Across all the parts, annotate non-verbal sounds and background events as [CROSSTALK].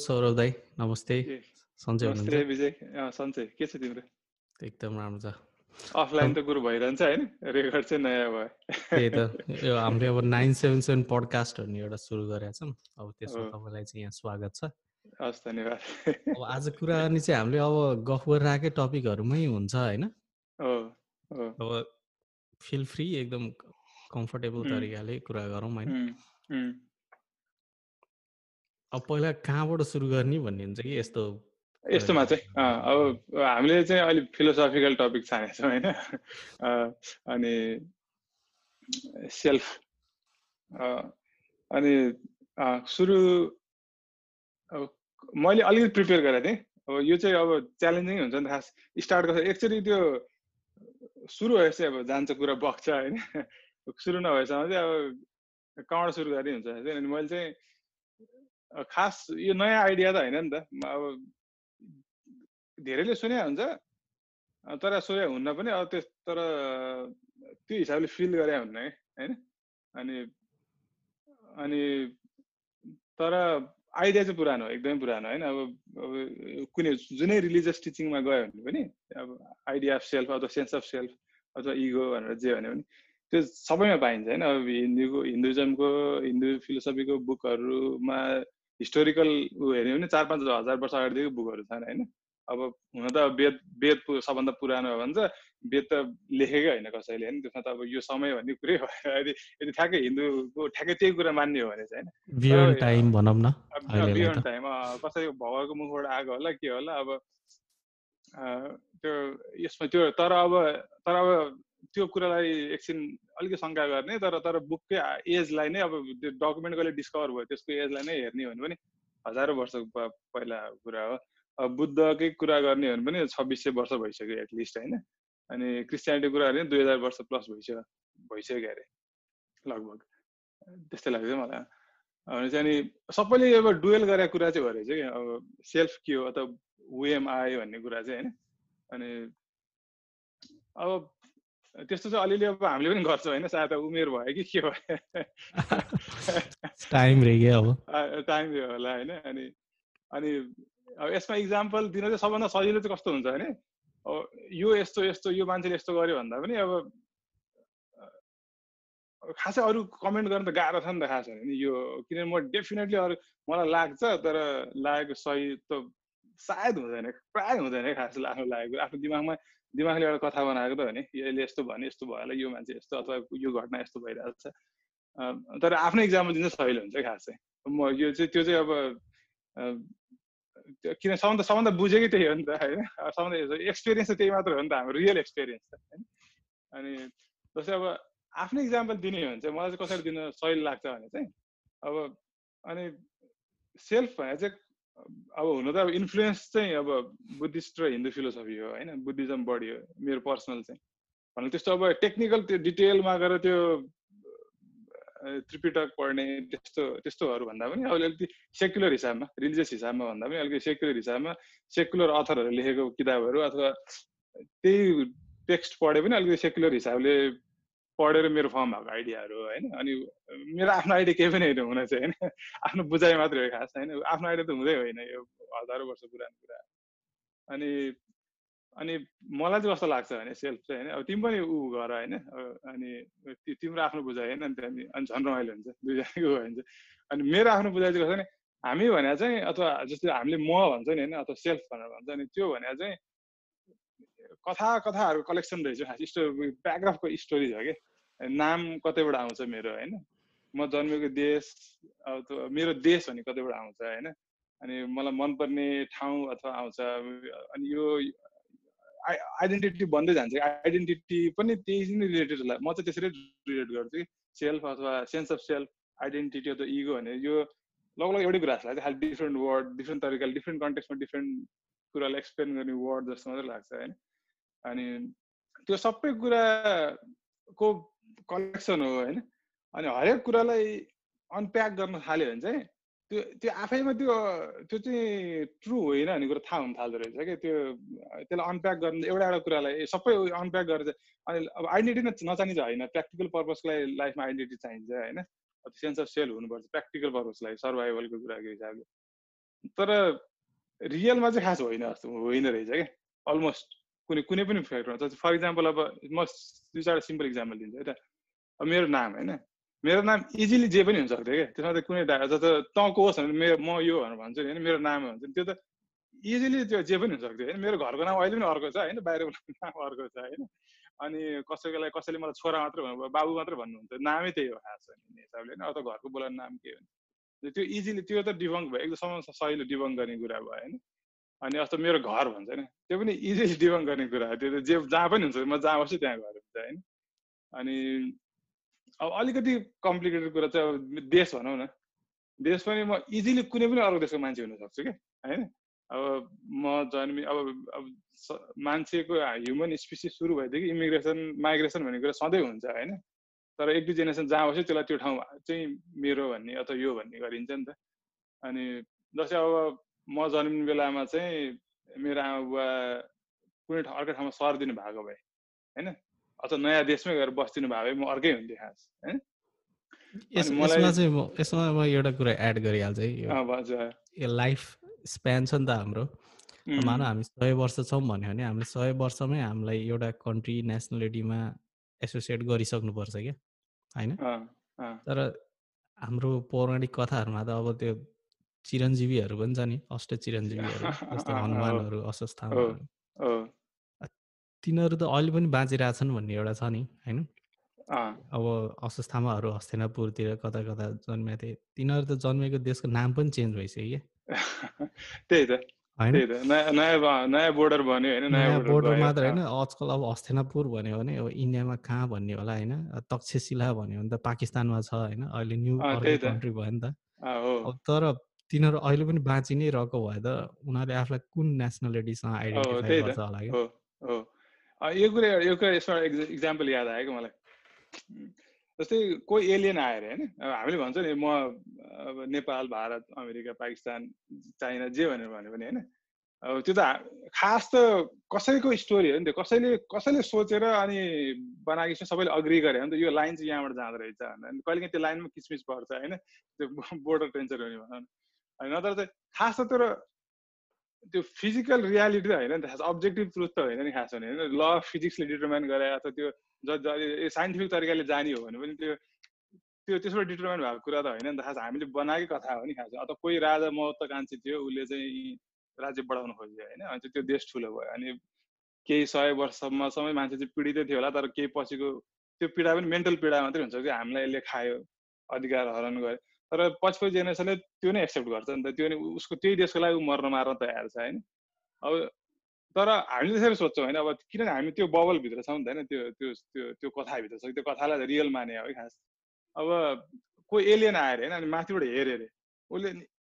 सौरभ दाई नमस्ते। सन्चै हुनुहुन्छ। विजय। सन्चै के छ तिम्रो? एकदम राम्रो छ। अफलाइन त कुरो भइरहन्छ होइन? रेकर्ड चाहिँ नयाँ भयो। त्यही त। [LAUGHS] यो हामीले अब नाइन सेभेन सेभेन पडकास्ट भन्ने एउटा सुरु गरेका छौँ। अब त्यसमा तपाईँलाई चाहिँ यहाँ स्वागत छ। हस् धन्यवाद। अब आज कुराकानी चाहिँ हामीले अब गफ गरिरहेकै टपिकहरूमै हुन्छ होइन? अब फिल फ्री एकदम कम्फर्टेबल तरिकाले कुरा गरौँ होइन? अब पहिला कहाँबाट सुरु गर्ने भन्ने हुन्छ कि यस्तो यस्तोमा चाहिँ अब हामीले चाहिँ अलिक फिलोसफिकल टपिक छानेको छौँ होइन। अनि सेल्फ अनि सुरु अब मैले अलिकति प्रिपेयर गरेको थिएँ। अब यो चाहिँ अब च्यालेन्जिङ हुन्छ नि खास। स्टार्ट गर्छ एक्चुली त्यो सुरु भएपछि अब जान्छ कुरा बग्छ होइन। सुरु नभएसम्म चाहिँ अब कहाँबाट सुरु गर्ने हुन्छ? अनि मैले चाहिँ खास यो नयाँ आइडिया त होइन नि त। अब धेरैले सुने हुन्छ तर सोचे हुन्न पनि अब त्यस तर त्यो हिसाबले फिल गरे हुन्न है होइन? अनि अनि तर आइडिया चाहिँ पुरानो एकदमै पुरानो होइन? अब कुनै जुनै रिलिजियस टिचिङमा गयो भने पनि अब आइडिया अफ सेल्फ अथवा सेन्स अफ सेल्फ अथवा इगो भनेर जे भन्यो भने त्यो सबैमा पाइन्छ होइन? अब हिन्दूको हिन्दुजमको हिन्दू फिलोसफीको बुकहरूमा हिस्टोरिकल ऊ हेऱ्यो भने चार पाँच हजार वर्ष अगाडिदेखि बुकहरू छन् होइन? अब हुन त वेद वेद सबभन्दा पुरानो हो भने चाहिँ वेद त लेखेकै होइन कसैले होइन? त्यसमा त अब यो समय भन्ने कुरै भयो यदि [LAUGHS] यदि ठ्याक्कै हिन्दूको ठ्याक्कै त्यही कुरा मान्ने हो भने चाहिँ होइन? टाइम भनौँ न बियोन्ड टाइम कसै भगवान्को मुखबाट आएको होला के होला अब त्यो यसमा त्यो तर अब तर अब त्यो कुरालाई एकछिन अलिकति शङ्का गर्ने तर तर बुककै एजलाई नै अब त्यो डकुमेन्ट कहिले डिस्कभर भयो त्यसको एजलाई नै हेर्ने हो भने पनि हजारौँ वर्ष पहिला कुरा हो। अब बुद्धकै कुरा गर्ने हो भने पनि छब्बिस सय वर्ष भइसक्यो एटलिस्ट होइन? अनि क्रिस्टियानिटी कुरा गर्ने दुई हजार वर्ष प्लस भइसक्यो भइसक्यो अरे लगभग। त्यस्तै लाग्छ मलाई। भने चाहिँ अनि सबैले अब डुवेल गरेको कुरा चाहिँ भएर चाहिँ अब सेल्फ के हो अथवा वेम आयो भन्ने कुरा चाहिँ होइन? अनि अब त्यस्तो चाहिँ अलिअलि अब हामीले पनि गर्छौँ होइन सायद उमेर भयो कि के भयो। [LAUGHS] टाइम टाइम रह्यो होला होइन अनि अनि अब यसमा इक्जाम्पल दिन चाहिँ सबभन्दा सजिलो चाहिँ कस्तो हुन्छ अब यो यस्तो यस्तो यो मान्छेले यस्तो गर्यो भन्दा पनि अब खासै अरू कमेन्ट गर्न त गाह्रो छ नि त खास यो किनभने म डेफिनेटली अरू मलाई लाग्छ तर लागेको सही त सायद हुँदैन प्रायः हुँदैन खास आफ्नो लागेको। आफ्नो दिमागमा दिमागले एउटा कथा बनाएको त हो नि यसले यस्तो भन्यो यस्तो भयो होला यो मान्छे यस्तो अथवा यो घटना यस्तो भइरहेको छ। तर आफ्नो इक्जाममा दिन सजिलो हुन्छ खास। चाहिँ म यो चाहिँ त्यो चाहिँ अब किन सबभन्दा सबभन्दा बुझेकै त्यही हो नि त होइन? सबभन्दा एक्सपिरियन्स त त्यही मात्र हो नि त हाम्रो रियल एक्सपिरियन्स त होइन? अनि जस्तै अब आफ्नो इक्जाम्पल दिने हो भने चाहिँ मलाई चाहिँ कसरी दिन सजिलो लाग्छ भने चाहिँ अब अनि सेल्फ भने चाहिँ अब हुन त अब इन्फ्लुएन्स चाहिँ अब बुद्धिस्ट र हिन्दू फिलोसफी हो होइन? बुद्धिज्म बढी हो मेरो पर्सनल चाहिँ। भने त्यस्तो अब टेक्निकल त्यो डिटेलमा गएर त्यो त्रिपिटक पढ्ने त्यस्तो त्यस्तोहरू भन्दा पनि अब अलिकति सेक्युलर हिसाबमा रिलिजियस हिसाबमा भन्दा पनि अलिकति सेक्युलर हिसाबमा सेक्युलर अथरहरू लेखेको किताबहरू अथवा त्यही टेक्स्ट पढे पनि अलिकति सेक्युलर हिसाबले पढेर मेरो फर्म भएको आइडियाहरू होइन? अनि मेरो आफ्नो आइडिया केही पनि होइन हुन चाहिँ होइन? आफ्नो बुझाइ मात्रै हो खास होइन? आफ्नो आइडिया त हुँदै होइन यो हजारौँ वर्ष पुरानो कुरा। अनि अनि मलाई चाहिँ कस्तो लाग्छ भने सेल्फ चाहिँ होइन? अब तिमी पनि ऊ गर होइन? अनि तिम्रो आफ्नो बुझाइ होइन? अनि अनि झन् रमाइलो हुन्छ दुईजनाको हुन्छ अनि मेरो आफ्नो बुझाइ चाहिँ कस्तो भने हामी भने चाहिँ अथवा जस्तै हामीले म भन्छ नि होइन? अथवा सेल्फ भनेर भन्छ नि त्यो भने चाहिँ कथा कथाहरू कलेक्सन रहेछ। खास स्टोरी ब्याकग्राउन्डको स्टोरी छ कि? नाम कतैबाट आउँछ मेरो होइन? म जन्मेको देश अब मेरो देश भन्ने कतैबाट आउँछ होइन? अनि मलाई मनपर्ने ठाउँ अथवा आउँछ अनि यो आइडेन्टिटी बन्दै जान्छ। आइडेन्टिटी पनि त्यही नै रिलेटेड होला। म चाहिँ त्यसरी रिलेट गर्छु कि सेल्फ अथवा सेन्स अफ सेल्फ आइडेन्टिटी अथवा इगो भने यो लगभग एउटै कुरा जस्तो लाग्छ। खालि डिफ्रेन्ट वर्ड डिफ्रेन्ट तरिकाले डिफ्रेन्ट कन्टेक्समा डिफ्रेन्ट कुरालाई एक्सप्लेन गर्ने वर्ड जस्तो मात्रै लाग्छ होइन? अनि त्यो सबै कुराको कलेक्सन हो होइन? अनि हरेक कुरालाई अनप्याक गर्न थाल्यो भने चाहिँ त्यो त्यो आफैमा त्यो त्यो चाहिँ ट्रु होइन भन्ने कुरो थाहा हुन थाल्दो रहेछ क्या। त्यो त्यसलाई अनप्याक गर्न एउटा एउटा कुरालाई सबै अनप्याक गरेर अनि अब आइडेन्टिटी नै नचाहिन्छ होइन। प्र्याक्टिकल पर्पजलाई लाइफमा आइडेन्टिटी चाहिन्छ होइन। सेन्स अफ सेल हुनुपर्छ। प्र्याक्टिकल पर्पजलाई सर्भाइभलको कुराको हिसाबले। तर रियलमा चाहिँ खास होइन जस्तो होइन रहेछ क्या। अलमोस्ट कुनै कुनै पनि फ्याक्टरमा फर इक्जाम्पल अब म दुई चारवटा सिम्पल इक्जाम्पल दिन्छु है त। अब मेरो नाम होइन? मेरो नाम इजिली जे पनि हुनसक्थ्यो क्या? त्यसमा त कुनै जस्तो तँको होस् भने मेरो म यो भनेर भन्छु नि होइन? मेरो नाम भन्छ त्यो त इजिली त्यो जे पनि हुनसक्थ्यो होइन? मेरो घरको नाम अहिले पनि अर्को छ होइन? बाहिरको [LAUGHS] नाम अर्को छ होइन? अनि कसैकोलाई कसैले मलाई छोरा मात्रै बाबु मात्रै भन्नुहुन्छ नामै त्यही हो खास भन्ने हिसाबले होइन? अथवा घरको बोलाउने नाम के हो त्यो इजिली त्यो त डिबङ्क भयो। एकदम सजिलो डिबङ्क गर्ने कुरा भयो होइन? अनि अस्तो मेरो घर भन्छ होइन त्यो पनि इजिली डिबङ्क गर्ने कुरा हो त्यो जे जहाँ पनि हुन्छ म जहाँ बस्छु त्यहाँ घर हुन्छ होइन। अनि अब अलिकति कम्प्लिकेटेड कुरा चाहिँ अब देश भनौँ न देश पनि म इजिली कुनै पनि अर्को देशको मान्छे हुनसक्छु क्या होइन? अब म जन्मी अब अब मान्छेको ह्युमन स्पिसिस सुरु भएदेखि इमिग्रेसन माइग्रेसन भन्ने कुरा सधैँ हुन्छ होइन। तर एक दुई जेनेरेसन जहाँ बस्यो त्यसलाई त्यो ठाउँ चाहिँ मेरो भन्ने अथवा यो भन्ने गरिन्छ नि त। अनि जस्तै अब म जन्मिने बेलामा चाहिँ मेरो आमा बुवा कुनै ठाउँ अर्कै ठाउँमा सर्दिनु भएको भए होइन? अथवा नयाँ देशमै गएर बस्दिनु भएको भए म अर्कै हुन्थेँ खास होइन? यसमा चाहिँ म यसमा म एउटा कुरा एड गरिहाल्छु है लाइफ स्प्यान छ नि त हाम्रो। मानव हामी सय वर्ष छौँ भन्यो भने हामीले सय वर्षमै हामीलाई एउटा कन्ट्री नेसनलिटीमा एसोसिएट गरिसक्नुपर्छ क्या होइन? तर हाम्रो पौराणिक कथाहरूमा त अब त्यो चिरञ्जीवीहरू पनि छ नि अष्ट चिरञ्जीवीहरू जस्तो [LAUGHS] हनुमानहरू अस्वस्थामाहरू तिनीहरू त अहिले पनि बाँचिरहेछन् भन्ने एउटा छ नि होइन? अब अस्वस्थामाहरू हस्तिनापुरतिर कता कता जन्मेको थिए तिनीहरू त जन्मेको देशको नाम पनि चेन्ज भइसक्यो [LAUGHS] त्यही त नयाँ बोर्डर भन्यो होइन नयाँ बोर्डर मात्र होइन आजकल अब हस्तिनापुर भन्यो भने अब इन्डियामा कहाँ भन्ने होला होइन? तक्षशिला भन्यो भने त पाकिस्तानमा छ होइन अहिले न्यू कन्ट्री भयो नि त। तर तिनीहरू अहिले पनि बाँचि नै रहेको भए त उनीहरूले आफूलाई कुन नेसनालिटीसँग आइडेन्टिफाई गर्छ होला क्या? यो कुरा यो कुरा यसमा इक्जाम्पल याद आयो कि मलाई? जस्तै कोही एलियन आएर होइन? अब हामीले भन्छ नि म अब नेपाल भारत अमेरिका पाकिस्तान चाइना जे भनेर भन्यो भने होइन? अब त्यो त खास त कसैको स्टोरी हो नि त्यो कसैले कसैले सोचेर अनि बनाएको सबैले अग्री गरे भने त। यो लाइन चाहिँ यहाँबाट जाँदो रहेछ। अनि कहिले काहीँ त्यो लाइनमा किसमिस पर्छ होइन? त्यो बोर्डर टेन्सर हुने भनौँ न। नत्र चाहिँ खास त तर त्यो फिजिकल रियालिटी त होइन नि त खास अब्जेक्टिभ ट्रुथ त होइन नि खास भने होइन। ल फिजिक्सले डिटर्माइन गरे अथवा त्यो ज साइन्टिफिक तरिकाले जाने हो भने पनि त्यो त्यो त्यसबाट डिटर्माइन भएको कुरा त होइन नि त। खास हामीले बनाएकै कथा हो नि खास। अथवा कोही राजा महत्त्वकाङ्क्षी थियो उसले चाहिँ राज्य बढाउनु खोज्यो होइन। अनि त्यो देश ठुलो भयो। अनि केही सय वर्षसम्म समय मान्छे चाहिँ पीडितै थियो होला तर केही पछिको त्यो पीडा पनि मेन्टल पीडा मात्रै हुन्छ कि हामीलाई यसले खायो अधिकार हरण गर्यो तर पछिको जेनेरेसनले त्यो नै एक्सेप्ट गर्छ नि त। त्यो नै उसको त्यही देशको लागि मर्न मार्न तयार छ होइन? अब तर हामीले त्यसरी सोध्छौँ होइन? अब किनभने हामी त्यो बबलभित्र छौँ नि त होइन? त्यो त्यो त्यो त्यो कथाभित्र छ। त्यो कथालाई रियल माने है खास। अब कोही एलियन आएर होइन? अनि माथिबाट हेऱ्यो अरे उसले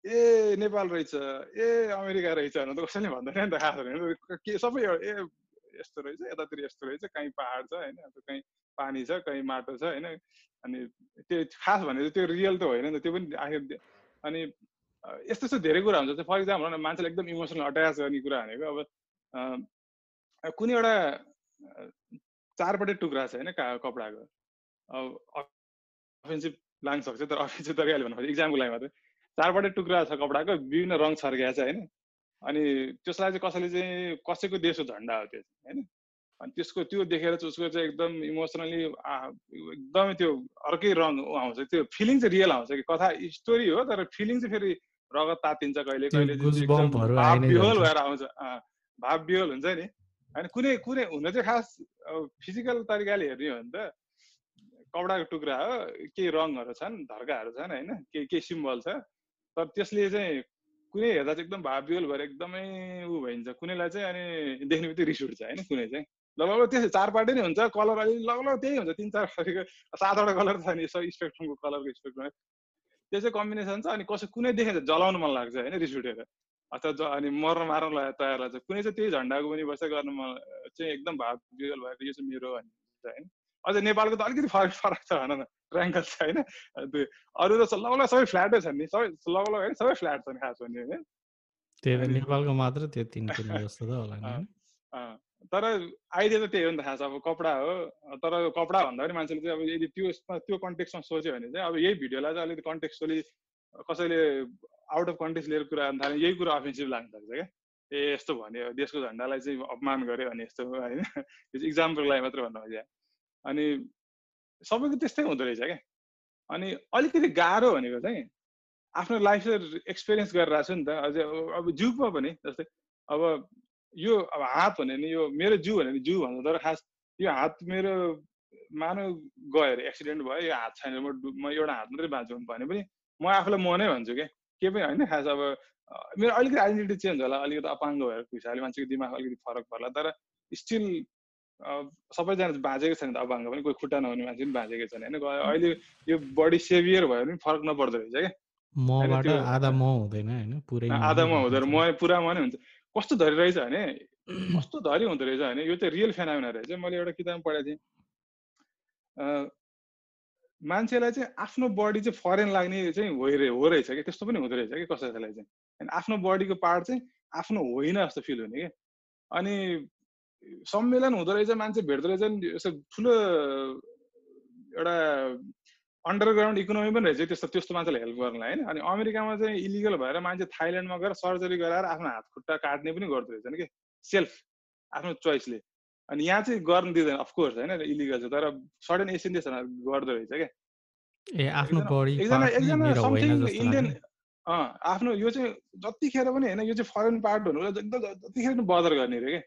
ए नेपाल रहेछ ए अमेरिका रहेछ भनेर त कसैले भन्दैन नि त खास के सबै ए यस्तो रहेछ यतातिर यस्तो रहेछ कहीँ पाहाड छ होइन कहीँ पानी छ कहीँ माटो छ होइन अनि त्यो खास भनेर त्यो रियल त होइन नि त त्यो पनि आखिर अनि यस्तो यस्तो धेरै कुरा हुन्छ फर इक्जाम्पल मान्छेले एकदम इमोसनल अट्याच गर्ने कुरा भनेको अब कुनै एउटा चारपट्टि टुक्रा छ होइन कपडाको अब अफेन्सिभ लाग्न सक्छ तर अफेन्सिभ तरिकाले भन्नु इक्जामको लागि मात्रै चारपट्टि टुक्रा छ कपडाको विभिन्न रङ छर्किया छ होइन अनि त्यसलाई चाहिँ कसैले चाहिँ कसैको देशको झन्डा हो त्यो होइन? अनि त्यसको त्यो देखेर चाहिँ उसको चाहिँ एकदम इमोसनली एकदमै त्यो अर्कै रङ आउँछ। त्यो फिलिङ चाहिँ रियल आउँछ कि? कथा स्टोरी हो तर फिलिङ चाहिँ फेरि रगत तातिन्छ कहिले कहिले बिहोल भएर आउँछ। भाव बिहोल हुन्छ नि। होइन कुनै कुनै हुन चाहिँ खास फिजिकल तरिकाले हेर्ने हो भने त कपडाको टुक्रा हो केही रङहरू छन् धर्काहरू छन् होइन? केही केही सिम्बल छ। तर त्यसले चाहिँ कुनै हेर्दा चाहिँ एकदम भाव बिहोल भएर एकदमै ऊ भइन्छ। कुनैलाई चाहिँ अनि देख्ने बित्तिकै रिस उठ्छ होइन? कुनै चाहिँ। लगभग त्यस्तै चारपाटै नै हुन्छ। कलर अलि लगभग त्यही हुन्छ। तिन चार थरीको सातवटा कलर छ नि यसो स्पेक्ट्रमको कलरको स्पेक्ट्रम। त्यो चाहिँ कम्बिनेसन छ अनि कसै कुनै देखेर जलाउनु मन लाग्छ होइन? रिस उठेर। अथवा अनि मर्न मार्न तयार लाग्छ। कुनै चाहिँ त्यही झन्डाको पनि बस्दै गर्न म चाहिँ एकदम भाव भएको यो चाहिँ मेरो भन्ने होइन? अझ नेपालको त अलिकति फरक फरक छ भन न ट्राङ्गल छ होइन। अरू त लगल सबै फ्ल्याटै छन् नि सबै लगल होइन सबै फ्ल्याट छन् खास भने। त्यही नेपालको मात्र त्यो तिन जस्तो त होला तर आइडिया त त्यही हो नि त खास अब कपडा हो तर कपडा भन्दा पनि मान्छेले चाहिँ अब यदि त्यो त्यो कन्टेक्समा सोच्यो भने चाहिँ अब यही भिडियोलाई चाहिँ अलिकति कन्टेक्सुअली कसैले आउट अफ कन्टेक्स लिएर कुरा गर्न थाल्यो यही कुरा अफेन्सिभ लाग्न सक्छ क्या। ए यस्तो भन्यो देशको झन्डालाई चाहिँ अपमान गर्यो भने यस्तो होइन। इक्जाम्पलको लागि मात्रै भन्नु खोजेँ अनि सबैको त्यस्तै हुँदो रहेछ क्या। अनि अलिकति गाह्रो भनेको चाहिँ आफ्नो लाइफ चाहिँ एक्सपिरियन्स गरेर छु नि त। अझै अब जिउमा पनि जस्तै अब यो अब हात भने यो मेरो जिउ भन्यो भने जिउ भन्दा तर खास यो हात मेरो मानव गयो अरे एक्सिडेन्ट भयो यो हात छैन म म एउटा हात मात्रै बाँच्छु भने पनि म आफूलाई म नै भन्छु क्या। के पनि होइन खास अब मेरो अलिकति आइडेन्टिटी चेन्ज होला अलिकति अपाङ्ग भएको हिसाबले मान्छेको दिमाग अलिकति फरक पर्ला तर स्टिल सबैजना बाँचेकै छैन त अपाङ्ग पनि कोही खुट्टा नहुने मान्छे पनि बाँचेकै छैन। होइन अहिले यो बडी सेभियर भयो भने फरक नपर्दो रहेछ क्या। आधा म हुँदैन होइन? आधा म हुँदैन म पुरा म नै हुन्छ। कस्तो धरी रहेछ भने [CLEARS THROAT] कस्तो धरी हुँदो रहेछ भने यो चाहिँ रियल फेनामिना रहेछ। मैले एउटा किताबमा पढाएको थिएँ। मान्छेलाई चाहिँ आफ्नो बडी चाहिँ फरेन लाग्ने चाहिँ हो हो रहेछ कि त्यस्तो पनि हुँदो रहेछ कि कसैलाई चाहिँ। होइन आफ्नो बडीको पार्ट चाहिँ आफ्नो होइन जस्तो फिल हुने कि अनि सम्मेलन हुँदो रहेछ मान्छे भेट्दो रहेछ यसो ठुलो एउटा अन्डरग्राउन्ड इकोनोमी पनि रहेछ त्यस्तो त्यस्तो मान्छेलाई हेल्प गर्नलाई होइन? अनि अमेरिकामा चाहिँ इलिगल भएर मान्छे थाइल्यान्डमा गएर सर्जरी गराएर आफ्नो हात खुट्टा काट्ने पनि गर्दो रहेछन् कि? सेल्फ आफ्नो चोइसले अनि यहाँ चाहिँ गर्न दिँदैन अफकोर्स होइन? इलिगल छ तर सर्टेन एसियन देशहरूमा गर्दो रहेछ क्या ए आफ्नो एकजना एकजना समथिङ इन्डियन आफ्नो यो चाहिँ जतिखेर पनि होइन? यो चाहिँ फरेन पार्ट हुनु जतिखेर पनि बदर गर्ने अरे क्या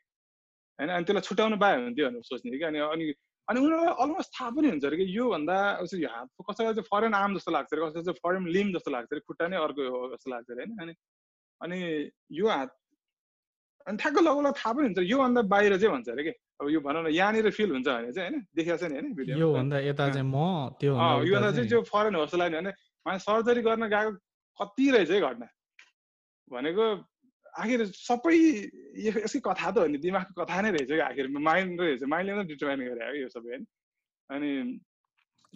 होइन? अनि त्यसलाई छुट्याउनु पायो भने त्यो भनेर सोच्ने कि? अनि अनि अनि उनीहरूलाई अलमोस्ट थाहा पनि हुन्छ अरे कि योभन्दा यो हात कसैलाई चाहिँ फरेन आर्म जस्तो लाग्छ अरे कसैलाई चाहिँ फरेन लिम जस्तो लाग्छ अरे खुट्टा नै अर्को हो जस्तो लाग्छ अरे होइन? अनि अनि यो हात अनि ठ्याक्क लगौलाई थाहा पनि हुन्छ योभन्दा बाहिर चाहिँ भन्छ अरे कि? अब यो भनौँ न यहाँनिर फिल हुन्छ भने चाहिँ होइन? देखेको छ नि होइन? भिडियो योभन्दा यता चाहिँ म त्यो योभन्दा चाहिँ त्यो फरेन हो भने मान्छे सर्जरी गर्न गएको कति रहेछ है घटना? भनेको आखिर सबै यसकै कथा त हो नि दिमागको कथा नै रहेछ कि आखिर। माइन्ड रहेछ। माइन्डले नै डिटर्माइन गरे हो यो सबै होइन अनि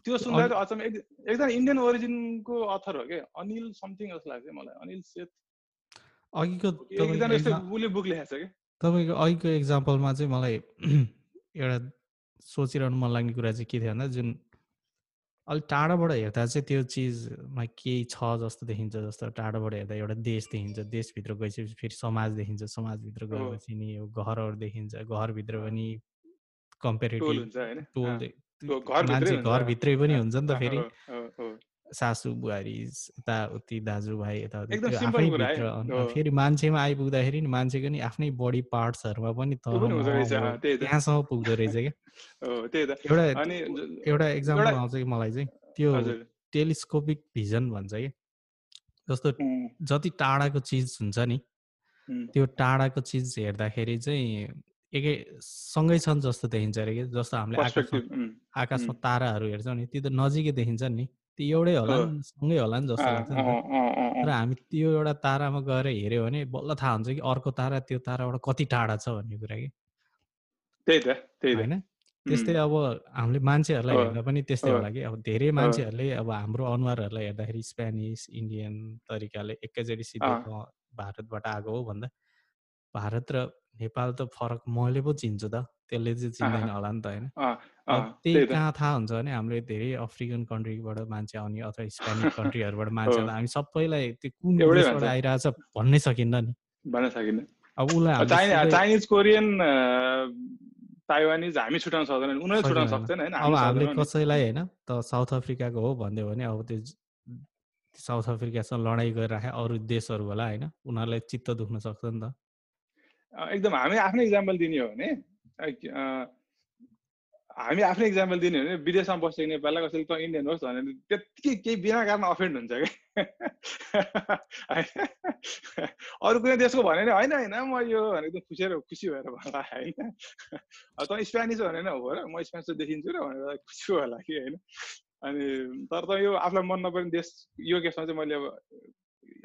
त्यो सुन्दा अचम्म एकदम इन्डियन ओरिजिनको अथर हो क्या? अनिल समथिङ जस्तो लाग्छ मलाई। अनिल सेठ। अघिको बुक लेखेको छ तपाईँको अघिको इक्जाम्पलमा चाहिँ मलाई [CLEARS THROAT] एउटा सोचिरहनु मन लाग्ने कुरा चाहिँ के थियो भन्दा जुन अलिक टाढाबाट हेर्दा चाहिँ त्यो चिजमा केही छ जस्तो देखिन्छ जस्तो टाढाबाट हेर्दा एउटा देश देखिन्छ देशभित्र गएपछि फेरि समाज देखिन्छ समाजभित्र गएपछि नि यो घरहरू देखिन्छ घरभित्र पनि कम्पेरिटिभ टोल मान्छे घरभित्रै पनि हुन्छ नि त फेरि। सासु बुहारी यताउति दाजुभाइ यताउति फेरि मान्छेमा आइपुग्दाखेरि नि मान्छेको नि आफ्नै बडी पार्ट्सहरूमा पनि त्यहाँसम्म पुग्दो रहेछ क्या। [LAUGHS] एउटा एउटा इक्जाम्पल आउँछ कि मलाई चाहिँ त्यो टेलिस्कोपिक भिजन भन्छ कि। जस्तो जति टाढाको चिज हुन्छ नि त्यो टाढाको चिज हेर्दाखेरि चाहिँ एकै सँगै छन् जस्तो देखिन्छ अरे कि जस्तो हामीले आकाशमा आकाशमा ताराहरू हेर्छौँ नि त्यो त नजिकै देखिन्छ नि। त्यो एउटै होला नि सँगै होला नि जस्तो लाग्छ तर हामी त्यो एउटा तारामा गएर हेऱ्यो भने बल्ल थाहा हुन्छ कि अर्को तारा त्यो ताराबाट कति टाढा छ भन्ने कुरा कि। त्यही त त्यही होइन? त्यस्तै अब हामीले मान्छेहरूलाई हेर्दा पनि त्यस्तै होला कि। अब धेरै मान्छेहरूले अब हाम्रो अनुहारहरूलाई हेर्दाखेरि स्पेनिस इन्डियन तरिकाले एकैचोटि सिधै भारतबाट आएको हो भन्दा। भारत र नेपाल त फरक मैले पो चिन्छु त। त्यसले चाहिँ चिन्दैन होला नि त होइन। त्यही कहाँ थाहा हुन्छ भने हाम्रो धेरै अफ्रिकन कन्ट्रीबाट मान्छे आउने अथवा स्पेनिक [LAUGHS] कन्ट्रीहरूबाट मान्छे हामी सबैलाई त्यो कुन देशबाट आइरहेछ भन्नै सकिन्न नि। भन्न सकिन्न। अब उसलाई चाइनिज कोरियन ताइवानिज हामी सक्दैन सक्दैन। होइन अब हामीले कसैलाई होइन त साउथ अफ्रिकाको हो भनिदियो भने अब त्यो साउथ अफ्रिकासँग लडाइँ गरिराखे अरू देशहरू होला होइन उनीहरूलाई चित्त दुख्न सक्छ नि त। एकदम हामी आफ्नै इक्जाम्पल दिने हो भने हामी आफ्नै इक्जाम्पल दिने हो भने विदेशमा बसेको नेपाललाई कसैले त इन्डियन होस् भनेर त्यत्तिकै केही बिना कारण अफेन्ड हुन्छ क्या। [LAUGHS] अरू कुनै देशको भने होइन होइन म यो भनेर एकदम खुसी खुसी भएर भन्ला होइन। त स्पेनिस भने हो र म स्पेनिस देखिन्छु र भनेर खुसी होला कि होइन। अनि तर त यो आफूलाई मन नपर्ने देश यो केसमा चाहिँ मैले अब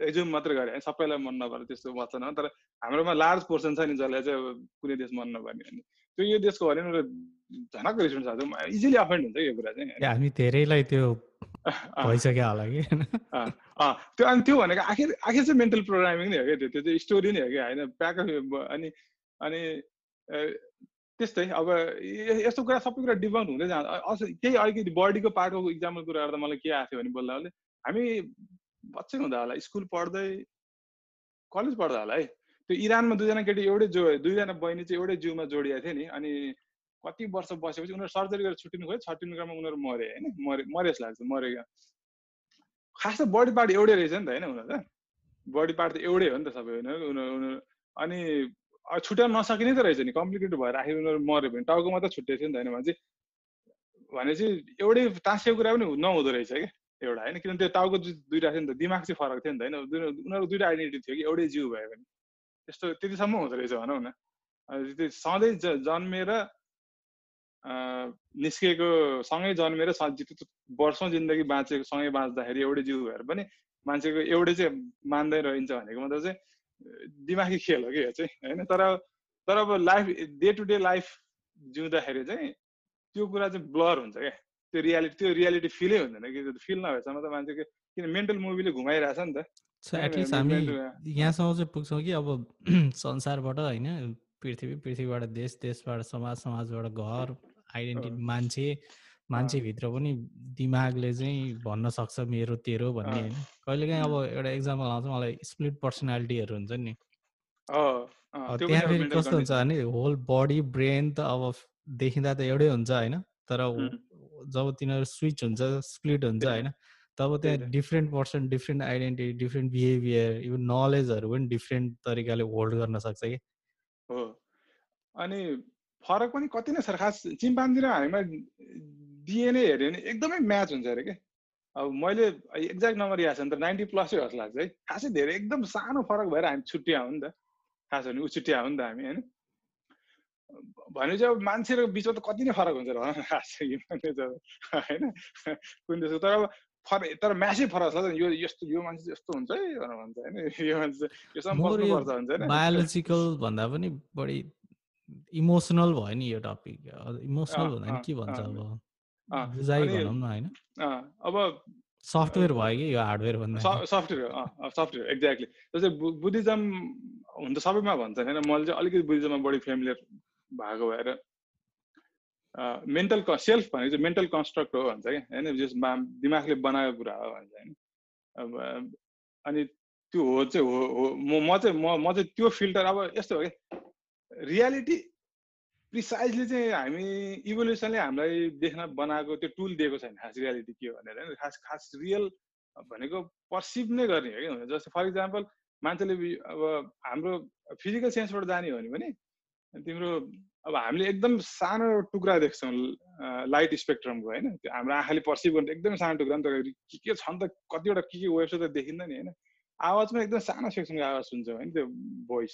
एजुम मात्रै गरेँ। सबैलाई मन नपर्ने त्यस्तो वचन हो। तर हाम्रोमा लार्ज पोर्सन छ नि जसलाई चाहिँ अब कुनै देश मन नपर्ने अनि त्यो यो देशको भने झनक रिस उठ्छ इजिली अफेन्ड हुन्छ यो कुरा चाहिँ। हामी धेरैलाई त्यो [LAUGHS] भइसक्यो होला कि? त्यो अनि त्यो भनेको आखिर आखिर चाहिँ मेन्टल प्रोग्रामिङ नै हो क्या त्यो। त्यो चाहिँ स्टोरी नै हो कि होइन? प्याक अनि अनि त्यस्तै। अब यस्तो कुरा सबै कुरा डिभन हुँदै जान्छ। केही अलिकति बडीको पार्टको इक्जाम्पल कुरा गर्दा मलाई के आएको थियो भने बोल्दा हामी बच्चै हुँदा होला स्कुल पढ्दै कलेज पढ्दा होला है? त्यो इरानमा दुईजना केटी एउटै जो दुईजना बहिनी चाहिँ एउटै जिउमा जोडिएको थियो नि अनि कति वर्ष बसेपछि उनीहरू सर्जरी गरेर छुट्टिनु खोज्यो छुट्टिनु क्रममा उनीहरू मरे होइन? मरे मरे जस्तो लाग्छ मरे खास त बडी पार्ट एउटै रहेछ नि त होइन उनीहरू त? बडी पार्ट त एउटै हो नि त सबै उनीहरू उनीहरू। अनि छुट्याउन नसकिने त रहेछ नि कम्प्लिकेटेड भएर आखिर उनीहरू मऱ्यो भने टाउको मात्रै छुट्टिएको थियो नि त होइन भने चाहिँ भने चाहिँ एउटै टाँसिएको कुरा पनि नहुँदो रहेछ क्या एउटा होइन? किनभने त्यो टाउको दुइटा थियो नि त दिमाग चाहिँ फरक थियो नि त होइन? उनीहरू दुइटा आइडेन्टिटी थियो कि एउटै जिउ भयो भने त्यस्तो त्यतिसम्म हुँदो रहेछ भनौँ न। सधैँ जन्मेर निस्किएको सँगै जन्मेर वर्षौँ जिन्दगी बाँचेको सँगै बाँच्दाखेरि एउटै जिउ भएर पनि मान्छेको एउटै चाहिँ मान्दै रहन्छ भनेको मतलब चाहिँ दिमागी खेल हो कि यो चाहिँ होइन? तर तर अब life day to day life जिउँदाखेरि चाहिँ त्यो कुरा चाहिँ ब्लर हुन्छ क्या। त्यो रियालिटी त्यो रियालिटी फिलै हुँदैन कि फिल नभएसम्म त मान्छेको किन मेन्टल मुभीले घुमाइरहेछ नि त। सो एटलिस्ट हामी यहाँसम्म चाहिँ पुग्छौँ कि अब [CLEARS THROAT] संसारबाट होइन पृथ्वी पृथ्वीबाट देश देशबाट समाज समाजबाट घर आइडेन्टिटी मान्छे मान्छेभित्र पनि दिमागले चाहिँ भन्न सक्छ मेरो तेरो भन्ने होइन। कहिलेकाहीँ अब एउटा इक्जाम्पल आउँछ मलाई स्प्लिट पर्सनालिटीहरू हुन्छ नि। त्यहाँ फेरि कस्तो हुन्छ भने होल बडी ब्रेन त अब देखिँदा त एउटै हुन्छ होइन तर जब तिनीहरू स्विच हुन्छ स्प्लिट हुन्छ होइन तब त्यहाँ different person different identity different behaviour even नलेजहरू पनि डिफ्रेन्ट तरिकाले होल्ड गर्न सक्छ कि? हो। अनि फरक पनि कति नै छ खास चिम्पान्जी र हामीमा डिएनए हेऱ्यो भने एकदमै म्याच हुन्छ अरे कि? अब मैले एक्ज्याक्ट नम्बर याद छ नि त नाइन्टी प्लसै जस्तो लाग्छ है। खासै धेरै एकदम सानो फरक भएर हामी छुट्टिया हो नि त। खास भने ऊ छुट्टिया हो नि त हामी होइन? भने चाहिँ अब मान्छे र बिचमा त कति नै फरक हुन्छ र खास होइन? कुन देशको तर अब फरक तर म्यासै फरक छ यो यस्तो यो मान्छे यस्तो हुन्छ है भनेर भन्छ होइन। [LAUGHS] यो मान्छे योसँग बस्नुपर्छ भन्छ होइन। बायोलोजिकल भन्दा पनि बढी इमोसनल भयो नि यो टपिक। इमोसनल भन्दा नि के भन्छ अब? बुझाइ भनौँ न होइन? अब सफ्टवेयर भयो कि यो हार्डवेयर भन्दा? सफ्टवेयर सफ्टवेयर एक्ज्याक्टली जस्तै बुद्धिज्म हुन त सबैमा भन्छ होइन? मैले चाहिँ अलिकति बुद्धिज्ममा बढी फेमिलियर भएको भएर मेन्टल सेल्फ भनेको चाहिँ मेन्टल कन्स्ट्रक्ट हो भन्छ क्या। होइन? जसमा दिमागले बनाएको कुरा हो भन्छ होइन? अब अनि त्यो हो चाहिँ हो हो म चाहिँ म म चाहिँ त्यो फिल्टर अब यस्तो हो कि रियालिटी प्रिसाइजली चाहिँ हामी इभोल्युसनले हामीलाई देख्न बनाएको त्यो टुल दिएको छैन। खास रियालिटी के भनेर होइन? खास खास रियल भनेको पर्सिभ नै गर्ने हो कि जस्तै फर इक्जाम्पल मान्छेले अब हाम्रो फिजिकल सेन्सबाट जाने हो भने तिम्रो अब हामीले एकदम सानो टुक्रा देख्छौँ लाइट स्पेक्ट्रमको होइन? हाम्रो आँखाले पर्सिभ गर्ने एकदमै सानो टुक्रा नि त के के छ नि त कतिवटा के के वेब्स त देखिँदैन नि होइन? आवाजमा एकदम सानो सेक्सनको आवाज सुन्छौँ होइन त्यो भोइस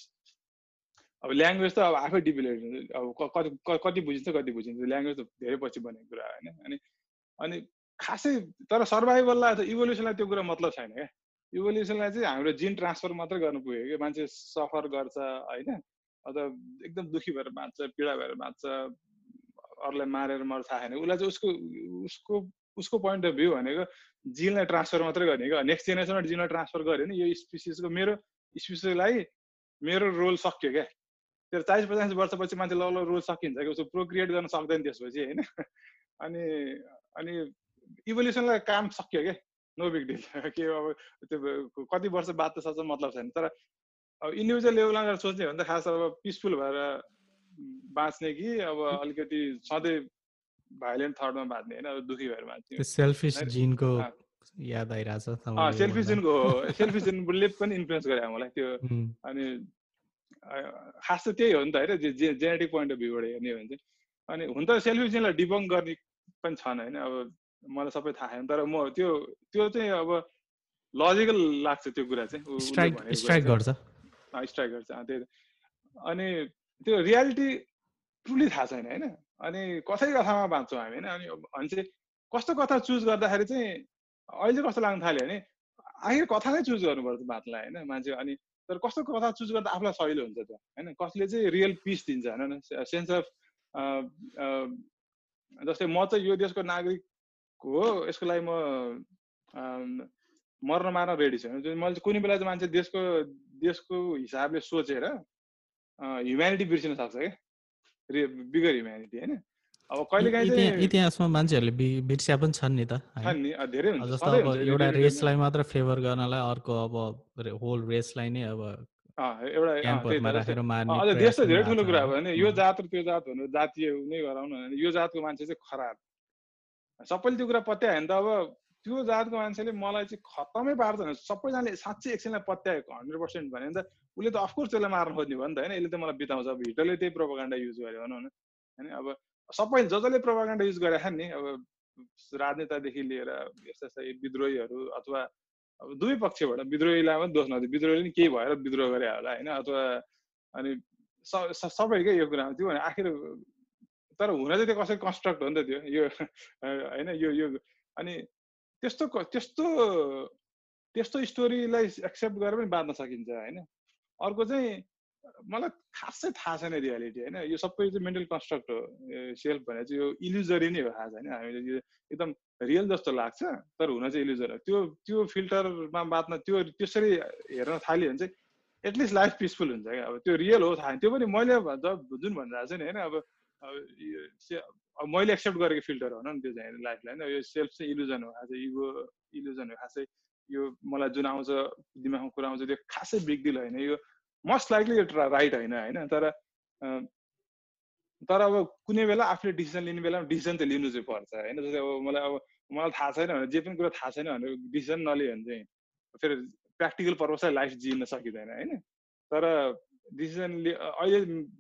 अब ल्याङ्ग्वेज त अब आफै डिभिलेट हुन्छ। अब कति कति बुझिन्छ कति बुझिन्छ। ल्याङ्ग्वेज त धेरै पछि बनेको कुरा होइन? अनि अनि खासै तर सर्भाइभललाई इभोल्युसनलाई त्यो कुरा मतलब छैन क्या। इभोल्युसनलाई चाहिँ हाम्रो जिन ट्रान्सफर मात्रै गर्नु पुग्यो कि मान्छे सफर गर्छ होइन? अथवा एकदम दुःखी भएर बाँच्छ पीडा भएर बाँच्छ अरूलाई मारेर मर्छ थाहा छैन उसलाई चाहिँ उसको उसको उसको पोइन्ट अफ भ्यू भनेको जिनलाई ट्रान्सफर मात्रै गर्ने क्या नेक्स्ट जेनेरेसनमा जिनलाई ट्रान्सफर गऱ्यो भने यो स्पिसिसको मेरो स्पिसिसलाई मेरो रोल सक्यो क्या। त्यो चालिस पचास वर्षपछि मान्छे ल रोल सकिन्छ कि उसको प्रोक्रिएट गर्न सक्दैन त्यसपछि होइन। अनि अनि इभोल्युसनलाई काम सक्यो क्या नो बिग डिल के अब त्यो कति वर्ष बाद त सक्छ मतलब छैन। तर अब इन्डिभिजुअल लेभलमा गएर सोच्ने हो भने त खास अब पिसफुल भएर बाँच्ने कि अब अलिकति सधैँ भाइलेन्ट थर्डमा बाँच्ने होइन अब दुःखी भएर बाँच्ने सेल्फिस जिनको याद आइरहेछ सेल्फिस जिनको हो। [LAUGHS] सेल्फिस जिनले पनि इन्फ्लुएन्स गरे मलाई त्यो। अनि खास त त्यही हो नि त होइन जेनेटिक पोइन्ट अफ भ्यूबाट हेर्ने हो भने चाहिँ। अनि हुन त सेल्फिस जिनलाई डिबङ गर्ने पनि छन् होइन अब मलाई सबै थाहा छैन तर म त्यो त्यो चाहिँ अब लजिकल लाग्छ त्यो कुरा चाहिँ। स्ट्राइक स्ट्राइक गर्छ। स्ट्राइकर चाहिँ त्यही अनि त्यो रियालिटी ट्रुली थाहा छैन होइन? अनि कसै कथामा बाँच्छौँ हामी होइन? अनि चाहिँ कस्तो कथा चुज गर्दाखेरि चाहिँ अहिले कस्तो लाग्न थाल्यो भने आखिर कथा नै चुज गर्नुपर्छ बाँच्नलाई होइन मान्छे? अनि तर कस्तो कथा चुज गर्दा आफूलाई सहिलो हुन्छ त होइन? कसले चाहिँ रियल पिस दिन्छ होइन? सेन्स अफ जस्तै म चाहिँ यो देशको नागरिक हो यसको लागि म मर्न मार्न रेडी छु मैले कुनै बेला चाहिँ मान्छे देशको देशको हिसाबले सोचेर ह्युम्यानिटी बिर्सिन सक्छ क्या? बिगर ह्युम्यानिटी होइन? अब कहिले काहीँ इतिहासमा मान्छेहरूले बिर्स्या पनि छन् नि त धेरै हुन्छ जस्तो अब एउटा रेसलाई मात्र फेभर गर्नलाई अर्को अब होल रेसलाई नै अब एउटा देश त धेरै ठुलो कुरा भने यो जात र त्यो जात भन्नु जातीय नै गराउनु यो जातको मान्छे चाहिँ खराब। सबैले त्यो कुरा पत्यायो भने त अब त्यो जातको मान्छेले मलाई चाहिँ खत्तमै पार्छ भने सबैजनाले साँच्चै एकछिनलाई पत्याएको हन्ड्रेड पर्सेन्ट भने त। उसले त अफकोर्स त्यसलाई मार्नु खोज्ने भयो नि त होइन? यसले त मलाई बिताउँछ। अब हिटरले त्यही प्रोपागान्डा युज गर्यो भनौँ न होइन? अब सबै ज जसले प्रोपागान्डा युज गरेका नि अब राजनेतादेखि लिएर यस्ता यस्ता विद्रोहीहरू अथवा अब दुवै पक्षबाट विद्रोहीलाई पनि दोष नदियो विद्रोहीले पनि केही भएर विद्रोह गरे होला होइन? अथवा अनि सबैकै यो कुरा त्यो भने आखिर तर हुन चाहिँ त्यो कसरी कन्स्ट्रक्ट हो नि त त्यो। यो [LAUGHS] होइन? यो यो अनि त्यस्तो त्यस्तो त्यस्तो स्टोरीलाई एक्सेप्ट गरेर पनि बाँध्न सकिन्छ होइन? अर्को चाहिँ मलाई खासै थाहा छैन रियालिटी होइन? यो सबै चाहिँ मेन्टल कन्स्ट्रक्ट हो। सेल्फ भनेर चाहिँ यो इल्युजरी नै हो थाहा छैन हामीले यो एकदम रियल जस्तो लाग्छ तर हुन चाहिँ इल्युजर हो। त्यो त्यो फिल्टरमा बाँध्न त्यो त्यसरी हेर्न थाल्यो भने चाहिँ एटलिस्ट लाइफ पिसफुल हुन्छ क्या। अब त्यो रियल हो थाहा त्यो पनि मैले जुन भनिरहेको छु नि होइन? अब मैले एक्सेप्ट गरेको फिल्टर हो नि त्यो चाहिँ लाइफलाई होइन। यो सेल्फ चाहिँ इल्युजन हो खासै इगो इल्युजन हो खासै यो मलाई जुन आउँछ दिमागमा कुरा आउँछ त्यो खासै बिग डिल होइन। यो मोस्ट लाइकली यो राइट होइन होइन। तर तर अब कुनै बेला आफूले डिसिजन लिने बेलामा डिसिजन त लिनु चाहिँ पर्छ होइन? जस्तै अब मलाई अब मलाई थाहा छैन भने जे पनि कुरा थाहा छैन भने डिसिजन नलियो भने चाहिँ फेरि प्र्याक्टिकल पर्पजलाई लाइफ जिइन सकिँदैन होइन? तर डिसिजन लि अहिले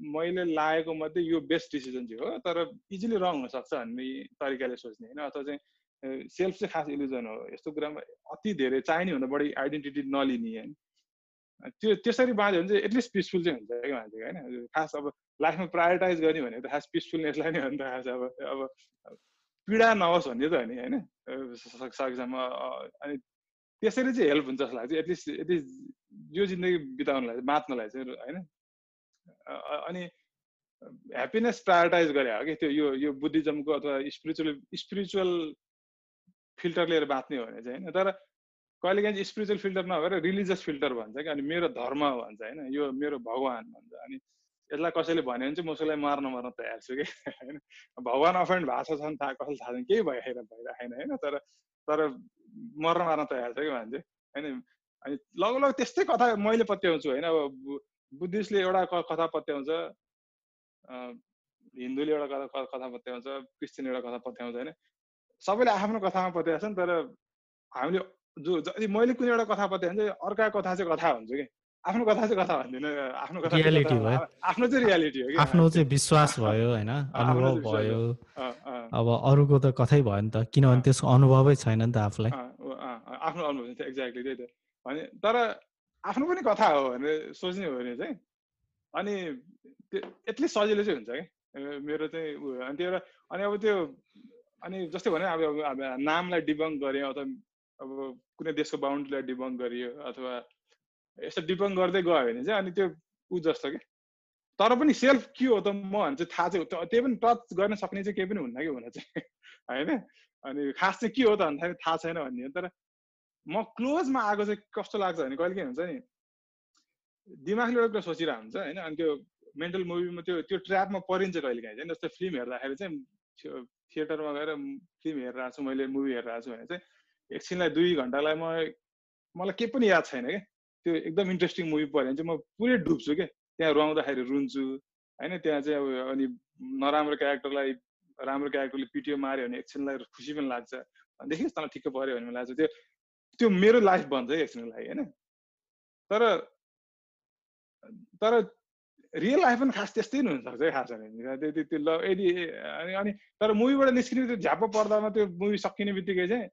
मैले लागेको मध्ये यो बेस्ट डिसिजन चाहिँ हो तर इजिली रङ हुनसक्छ भन्ने तरिकाले सोच्ने होइन अथवा चाहिँ सेल्फ चाहिँ खास इल्युजन हो। यस्तो कुरामा अति धेरै चाहिने भन्दा बढी आइडेन्टिटी नलिने होइन। त्यो त्यसरी बाँध्यो भने चाहिँ एटलिस्ट पिसफुल चाहिँ हुन्छ क्या मान्छेको होइन। खास अब लाइफमा प्रायोरिटाइज गर्ने भनेको त खास पिसफुलनेसलाई [LAUGHS] नै हो नि खास अब अब पीडा नहोस् भन्ने त हो नि होइन? सकेसम्म अनि त्यसरी चाहिँ हेल्प हुन्छ जस्तो लाग्छ एटलिस्ट एटलिस्ट यो जिन्दगी बिताउनलाई बाँच्नलाई चाहिँ होइन? अनि ह्याप्पिनेस प्रायोरिटाइज गरे हो कि त्यो यो यो बुद्धिज्मको अथवा स्पिरिचुअल स्पिरिचुअल फिल्टर लिएर बाँच्ने हो भने चाहिँ होइन? तर कहिले काहीँ स्पिरिचुअल फिल्टर नभएर रिलिजियस फिल्टर भन्छ कि अनि मेरो धर्म भन्छ होइन? यो मेरो भगवान् भन्छ अनि यसलाई कसैले भन्यो भने चाहिँ म उसलाई मार्न मार्न तयार छु कि [LAUGHS] होइन? भगवान् अफेन्ड भएको छ थाहा कसैले थाहा छैन केही भइरहेन भइरहेन होइन? तर तर मर्न मार्न तयार छ कि मान्छे? होइन? अनि लगभग त्यस्तै कथा मैले पत्याउँछु होइन? अब बुद्धिस्टले एउटा कथा पत्याउँछ हिन्दूले एउटा कथा कथा पत्याउँछ क्रिस्चियन एउटा कथा पत्याउँछ होइन? सबैले आफ्नो कथामा पत्याउँछ नि तर हामीले जो जति मैले कुनै एउटा कथा पत्याए भने चाहिँ अर्काको कथा चाहिँ कथा भन्छु कि? आफ्नो कथा चाहिँ कथा भन्दिनँ आफ्नो कथा आफ्नो चाहिँ रियालिटी हो कि आफ्नो चाहिँ विश्वास भयो होइन? [LAUGHS] अनुभव भयो। अब अरूको त कथै भयो नि त किनभने त्यसको अनुभवै छैन नि त आफूलाई। आफ्नो अनुभव एक्ज्याक्टली त्यही त। अनि तर आफ्नो पनि कथा हो भनेर सोच्ने हो भने चाहिँ अनि त्यो एटलिस्ट सजिलो चाहिँ हुन्छ कि? मेरो चाहिँ उयो अनि त्यो अनि अब त्यो अनि जस्तै भने अब अब नामलाई डिबङ्क गरेँ अथवा अब कुनै देशको बााउन्ड्रीलाई डिबङ्क गरियो अथवा यस्तो डिबङ्क गर्दै गयो भने चाहिँ अनि त्यो ऊ जस्तो कि? तर पनि सेल्फ के हो त म भने चाहिँ थाहा चाहिँ त्यही पनि टच गर्न सक्ने चाहिँ केही पनि हुन्न कि हुन चाहिँ [LAUGHS] होइन? अनि खास चाहिँ के हो त भन्दाखेरि थाहा छैन भन्ने तर म क्लोजमा आएको चाहिँ कस्तो लाग्छ भने कहिले के हुन्छ नि दिमागले एउटा कुरा सोचिरहेको हुन्छ होइन? अनि त्यो मेन्टल मुभीमा त्यो त्यो ट्र्यापमा परिन्छ कहिले काहीँ चाहिँ जस्तै फिल्म हेर्दाखेरि चाहिँ थिएटरमा गएर फिल्म हेरिरहेको छु मैले मुभी हेरिरहेको छु भने चाहिँ एकछिनलाई दुई घन्टालाई म मलाई केही पनि याद छैन क्या त्यो एकदम इन्ट्रेस्टिङ मुभी पऱ्यो भने चाहिँ म पुरै डुब्छु क्या त्यहाँ रुवाउँदाखेरि रुन्छु। होइन त्यहाँ चाहिँ अब अनि नराम्रो क्यारेक्टरलाई राम्रो क्यारेक्टरले पिटियो माऱ्यो भने एकछिनलाई खुसी पनि लाग्छ। भनेदेखि तँलाई ठिक्क पऱ्यो भने लाग्छ। त्यो त्यो मेरो लाइफ बन्छ है एकछिनको लागि होइन? तर तर रियल लाइफ पनि खास त्यस्तै नै हुनसक्छ है खास त्यो त्यो ल यदि अनि अनि तर मुभीबाट निस्किने त्यो झ्याप पर्दामा त्यो मुभी सकिने बित्तिकै चाहिँ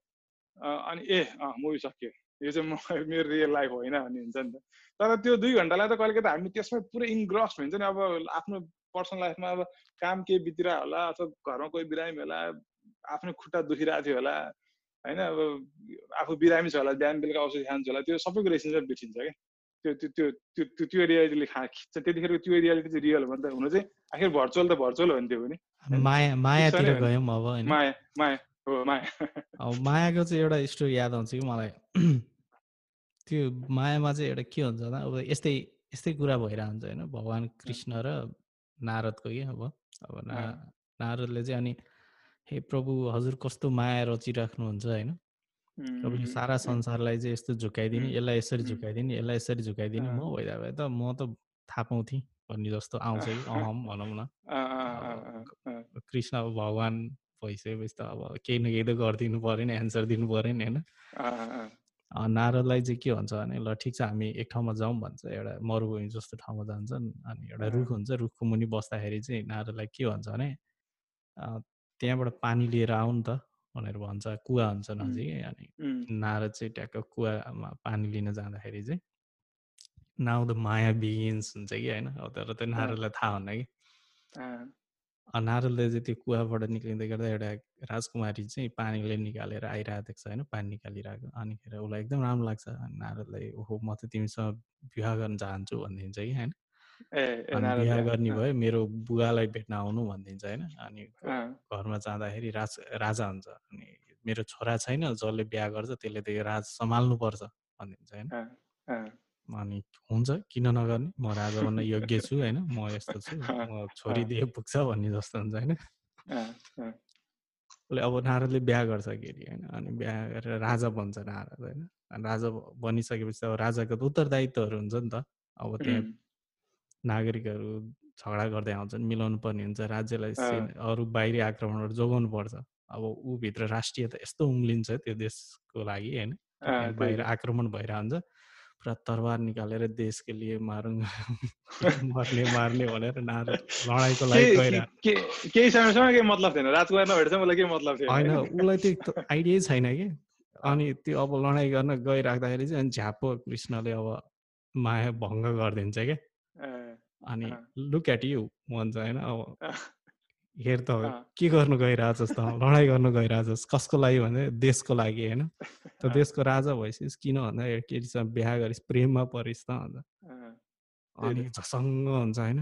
अनि ए अँ मुभी सकियो। यो चाहिँ म [LAUGHS] मेरो रियल लाइफ होइन भन्ने हुन्छ नि त। तर त्यो दुई घन्टालाई त कहिले त हामी त्यसमै पुरै इन्ग्रस्ट हुन्छ नि। अब आफ्नो पर्सनल लाइफमा अब काम केही बितिरह होला अथवा घरमा कोही बिरामी होला आफ्नो खुट्टा दुखिरहेको थियो होला होइन? अब आफू बिरामी छ होला बिहान बेलुका औषधि खान्छ होला त्यो सबैको रेसिन्स बिर्सिन्छ क्या। त्यो त्यो त्यो त्यो त्यो रियालिटीले खा खिच्छ। त्यतिखेर त्यो रियालिटी चाहिँ रियल भन्दा हुनु चाहिँ आखिर भर्चुअल त भर्चुअल हो नि माया मायातिर गयौँ अब माया माया। मायाको चाहिँ एउटा स्टोरी याद आउँछ कि मलाई? [CLEARS THROAT] त्यो मायामा चाहिँ एउटा के हुन्छ भन्दा अब यस्तै यस्तै कुरा भइरहेको हुन्छ होइन भगवान् कृष्ण र नारदको कि अब अब नारदले चाहिँ अनि हे प्रभु हजुर कस्तो माया रचिराख्नुहुन्छ होइन? यो सारा संसारलाई चाहिँ यस्तो झुकाइदिने यसलाई यसरी झुकाइदिने यसलाई यसरी झुकाइदिने म भइदा भए त म त थाहा पाउँथेँ भन्ने जस्तो आउँछ कि अहम भनौँ न। कृष्ण भगवान् भइसकेपछि त अब केही न केही त गरिदिनु पऱ्यो नि एन्सर दिनु पऱ्यो नि होइन? नारदलाई चाहिँ के भन्छ भने ल ठिक छ हामी एक ठाउँमा जाउँ भन्छ एउटा मरुभूमि जस्तो ठाउँमा जान्छन् अनि एउटा रुख हुन्छ रुखको मुनि बस्दाखेरि चाहिँ नारदलाई के भन्छ भने त्यहाँबाट पानी लिएर आऊ नि त भनेर भन्छ कुवा हुन्छ नजिकै अनि नारद चाहिँ ट्याक्क कुवामा पानी लिन जाँदाखेरि चाहिँ नाउ द माया बिगिन्स हुन्छ कि होइन? तर त्यो नारदलाई थाहा हुन्न कि? नारदले चाहिँ त्यो कुवाबाट निक्लिँदै गर्दा एउटा राजकुमारी चाहिँ पानीले निकालेर आइरहेको देख्छ होइन पानी निकालिरहेको अनिखेर उसलाई एकदम राम्रो लाग्छ नारदलाई ओहो म त तिमीसँग विवाह गर्न चाहन्छु भनिदिन्छ कि होइन? अनि बिहा गर्ने भयो मेरो बुवालाई भेट्न आउनु भनिदिन्छ होइन? अनि घरमा जाँदाखेरि राज राजा हुन्छ। अनि मेरो छोरा छैन जसले बिहा गर्छ त्यसले त यो राज सम्हाल्नुपर्छ भनिदिन्छ होइन? अनि हुन्छ किन नगर्ने? म राजा बन्न योग्य छु होइन? म यस्तो छु [LAUGHS] म छोरी दिए पुग्छ भन्ने जस्तो हुन्छ होइन? उसले अब नारदले बिहा गर्छ केरी होइन? अनि बिहा गरेर राजा बन्छ नारद होइन? राजा बनिसकेपछि अब राजाको त उत्तरदायित्वहरू हुन्छ नि त। अब त्यहाँ नागरिकहरू झगडा गर्दै आउँछन् मिलाउनु पर्ने हुन्छ राज्यलाई अरू बाहिरी आक्रमणहरू जोगाउनु पर्छ। अब ऊभित्र राष्ट्रियता यस्तो उम्लिन्छ त्यो देशको लागि होइन? बाहिर आक्रमण भइरहेको हुन्छ पुरा तरबार निकालेर देशको लिए मारौँ [LAUGHS] मर्ने मार्ने भनेर नार लडाइँको लागि केही समयसम्म केही मतलब थिएन राजकुमार नभेट्छ मलाई केही मतलब थिएन। होइन उसलाई त्यो आइडियै छैन कि। अनि त्यो अब लडाइँ गर्न गइराख्दाखेरि चाहिँ अनि झ्याप्पो कृष्णले अब माया भङ्ग गरिदिन्छ क्या। अनि लुक एट यु भन्छ होइन अब हेर त के गर्नु गइरहेछस् त लडाइँ गर्नु गइरहेछस् कसको लागि भने देशको लागि होइन? त [LAUGHS] देशको राजा भइसकिस् किन भन्दा केटीसँग बिहा गरिस् प्रेममा परिस् त अन्त। अनि झसङ्ग हुन्छ होइन?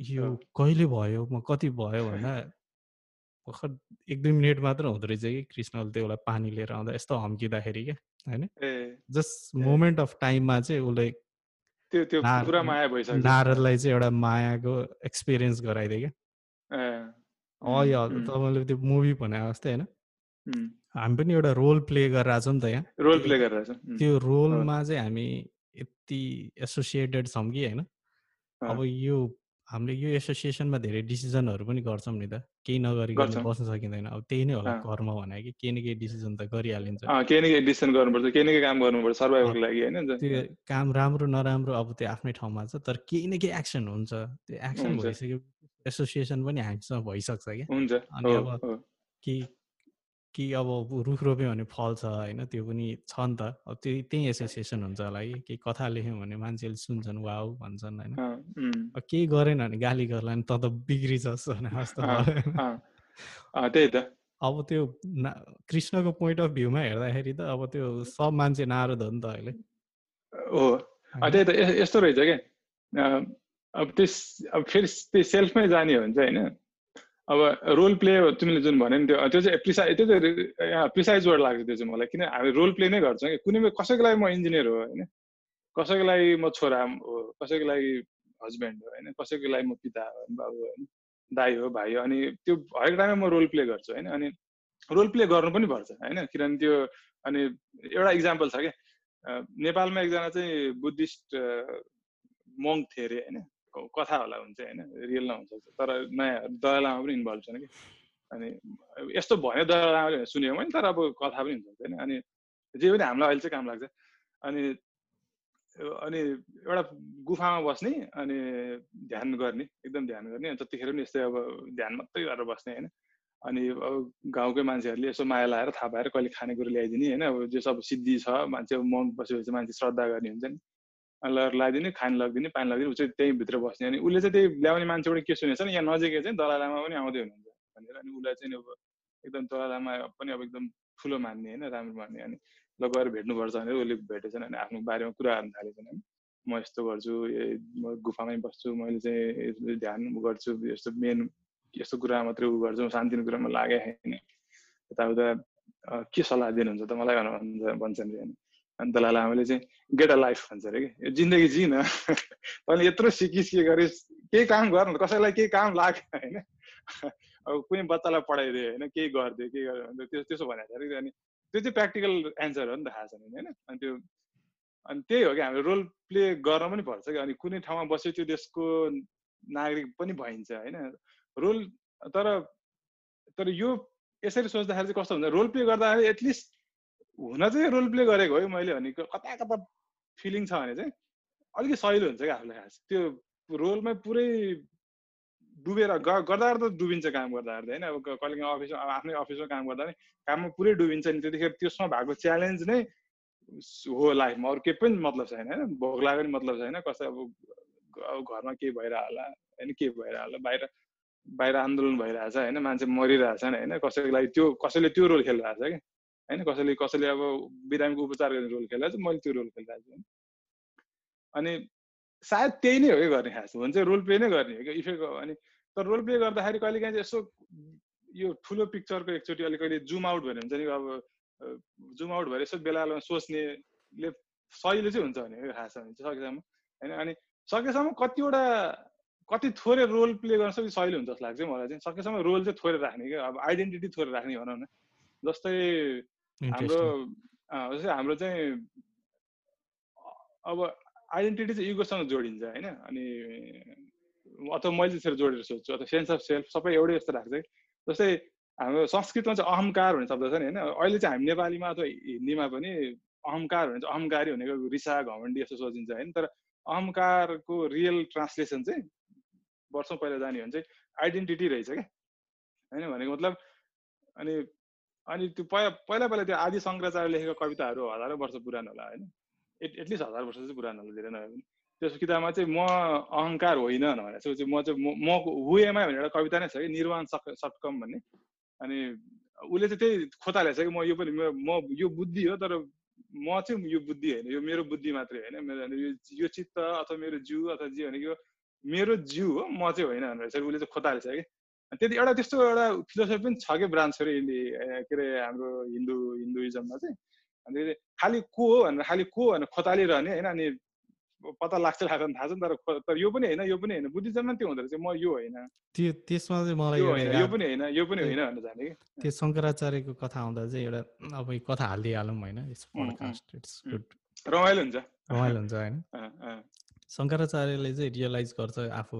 यो कहिले भयो म कति भयो भन्दा [LAUGHS] भर्खर एक दुई मिनट मात्र हुँदो रहेछ कि कृष्णले त्यो उसलाई पानी लिएर आउँदा यस्तो हम्किँदाखेरि क्या होइन? जस्ट मोमेन्ट अफ टाइममा चाहिँ उसले त्यो त्यो पुरा माया भइसक्यो। नारदलाई चाहिँ एउटा मायाको एक्सपिरियन्स गराइदियो क्या। अँ तपाईँले त्यो मुभी भने जस्तै होइन। हामी पनि एउटा रोल प्ले गरिरहेको छौँ नि त यहाँ। रोल प्ले गरिरहेको त्यो रोलमा चाहिँ हामी यति एसोसिएटेड छौँ कि होइन। अब यो हामीले यो एसोसिएसनमा धेरै डिसिजनहरू पनि गर्छौँ नि त। केही नगरिकन बस्न सकिँदैन। अब त्यही नै होला कर्म भने कि केही न केही डिसिजन त गरिहालिन्छ। केही न केही डिसिजन गर्नुपर्छ केही न केही काम गर्नुपर्छ सर्भाइभको लागि होइन त्यो काम राम्रो नराम्रो अब त्यो आफ्नै ठाउँमा छ तर केही न केही एक्सन हुन्छ। त्यो एक्सन भइसक्यो एसोसिएसन पनि हामीसँग भइसक्छ क्या। अनि अब केही कि अब रुख रोप्यो भने फल्छ होइन त्यो पनि छ नि त। अब त्यो त्यही एसोसिएसन हुन्छ होला कि। केही कथा लेख्यौँ भने मान्छेले सुन्छन् वाउ भन्छन् होइन। केही गरेन भने गाली गर्ला नि त त बिग्रिछस् भने जस्तो त्यही त। अब त्यो कृष्णको पोइन्ट अफ भ्यूमा हेर्दाखेरि त अब त्यो सब मान्छे नारद हो नि त अहिले। हो। त्यही त। यस्तो रहेछ क्या अब त्यस अब फेरि त्यो सेल्फमै जाने हो भने चाहिँ होइन? अब रोल प्ले तिमीले जुन भन्यो नि त्यो त्यो चाहिँ प्रिसाइ त्यो चाहिँ प्रिसाइज वर्ड लाग्छ त्यो चाहिँ मलाई किन हामी रोल प्ले नै गर्छौँ कि? कुनै कसैको लागि म इन्जिनियर हो होइन? कसैको लागि म छोरा हो कसैको लागि हस्बेन्ड हो होइन? कसैको लागि म पिता हो बाबु होइन दाई हो भाइ हो अनि त्यो हरेक टाइममा म रोल प्ले गर्छु होइन? अनि रोल प्ले गर्नु पनि पर्छ होइन? किनभने त्यो अनि एउटा इक्जाम्पल छ क्या नेपालमा एकजना चाहिँ बुद्धिस्ट मङ्क थियो अरे होइन? कथा होला हुन्छ होइन रियल नहुन्छ तर नयाँ दया लामा पनि इन्भल्भ छैन कि। अनि यस्तो भयो दया लामाले सुनेको मैले तर अब कथा पनि हुन्छ होइन। अनि जे पनि हामीलाई अहिले चाहिँ काम लाग्छ। अनि अनि एउटा गुफामा बस्ने अनि ध्यान गर्ने एकदम ध्यान गर्ने। जतिखेर पनि यस्तै अब ध्यान मात्रै गरेर बस्ने होइन। अनि अब गाउँकै मान्छेहरूले यसो माया लाएर थाहा पाएर कहिले खानेकुरो ल्याइदिने होइन। अब जो सब सिद्धि छ मान्छे मन बसेपछि मान्छे श्रद्धा गर्ने हुन्छ नि। लगाइदिने खान लगिदिने पानी लगिदिने ऊ चाहिँ त्यहीँ भित्र बस्ने। अनि उसले चाहिँ त्यही ल्याउने मान्छेबाट के सुनेछ नि यहाँ नजिकै चाहिँ दलाइ लामा पनि आउँदै हुनुहुन्छ भनेर। अनि उसलाई चाहिँ अब एकदम दलाइ लामा पनि अब एकदम ठुलो मान्ने होइन राम्रो मान्ने। अनि ल गएर भेट्नुपर्छ भनेर उसले भेटेछन् अनि आफ्नो बारेमा कुरा गर्न थालेछन् होइन। म यस्तो गर्छु म गुफामै बस्छु मैले चाहिँ ध्यान गर्छु यस्तो मेन यस्तो कुरा मात्रै उ गर्छु शान्तिको कुरामा लागेको छैन यताउता के सल्लाह दिनुहुन्छ त मलाई भनेर भन्छन् अरे अनि दलाइ लामाले चाहिँ गेट अ लाइफ भन्छ अरे कि? जिन्दगी जिन। [LAUGHS] तैँले यत्रो सिकिस् के गरिस् केही काम गर न कसैलाई केही काम लाग्यो होइन? [LAUGHS] अब कुनै बच्चालाई पढाइदियो होइन केही गरिदियो केही गर्यो त्यो त्यसो भनेको छ अनि त्यो चाहिँ प्र्याक्टिकल एन्सर हो नि त थाहा छ होइन? अनि त्यो अनि त्यही हो कि हामीले रोल प्ले गर्न पनि पर्छ कि? अनि कुनै ठाउँमा बस्यो त्यो देशको नागरिक पनि भइन्छ होइन? रोल तर तर यो यसरी सोच्दाखेरि चाहिँ कस्तो हुन्छ? रोल प्ले गर्दाखेरि एटलिस्ट हुन चाहिँ रोल प्ले गरेको है मैले भने कता कता फिलिङ छ भने चाहिँ अलिकति सहिलो हुन्छ क्या आफूलाई खास। त्यो रोलमै पुरै डुबेर गर्दा गर्दा डुबिन्छ काम गर्दा गर्दा होइन। अब कहिले काहीँ अफिसमा अब आफ्नै अफिसमा काम गर्दा नि काममा पुरै डुबिन्छ नि। त्यतिखेर त्यसमा भएको च्यालेन्ज नै हो लाइफमा। अरू केही पनि मतलब छैन होइन। लाग्यो पनि मतलब छैन। कसै अब घरमा के भइरह होला होइन के भइरह होला बाहिर बाहिर आन्दोलन भइरहेछ होइन। मान्छे मरिरहेछन् होइन। कसैको लागि त्यो कसैले त्यो रोल खेलिरहेछ क्या। होइन कसैले कसैले अब बिरामीको उपचार गर्ने रोल खेलिरहेको छ मैले त्यो रोल खेलिरहेको छु अनि सायद त्यही नै हो कि गर्ने खास चाहिँ रोल प्ले नै गर्ने हो कि इफेक्ट अनि तर रोल प्ले गर्दाखेरि कहिले काहीँ चाहिँ यसो यो ठुलो पिक्चरको एकचोटि अलिक कहिले जुम आउट भयो भने हुन्छ नि अब जुम आउट भएर यसो बेला बेलामा सोच्नेले सहिलो चाहिँ हुन्छ भने खास भने चाहिँ सकेसम्म होइन अनि सकेसम्म कतिवटा कति थोरै रोल प्ले गर्न सक्यो सहिलो हुन्छ जस्तो लाग्छ मलाई चाहिँ। सकेसम्म रोल चाहिँ थोरै राख्ने क्या अब आइडेन्टिटी थोरै राख्ने भनौँ न जस्तै हाम्रो जस्तै हाम्रो चाहिँ अब आइडेन्टिटी चाहिँ इगोसँग जोडिन्छ होइन? अनि अथवा मैले त्यसरी जोडेर सोध्छु अथवा सेन्स अफ सेल्फ सबै एउटै जस्तो लाग्छ जस्तै हाम्रो संस्कृतमा चाहिँ अहङ्कार भन्ने शब्द छ नि होइन? अहिले चाहिँ हामी नेपालीमा अथवा हिन्दीमा पनि अहङ्कार भने चाहिँ अहङ्कारी भनेको रिसा घमण्डी जस्तो सोचिन्छ होइन? तर अहङ्कारको रियल ट्रान्सलेसन चाहिँ वर्षौँ पहिला जाने भने चाहिँ आइडेन्टिटी रहेछ क्या? होइन भनेको मतलब अनि अनि त्यो पहिला पहिला पहिला त्यो आदि शङ्कराचार्य लेखेको कविताहरू हजारौँ वर्ष पुरानो होला होइन? एट एटलिस्ट हजार वर्ष चाहिँ पुरानो होला धेरै नभए पनि। त्यस किताबमा चाहिँ म अहङ्कार होइन भनेर चाहिँ म चाहिँ म हुएमा भनेर एउटा कविता नै छ कि निर्वाण सक भन्ने। अनि उसले चाहिँ त्यही खोतालेछ कि म यो पनि म यो बुद्धि हो तर म चाहिँ यो बुद्धि होइन यो मेरो बुद्धि मात्रै होइन। मेरो यो चित्त अथवा मेरो जिउ अथवा जे भनेको मेरो जिउ हो म चाहिँ होइन भनेर उसले चाहिँ खोतालेछ कि। त्यति एउटा त्यस्तो एउटा फिलोसफी पनि छ कि ब्रान्च अरे के अरे हाम्रो हिन्दू हिन्दुइजममा चाहिँ। अनि खालि को हो भनेर खालि को भनेर खोतालिरहने होइन? अनि पत्ता लाग्छ लाग्छ थाहा छ नि तर तर यो पनि होइन यो पनि होइन। बुद्धिज्ममा त्यो हुँदो रहेछ। म यो होइन। त्यो त्यसमा चाहिँ मलाई यो पनि होइन यो पनि होइन भनेर जाने कि। त्यो शङ्कराचार्यको कथा आउँदा चाहिँ एउटा अब कथा हालिदिइहालौँ होइन रमाइलो हुन्छ। रमाइलो हुन्छ होइन? शङ्कराचार्यले चाहिँ रियलाइज गर्छ आफू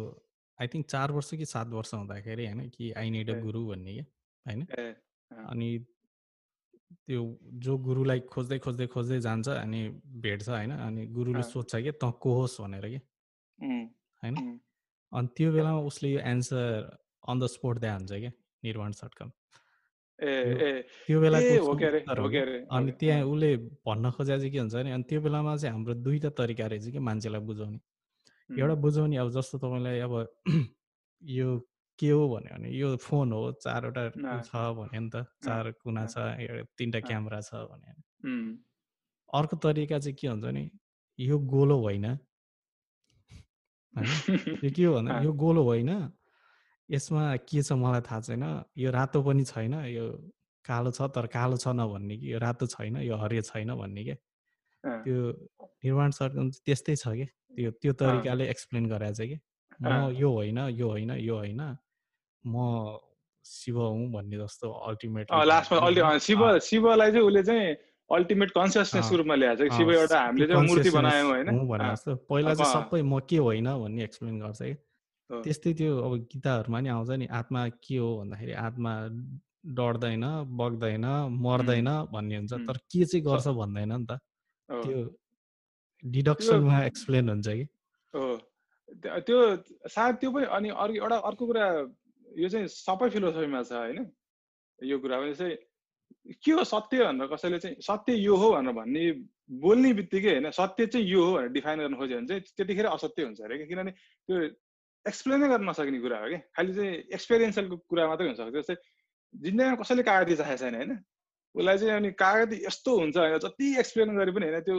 आई थिङ्क चार वर्ष कि सात वर्ष हुँदाखेरि होइन कि आई निड अ गुरु भन्ने क्या होइन? अनि त्यो जो गुरुलाई खोज्दै खोज्दै खोज्दै जान्छ अनि भेट्छ होइन अनि गुरुले सोध्छ कि त को होस्? भनेर कि होइन? अनि त्यो बेलामा उसले यो एन्सर अन द स्पोट दिए हुन्छ क्या निर्माण सटकम त्यो बेलाको अनि त्यहाँ उसले भन्न खोजे चाहिँ के हुन्छ भने अनि त्यो बेलामा चाहिँ हाम्रो दुईवटा तरिका रहेछ कि मान्छेलाई बुझाउने। एउटा बुझाउने अब जस्तो तपाईँलाई अब [CLEARS THROAT] यो के हो भन्यो भने यो फोन हो चारवटा छ भन्यो नि त चार कुना छ तिनवटा क्यामेरा छ भन्यो अर्को तरिका चाहिँ के हुन्छ भने यो गोलो होइन। यो के हो भन्दा [LAUGHS] यो गोलो होइन यसमा के छ मलाई थाहा छैन यो रातो पनि छैन यो कालो छ तर कालो छ नभन्ने कि यो रातो छैन यो हरियो छैन भन्ने क्या। त्यो निर्माण सर्कल त्यस्तै छ कि त्यो त्यो तरिकाले एक्सप्लेन गराएको छ कि? म यो होइन यो होइन यो होइन म शिव हुँ भन्ने जस्तो अल्टिमेट लास्टमा शिव शिवलाई चाहिँ उसले चाहिँ अल्टिमेट कन्सियसनेसको रूपमा ल्याएको छ शिव एउटा हामीले चाहिँ मूर्ति बनायौँ होइन? जस्तो। पहिला चाहिँ सबै म के होइन भन्ने एक्सप्लेन गर्छ कि? त्यस्तै त्यो अब गीताहरूमा नि आउँछ नि आत्मा के हो भन्दाखेरि आत्मा डढ्दैन बग्दैन मर्दैन भन्ने हुन्छ। तर के चाहिँ गर्छ भन्दैन नि त? त्यो डिडक्सनमा एक्सप्लेन हुन्छ कि? त्यो सायद त्यो पनि अनि अर्को एउटा अर्को कुरा यो चाहिँ सबै फिलोसफीमा छ होइन? यो कुरा पनि चाहिँ के हो सत्य भनेर कसैले चाहिँ सत्य यो हो भनेर भन्ने बोल्ने बित्तिकै होइन सत्य चाहिँ यो हो भनेर डिफाइन गर्न खोज्यो भने चाहिँ त्यतिखेर असत्य हुन्छ अरे कि किनभने त्यो एक्सप्लेनै गर्न नसक्ने कुरा हो कि खालि चाहिँ एक्सपिरियन्सलको कुरा मात्रै हुनसक्छ। जस्तै जिन्दगीमा कसैले कागती चाहेको छैन होइन? उसलाई चाहिँ अनि कागती यस्तो हुन्छ होइन जति एक्सप्लेन गरे पनि होइन त्यो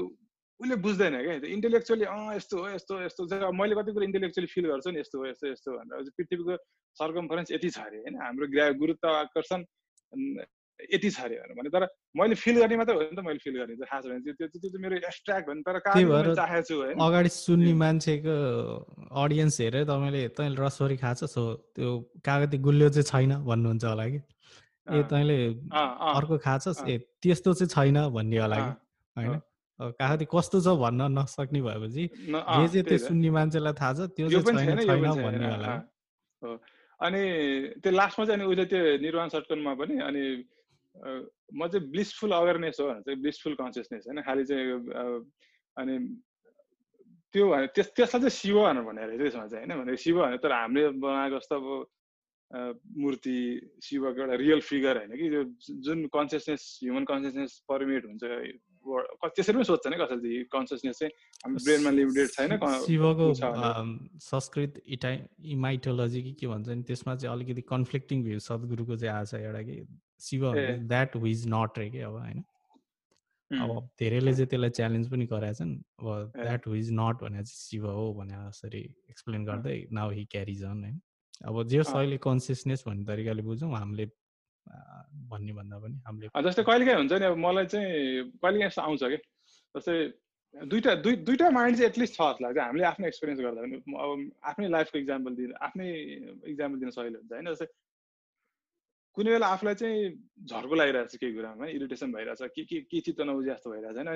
उसले बुझ्दैन क्या? त्यो इन्टेलेक्चुअली अँ यस्तो हो यस्तो यस्तो चाहिँ मैले कति कुरा इन्टेलेक्चुअली फिल गर्छु नि यस्तो हो यस्तो यस्तो भनेर पृथ्वीको सर्कमफरेन्स यति छ अरे होइन? हाम्रो ग्रा गुरुत्व आकर्षण यति छ अरे भने। तर मैले फिल गर्ने मात्रै हो नि त मैले फिल गर्ने थाहा छ भने त्यो त्यो चाहिँ मेरो एब्स्ट्राक्ट भने तर चाहेको छु है अगाडि सुन्ने मान्छेको अडियन्स हेरेर तपाईँले तैँले रसवरी खाएको सो त्यो कागती गुलियो चाहिँ छैन भन्नुहुन्छ होला कि? ए तैँले अर्को खाछस् ए त्यस्तो चाहिँ छैन भन्ने होला कि? होइन? कागती कस्तो छ भन्न नसक्ने भएपछि जे जे त्यो सुन्ने मान्छेलाई थाहा छ त्यो चाहिँ छैन छैन भन्ने होला। अनि त्यो लास्टमा चाहिँ अनि उसले त्यो निर्वाण सटकनमा पनि अनि म चाहिँ ब्लिसफुल अवेरनेस हो चाहिँ ब्लिसफुल कन्सियसनेस होइन खालि चाहिँ अनि त्यो भने त्यस त्यसलाई चाहिँ शिव भनेर भनेर त्यसमा चाहिँ होइन भने शिव भने तर हामीले बनाएको जस्तो अब मूर्ति शिवको एउटा रियल फिगर होइन कि त्यो जुन कन्सियसनेस ह्युमन कन्सियसनेस पर्मिट हुन्छ त्यसरी पनि सोध्छ नि कसैले कन्सियसनेस चाहिँ? हाम्रो ब्रेनमा लिमिटेड छैन शिवको संस्कृत इटा इमाइटोलोजी कि के भन्छ नि त्यसमा चाहिँ अलिकति कन्फ्लिक्टिङ भ्यू सद्गुरुको चाहिँ आएको छ एउटा कि शिव द्याट विज नट रे कि अब होइन? अब धेरैले चाहिँ त्यसलाई च्यालेन्ज पनि गराएछन् अब द्याट विज नट भने चाहिँ शिव हो भने जसरी एक्सप्लेन गर्दै नाउ हि क्यारिज अन होइन? अब जे अहिले कन्सियसनेस भन्ने तरिकाले बुझौँ हामीले भन्ने भन्दा पनि हामीले जस्तै कहिले काहीँ हुन्छ नि अब मलाई चाहिँ कहिले काहीँ यस्तो आउँछ कि जस्तै दुइटा दुई दुइटा माइन्ड चाहिँ एटलिस्ट छ जस्तो लाग्छ हामीले आफ्नो एक्सपिरियन्स गर्दा पनि अब आफ्नै लाइफको इक्जाम्पल दिन आफ्नै इक्जाम्पल दिन सजिलो हुन्छ होइन जस्तै कुनै बेला आफूलाई चाहिँ झर्को लागिरहेको छ केही कुरामा इरिटेसन भइरहेछ के के के चित्त नबुझे जस्तो भइरहेछ होइन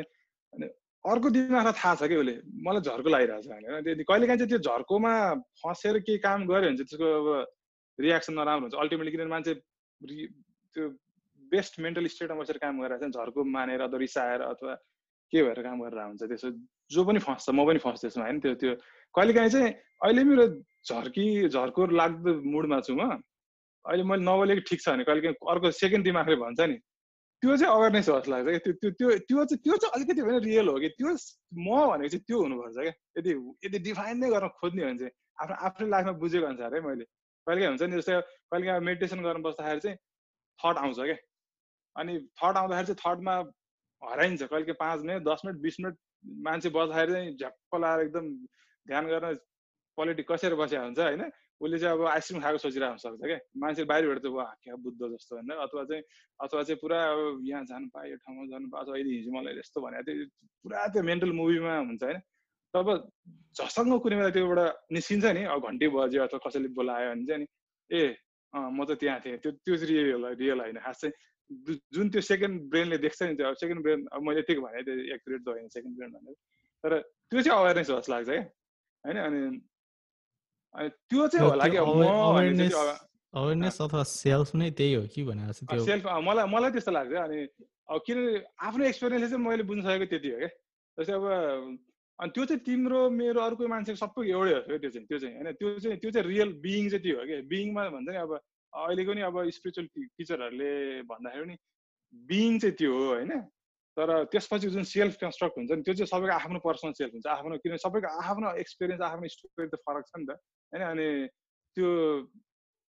अनि अर्को दिमागलाई थाहा छ कि उसले मलाई झर्को लागिरहेछ होइन त्यो कहिले काहीँ चाहिँ त्यो झर्कोमा फसेर केही काम गऱ्यो भने चाहिँ त्यसको अब रियाक्सन नराम्रो हुन्छ। अल्टिमेटली किनभने मान्छे त्यो बेस्ट मेन्टल स्टेटमा बसेर काम गरिरहेको छ झर्को मानेर अथवा रिसाएर अथवा के भएर काम गरेर हुन्छ त्यसो जो पनि फस्छ म पनि फस्छु त्यसमा होइन? त्यो त्यो कहिलेकाहीँ चाहिँ अहिले मेरो झर्की झर्को लाग्दो मुडमा छु म। अहिले मैले नबोलेको ठिक छ भने कहिले काहीँ अर्को सेकेन्ड दिमागले भन्छ नि। त्यो चाहिँ अवेरनेस हो जस्तो लाग्छ क्या। त्यो त्यो त्यो चाहिँ त्यो चाहिँ अलिकति भने रियल हो कि? त्यो म भनेको चाहिँ त्यो हुनुपर्छ क्या। यदि यदि डिफाइन नै गर्न खोज्ने भने चाहिँ आफ्नो आफ्नो लाइफमा बुझेको अनुसार है मैले। कहिले काहीँ हुन्छ नि जस्तै कहिले काहीँ मेडिटेसन गर्न बस्दाखेरि चाहिँ थट आउँछ क्या अनि थट आउँदाखेरि चाहिँ थटमा हराइन्छ। कहिले काहीँ पाँच मिनट दस मिनट बिस मिनट मान्छे बस्दाखेरि चाहिँ झ्याप्प लाएर एकदम ध्यान गर्न पोलिटिक कसेर बसेको हुन्छ होइन? उसले चाहिँ अब आइसक्रिम खाएको सोचिरहेको सक्छ क्या मान्छे बाहिरबाट चाहिँ वा बुद्ध जस्तो होइन? अथवा चाहिँ अथवा चाहिँ पुरा अब यहाँ जानु पायो यो ठाउँमा जानु पायो अथवा अहिले हिजो मलाई यस्तो भनेको थियो। पुरा त्यो मेन्टल मुभीमा हुन्छ होइन? तब झसँग कुनै बेला त्योबाट निस्किन्छ नि अब घन्टी बज्यो अथवा कसैले बोलायो भने चाहिँ नि ए म त त्यहाँ थिएँ त्यो त्यो चाहिँ रियल रियल होइन। खास चाहिँ जुन त्यो सेकेन्ड ब्रेनले देख्छ नि त्यो अब सेकेन्ड ब्रेन अब मैले यतिको भने त्यो एक्युरेट त होइन सेकेन्ड ब्रेन भनेर। तर त्यो चाहिँ अवेरनेस जस्तो लाग्छ क्या होइन? अनि अनि त्यो चाहिँ होला कि अवेरनेस अथवा सेल्फ नै त्यही हो कि भनेर त्यो सेल्फ मलाई मलाई त्यस्तो लाग्छ। अनि अब किन आफ्नो एक्सपिरियन्सले चाहिँ मैले बुझ्न सकेको त्यति हो क्या। जस्तै अब अनि त्यो चाहिँ तिम्रो मेरो अर्को मान्छेको सबै एउटै हो त्यो चाहिँ त्यो चाहिँ होइन? त्यो चाहिँ त्यो चाहिँ रियल बिइङ चाहिँ त्यो हो क्या? बिइङमा भन्छ नि अब अहिलेको नि अब स्पिरिचुअल टिचरहरूले भन्दाखेरि नि बिइङ चाहिँ त्यो हो होइन? तर त्यसपछि जुन सेल्फ कन्स्ट्रक्ट हुन्छ नि त्यो चाहिँ सबैको आफ्नो पर्सनल सेल्फ हुन्छ। आफ्नो किनभने सबैको आफ्नो एक्सपिरियन्स आफ्नो स्टोरी त फरक छ नि त होइन? अनि त्यो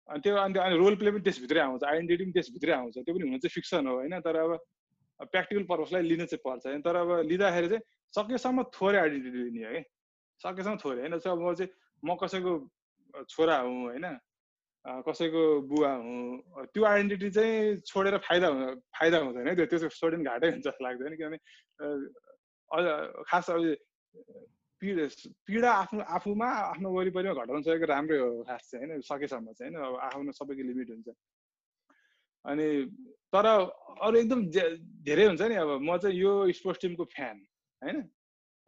अनि त्यो अनि अनि रोल प्ले पनि त्यसभित्रै आउँछ आइडेन्टिटी पनि त्यसभित्रै आउँछ। त्यो पनि हुन चाहिँ फिक्सन हो होइन? तर अब प्र्याक्टिकल पर्पजलाई लिन चाहिँ पर्छ होइन? तर अब लिँदाखेरि चाहिँ सकेसम्म थोरै आइडेन्टिटी लिने हो। सकेसम्म थोरै होइन। अब म चाहिँ म कसैको छोरा हुँ होइन कसैको बुवा हुँ त्यो आइडेन्टिटी चाहिँ छोडेर फाइदा हुँ फाइदा हुँदैन त्यो त्यो छोड्यो भने घाटै हुन्छ जस्तो लाग्दैन किनभने खास अब पीडा पीडा आफ्नो आफूमा आफ्नो वरिपरिमा घटाउन सकेको राम्रै हो खास चाहिँ होइन। सकेसम्म चाहिँ होइन। अब आफ्नो सबैको लिमिट हुन्छ। अनि तर अरू एकदम धेरै हुन्छ नि अब। म चाहिँ यो स्पोर्ट्स टिमको फ्यान। होइन?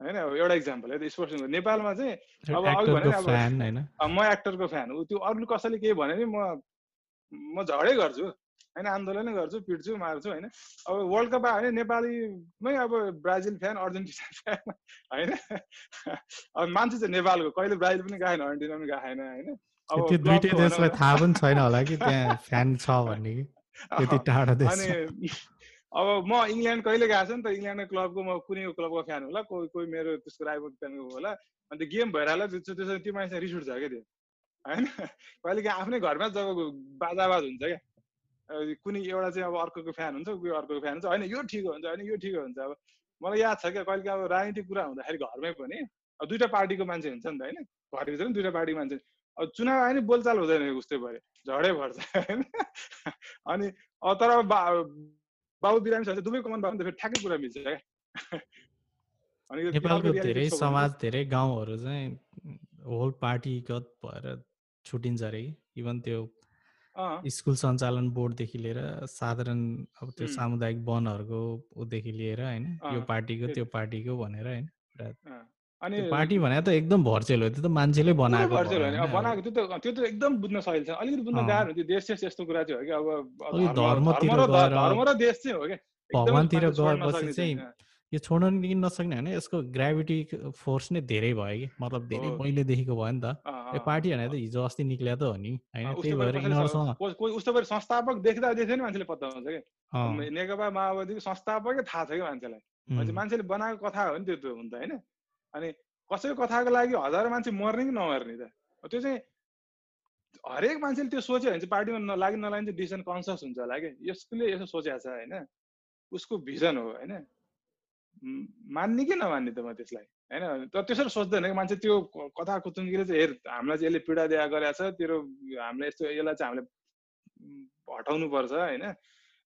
होइन अब एउटा इक्जाम्पल है स्पोर्ट्स नेपालमा चाहिँ अब अघि भने अब म एक्टरको फ्यान हो। त्यो अरूले कसैले केही भन्यो भने म म झगडै गर्छु। होइन आन्दोलनै गर्छु पिट्छु मार्छु होइन? अब वर्ल्ड कप आयो भने नेपालीमै अब ब्राजिल फ्यान अर्जेन्टिना [LAUGHS] फ्यान होइन? अब मान्छे चाहिँ नेपालको कहिले ब्राजिल पनि गएन अर्जेन्टिना पनि गएन होइन? अब दुइटै देशलाई थाहा पनि छैन होला कि त्यहाँ फ्यान छ भन्ने [LAUGHS] त्यति टाढा देश। अब म इङ्ल्यान्ड कहिले गएको छु नि त? इङ्ल्यान्डको क्लबको म कुनै क्लबको फ्यान होला? कोही कोही मेरो त्यसको राइबल फ्यानको होला। अन्त गेम भइरहेको त्यसो त्यो मान्छे रिस उठ्छ क्या त्यो? होइन? कहिले काहीँ आफ्नै घरमा जब बाजाबाज हुन्छ क्या? कुनै एउटा चाहिँ अब अर्को फ्यान हुन्छ कोही अर्को फ्यान हुन्छ। होइन यो ठिक हुन्छ होइन यो ठिक हुन्छ। अब मलाई याद छ क्या कहिले अब राजनीतिक कुरा हुँदाखेरि घरमै पनि अब दुइटा पार्टीको मान्छे हुन्छ नि त होइन? घरभित्र पनि दुइटा पार्टीको मान्छे अब चुनाव आयो नि बोलचाल हुँदैन उस्तै भयो झडै भर्छ [LAUGHS] होइन? अनि तर बाबु बिरामी छ भने दुवै कमान बाबु फेरि ठ्याक्कै कुरा मिल्छ क्या। [LAUGHS] नेपालको धेरै समाज धेरै गाउँहरू चाहिँ होल पार्टीगत भएर छुटिन्छ अरे। इभन त्यो स्कुल सञ्चालन बोर्डदेखि लिएर साधारण अब त्यो सामुदायिक वनहरूको ऊदेखि लिएर होइन यो पार्टीको त्यो पार्टीको भनेर होइन। अनि पार्टी भने त एकदम भर्चेल हो त्यो त मान्छेले बनाएको बनाएको त्यो त त्यो त एकदम बुझ्न सकिन्छ अलिकति बुझ्न गाह्रो त्यो देश चाहिँ यस्तो कुरा चाहिँ हो कि अब धर्मतिर धर्म र देश चाहिँ हो कि भगवान्तिर गएपछि चाहिँ यो छोड्न नसक्ने होइन यसको ग्राभिटी फोर्स नै धेरै भयो कि। मतलब धेरै पहिलेदेखिको भयो नि त। यो पार्टी भने त हिजो अस्ति निक्ल्या त हो नि होइन? त्यही भएर यिनीहरूसँग उस्तो संस्थापक देख्दा देख्दै नि मान्छेले पत्ता हुन्छ कि। नेकपा माओवादीको संस्थापकै थाहा छ कि मान्छेलाई। मान्छेले बनाएको कथा हो नि त्यो त हुन्छ होइन? अनि कसैको कथाको लागि हजार मान्छे मर्ने कि नमर्ने त? त्यो चाहिँ हरेक मान्छेले त्यो सोच्यो भने चाहिँ पार्टीमा लागि नलागि चाहिँ डिसिजन कन्सियस हुन्छ होला कि? यसले यसो सोचेको छ होइन। उसको भिजन हो होइन। मान्ने कि नमान्ने त म त्यसलाई? होइन? तर त्यसरी सोच्दैन कि मान्छे त्यो कथा कुतुङ्गीले चाहिँ हेर हामीलाई चाहिँ यसले पीडा दिया गरेको छ तेरो हामीले यस्तो यसलाई चाहिँ हामीले हटाउनु पर्छ होइन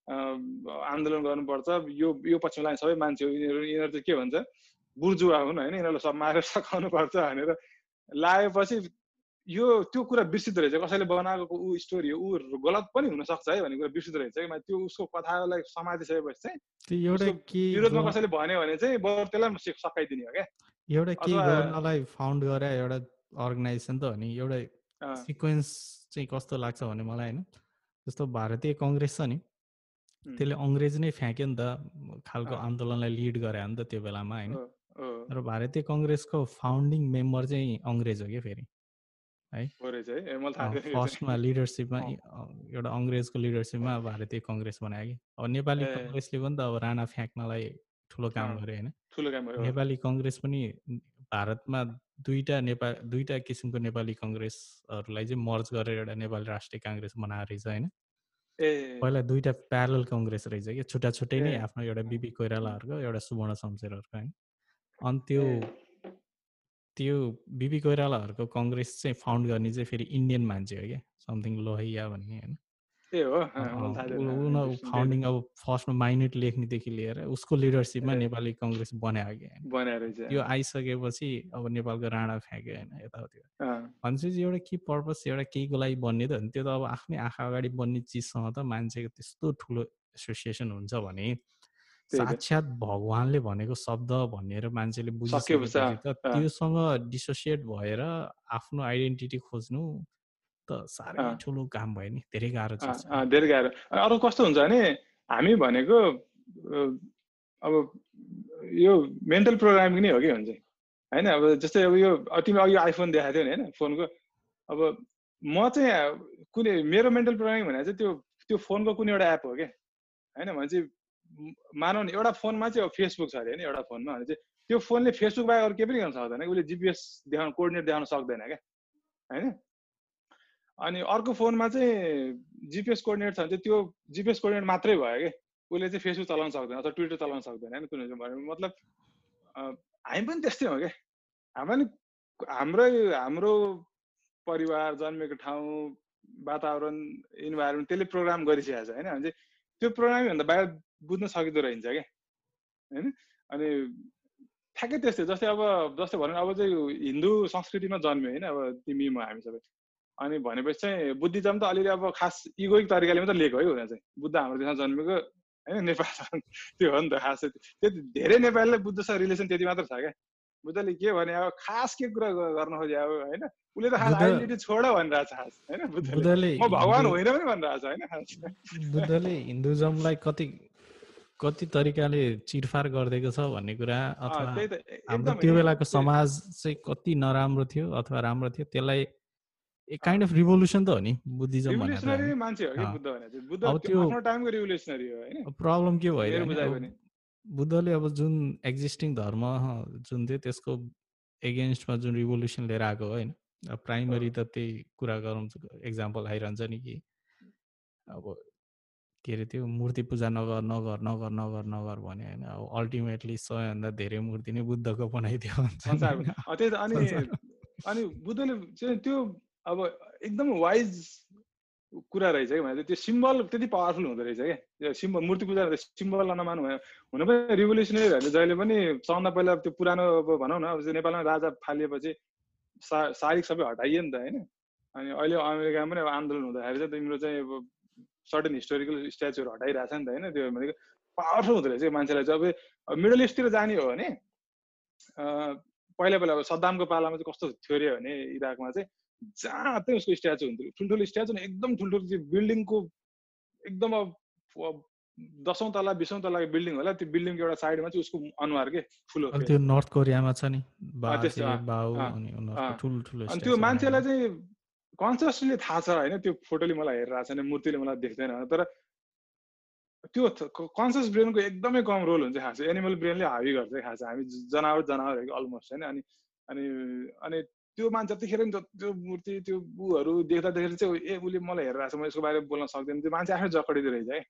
आन्दोलन गर्नुपर्छ। यो यो पक्षमा लाग्ने सबै मान्छे यिनीहरू यिनीहरू चाहिँ के भन्छ? बुर्जुवा हुन् होइन यिनीहरूलाई सब मारेर [LAUGHS] सघाउनु पर्छ भनेर लागेपछि यो त्यो कुरा बिर्सिँदो रहेछ। कसैले बनाएको ऊ स्टोरी हो ऊ गलत पनि हुनसक्छ है भन्ने कुरा बिर्सिँदो रहेछ कि त्यो उसको कथालाई समातिसकेपछि चाहिँ विरोधमा कसैले भन्यो भने चाहिँ बरु त्यसलाई सकाइदिने हो क्या। एउटा के गर्नलाई फाउन्ड गरे एउटा अर्गनाइजेसन त हो नि एउटा सिक्वेन्स चाहिँ कस्तो लाग्छ भने मलाई होइन। जस्तो भारतीय कङ्ग्रेस छ नि त्यसले अङ्ग्रेज नै फ्याँक्यो नि त खालको आन्दोलनलाई लिड गरे नि त त्यो बेलामा होइन। र भारतीय कङ्ग्रेसको फाउन्डिङ मेम्बर चाहिँ अङ्ग्रेज हो क्या फेरि है? फर्स्टमा लिडरसिपमा एउटा अङ्ग्रेजको लिडरसिपमा भारतीय कङ्ग्रेस बनायो कि। अब नेपाली कङ्ग्रेसले पनि त अब राणा फ्याँक्नलाई ठुलो काम गर्यो होइन? नेपाली कङ्ग्रेस पनि भारतमा दुईवटा नेपाल दुईवटा किसिमको नेपाली कङ्ग्रेसहरूलाई चाहिँ मर्ज गरेर एउटा नेपाली राष्ट्रिय काङ्ग्रेस बनाएर रहेछ होइन? पहिला दुईवटा प्यारल कङ्ग्रेस रहेछ कि छुट्टा छुट्टै नै आफ्नो एउटा बिपी कोइरालाहरूको एउटा सुवर्ण शमशेरहरूको होइन? अनि त्यो त्यो बिपी कोइरालाहरूको कङ्ग्रेस चाहिँ फाउन्ड गर्ने चाहिँ फेरि इन्डियन मान्छे हो क्या? समथिङ लोहिया भन्ने होइन। फाउन्डिङ अब फर्स्टमा माइनेट लेख्नेदेखि लिएर उसको लिडरसिपमा नेपाली कङ्ग्रेस बनायो कि त्यो आइसकेपछि अब नेपालको राणा फ्याँक्यो होइन यताउति। भनेपछि एउटा के पर्पज एउटा केहीको लागि बन्ने त? त्यो त अब आफ्नै आँखा अगाडि बन्ने चिजसँग त मान्छेको त्यस्तो ठुलो एसोसिएसन हुन्छ भने साक्षात भगवान्ले भनेको शब्द भनेर मान्छेले बुझिसकेपछि त त्योसँग डिसोसिएट भएर आफ्नो आइडेन्टिटी खोज्नु त साह्रै ठुलो काम भयो नि धेरै गाह्रो छ। धेरै गाह्रो। अरू कस्तो हुन्छ भने हामी भनेको अब यो मेन्टल प्रोग्रामिङ नै हो कि हुन्छ। होइन अब जस्तै अब यो तिमीले अघि आइफोन देखाएको थियो नि होइन फोनको। अब म चाहिँ कुनै मेरो मेन्टल प्रोग्रामिङ भनेको चाहिँ त्यो त्यो फोनको कुनै एउटा एप हो क्या। होइन भने चाहिँ मानव एउटा फोनमा चाहिँ फेसबुक छ अरे होइन एउटा फोनमा। भने चाहिँ त्यो फोनले फेसबुक बाहेक अरू केही पनि गर्न सक्दैन उसले जिपिएस देखाउनु कोर्डिनेट देखाउन सक्दैन क्या? होइन? अनि अर्को फोनमा चाहिँ जिपिएस कोर्डिनेट छ भने चाहिँ त्यो जिपिएस कोर्डिनेट मात्रै भयो क्या उसले चाहिँ फेसबुक चलाउन सक्दैन अथवा ट्विटर चलाउन सक्दैन होइन कुनै भने मतलब हामी पनि त्यस्तै हो क्या हाम्रो नि हाम्रै हाम्रो परिवार जन्मेको ठाउँ वातावरण इन्भाइरोमेन्ट त्यसले प्रोग्राम गरिसकेको छ होइन? भने चाहिँ त्यो प्रोग्रामिङभन्दा बाहिर बुझ्न सकिँदो रहेछ क्या होइन अनि ठ्याक्कै त्यस्तै जस्तै अब जस्तै भनौँ अब चाहिँ हिन्दू संस्कृतिमा जन्म्यो होइन अब तिमी म हामी सबै अनि भनेपछि चाहिँ बुद्धिज्म त अलिअलि अब खास इगोइक तरिकाले मात्रै लिएको है हुन चाहिँ बुद्ध हाम्रो देशमा जन्मेको होइन नेपाल त्यो हो नि त खास त्यो धेरै नेपालीलाई बुद्धसँग रिलेसन त्यति मात्र छ क्या बुद्धले के भने अब खास के कुरा गर्न खोजे अब होइन उसले त खास आइडेन्टिटी छोड भनिरहेको छ खास होइन बुद्धले म भगवान् होइन पनि भनिरहेको छ होइन बुद्धले हिन्दुजमलाई कति कति तरिकाले चिरफार गरिदिएको छ भन्ने कुरा अथवा हाम्रो त्यो बेलाको समाज चाहिँ कति नराम्रो थियो अथवा राम्रो थियो त्यसलाई एक काइन्ड अफ रिभोल्युसन त हो नि बुद्धिज्म त्यो प्रब्लम के भयो बुद्धले अब जुन एक्जिस्टिङ धर्म जुन थियो त्यसको एगेन्स्टमा जुन रिभोल्युसन लिएर आएको होइन प्राइमरी त त्यही कुरा गरौँ एक्जाम्पल आइरहन्छ नि कि अब के अरे त्यो मूर्ति पूजा नगर नगर नगर नगर नगर भन्यो होइन। अब अल्टिमेटली सबैभन्दा धेरै मूर्ति नै बुद्धको बनाइदियो त्यही त। अनि अनि बुद्धले चाहिँ त्यो अब एकदम वाइज कुरा रहेछ कि भने त्यो सिम्बल त्यति पावरफुल हुँदो रहेछ क्या। सिम्बल मूर्ति पूजा सिम्बल नमानु भयो। हुन पनि रिभोल्युसनरीहरूले जहिले पनि सबभन्दा पहिला त्यो पुरानो अब भनौँ न अब नेपालमा राजा फालिएपछि सा सारिक सबै हटाइयो नि त होइन। अनि अहिले अमेरिकामा पनि अब आन्दोलन हुँदाखेरि चाहिँ तिम्रो चाहिँ अब सर्टेन हिस्टोरिकल स्ट्याचुहरू हटाइरहेछ नि त होइन? त्यो भनेको पावरफुल हुँदो रहेछ मान्छेलाई चाहिँ। अब मिडल इस्टतिर जाने हो भने पहिला पहिला अब सद्दामको पालामा चाहिँ कस्तो थियो अरे भने इराकमा चाहिँ जहाँ चाहिँ उसको स्ट्याचु हुन्थ्यो। ठुल्ठुलो स्ट्याचु एकदम ठुल्ठुलो त्यो बिल्डिङको एकदम अब दसौँ तला बिसौँ तलाको बिल्डिङ होला। त्यो बिल्डिङको एउटा साइडमा चाहिँ उसको अनुहार के? ठुलो त्यो नर्थ कोरियामा छ नि? अनि त्यो मान्छेलाई चाहिँ कन्सियसली थाहा छ होइन त्यो फोटोले मलाई हेरिरहेको छ मूर्तिले मलाई देख्दैन तर त्यो कन्सियस ब्रेनको एकदमै कम रोल हुन्छ खास एनिमल ब्रेनले हावी गर्छ खास हामी जनावर जनावर अलमोस्ट होइन अनि अनि अनि त्यो मान्छे त्यतिखेर नि त्यो मूर्ति त्यो ऊहरू देख्दा देखेर चाहिँ ए उसले मलाई हेरेर छ म यसको बारेमा बोल्न सक्दैन त्यो मान्छे आफै जकडिँदो रहेछ है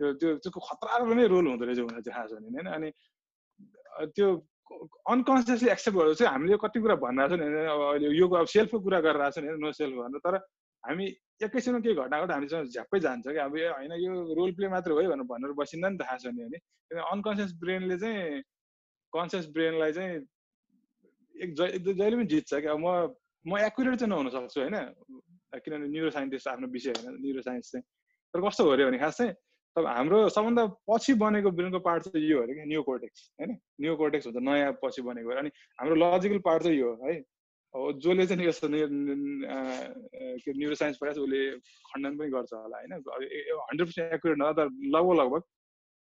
त्यो त्यो त्यसको खतरा नै रोल हुँदो रहेछ भनेर चाहिँ खास भने होइन अनि त्यो अनकन्सियसली एक्सेप्ट गरेर चाहिँ हामीले कति कुरा भनिरहेको छ नि अब अहिले यो अब सेल्फको कुरा गरिरहेको छ नि नो सेल्फ भनेर। तर हामी एकैछिनमा केही घटना घट हामीसँग झ्याप्पै जान्छ कि अब होइन यो रोल प्ले मात्र हो भनेर भनेर बसिँदा नि थाहा छ नि होइन अनकन्सियस ब्रेनले चाहिँ कन्सियस ब्रेनलाई चाहिँ एक जहिले पनि जित्छ कि अब म म एकुरेट चाहिँ नहुन सक्छु होइन। किनभने न्युरो साइन्टिस्ट आफ्नो विषय होइन न्युरो साइन्स चाहिँ। तर कस्तो हो अरे भने खास चाहिँ तब हाम्रो सबभन्दा पछि बनेको ब्रेनको पार्ट चाहिँ यो अरे कि न्यु कोर्टेक्स होइन? न्यु कोर्टेक्स हुन्छ नयाँ पछि बनेको अनि हाम्रो लजिकल पार्ट चाहिँ यो हो है? जसले चाहिँ यस्तो के न्युरो साइन्स पढाएको उसले खण्डन पनि गर्छ होला होइन? हन्ड्रेड पर्सेन्ट एकुरेट नभए तर लगभग लगभग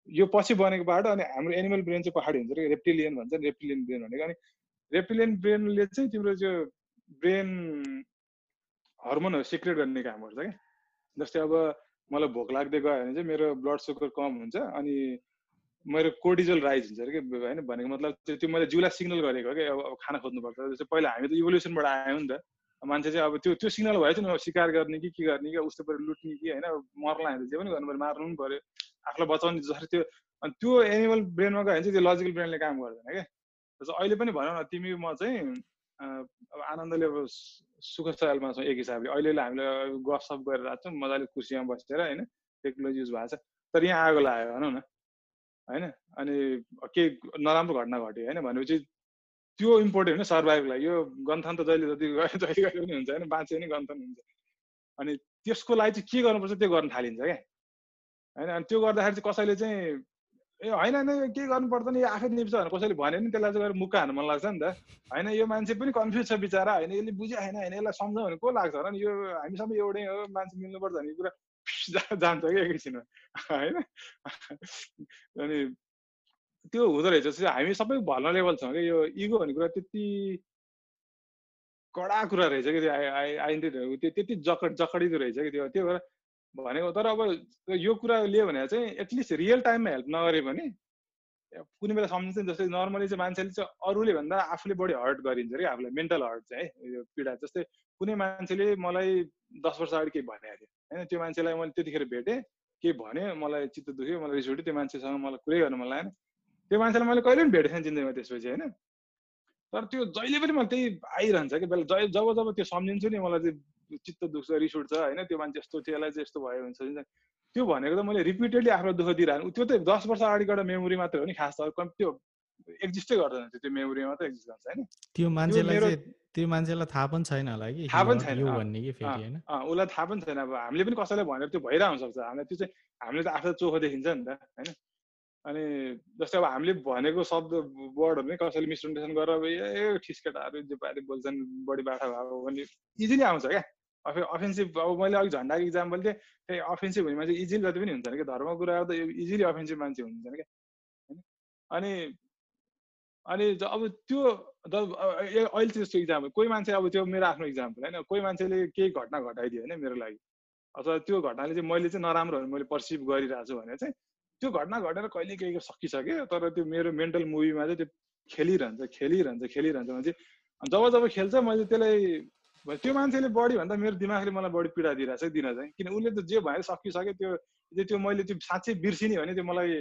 यो पछि बनेको बाटो अनि हाम्रो एनिमल ब्रेन चाहिँ पहाडी हुन्छ रेप्टिलियन भन्छ रेप्टिलियन ब्रेन भनेको। अनि रेप्टिलियन ब्रेनले चाहिँ तिम्रो त्यो ब्रेन हर्मोनहरू सिक्रेट गर्ने काम गर्छ क्या। जस्तै अब मलाई भोक लाग्दै गयो भने चाहिँ मेरो ब्लड सुगर कम हुन्छ अनि मेरो कोर्टिजल राइज हुन्छ अरे कि होइन भनेको मतलब त्यो मैले जिउलाई सिग्नल गरेको कि अब खाना खोज्नुपर्छ। जस्तै पहिला हामी त इभोल्युसनबाट आयौँ नि त। मान्छे चाहिँ अब त्यो त्यो सिग्नल भएछ नि शिकार गर्ने कि के गर्ने कि उस्तो पऱ्यो लुट्ने कि होइन मर्ला हामी जे पनि गर्नु पऱ्यो मार्नु पनि पऱ्यो। आफूलाई बचाउने जसरी त्यो अनि त्यो एनिमल ब्रेनमा गयो भने चाहिँ त्यो लजिकल ब्रेनले काम गर्दैन क्या। अहिले पनि भनौँ न तिमी म चाहिँ अब आनन्दले अब सुख सयलमा छौँ एक हिसाबले। अहिले हामीलाई गफसप गरेर छौँ मजाले कुर्सीमा बसेर होइन? टेक्नोलोजी युज भएको छ। तर यहाँ आगो लाग्यो भनौँ न। होइन? अनि केही नराम्रो घटना घट्यो होइन? भनेपछि त्यो इम्पोर्टेन्ट होइन सर्भाइभलाई यो गन्थन त जहिले जति गयो जहिले गयो पनि हुन्छ होइन? बाँचे पनि गन्थन हुन्छ। अनि त्यसको लागि चाहिँ के गर्नुपर्छ त्यो गर्न थालिन्छ क्या? होइन? अनि त्यो गर्दाखेरि चाहिँ कसैले चाहिँ ए होइन होइन के गर्नु पर्दैन यो आफै निप्छ भनेर कसैले भन्यो नि त्यसलाई चाहिँ गएर मुक्का हान्नु मन लाग्छ नि त होइन यो मान्छे पनि कन्फ्युज छ बिचरा होइन यसले बुझ्यो होइन होइन यसलाई सम्झ भने को लाग्छ होला नि यो हामी सबै एउटै हो मान्छे मिल्नुपर्छ भन्ने कुरा जान्छ कि एकैछिनमा होइन अनि त्यो हुँदो रहेछ हामी सबै भल्न लेभल छौँ कि यो इगो भन्ने कुरा त्यति कडा कुरा रहेछ कि त्यो आइडेन्टिटीहरू त्यो त्यति जकड जकडिँदो रहेछ कि त्यो त्यो भएर भनेको तर अब यो कुरा लियो भने चाहिँ एटलिस्ट रियल टाइममा हेल्प नगरे पनि कुनै बेला सम्झिन्छ जस्तै नर्मली चाहिँ मान्छेले चाहिँ अरूले भन्दा आफूले बढी हर्ट गरिन्छ कि आफूलाई मेन्टल हर्ट चाहिँ है यो पीडा। जस्तै कुनै मान्छेले मलाई दस वर्ष अगाडि केही भनेको थियो होइन त्यो मान्छेलाई मैले त्यतिखेर भेटेँ केही भने मलाई चित्त दुख्यो मलाई रिस उठ्यो त्यो मान्छेसँग मलाई कुरै गर्नु मन लागेन। त्यो मान्छेलाई मैले कहिले पनि भेटेको थिएँ जिन्दगीमा त्यसपछि होइन। तर त्यो जहिले पनि मलाई त्यही आइरहन्छ कि बेला जब जब त्यो सम्झिन्छु नि मलाई चाहिँ चित्त दुख्छ रिस उठ्छ होइन? त्यो मान्छे यस्तो थियो यसलाई चाहिँ यस्तो भयो भने त्यो भनेको त मैले रिपिटेडली आफ्नो दुःख दिइरहनु त्यो त दस वर्ष अगाडिबाट मेमोरी मात्रै हो नि खास त। त्यो एक्जिस्टै गर्दैन त्यो मेमोरीमा मात्रै एक्जिस्ट गर्छ होइन? त्यो मान्छेलाई त्यो मान्छेलाई थाहा पनि छैन होला कि थाहा पनि छैन। भन्ने कि फेरि होइन? उसलाई थाहा पनि छैन। अब हामीले पनि कसैलाई भनेर त्यो भइरहनु सक्छ। हामीलाई त्यो चाहिँ हामीले त आफूलाई चोखो देखिन्छ नि त होइन? अनि जस्तै अब हामीले भनेको शब्द वर्डहरू नै कसैले मिसप्रेजेन्टेसन गरेर ए ठिस्केटाहरू जे पारे बोल्छन् बढी बाठा भएको भने इजिली आउँछ क्या। अफेन्सिभ अब मैले अलिक झन्डाको इक्जाम्पल थिएँ त्यही अफेन्सिभ हुने मान्छे इजिली जति पनि हुन्छ क्या धर्मको कुरा त इजिली अफेन्सिभ मान्छे हुन्छन् क्या होइन? अनि अनि अब त्यो अहिले जस्तो इक्जाम्पल कोही मान्छे अब त्यो मेरो आफ्नो इक्जाम्पल होइन? कोही मान्छेले केही घटना घटाइदियो होइन मेरो लागि अथवा त्यो घटनाले चाहिँ मैले चाहिँ नराम्रो मैले पर्सिभ गरिरहेको छु भने चाहिँ त्यो घटना घटेर कहिले केही सकिसक्यो? तर त्यो मेरो मेन्टल मुभीमा चाहिँ त्यो खेलिरहन्छ खेलिरहन्छ खेलिरहन्छ भने चाहिँ जब जब खेल्छ मैले त्यसलाई त्यो मान्छेले बढी भन्दा मेरो दिमागले मलाई बढी पीडा दिइरहेको छ दिन चाहिँ। किन उसले त जे भएर सकिसक्यो त्यो त्यो मैले त्यो साँच्चै बिर्सिने भने त्यो मलाई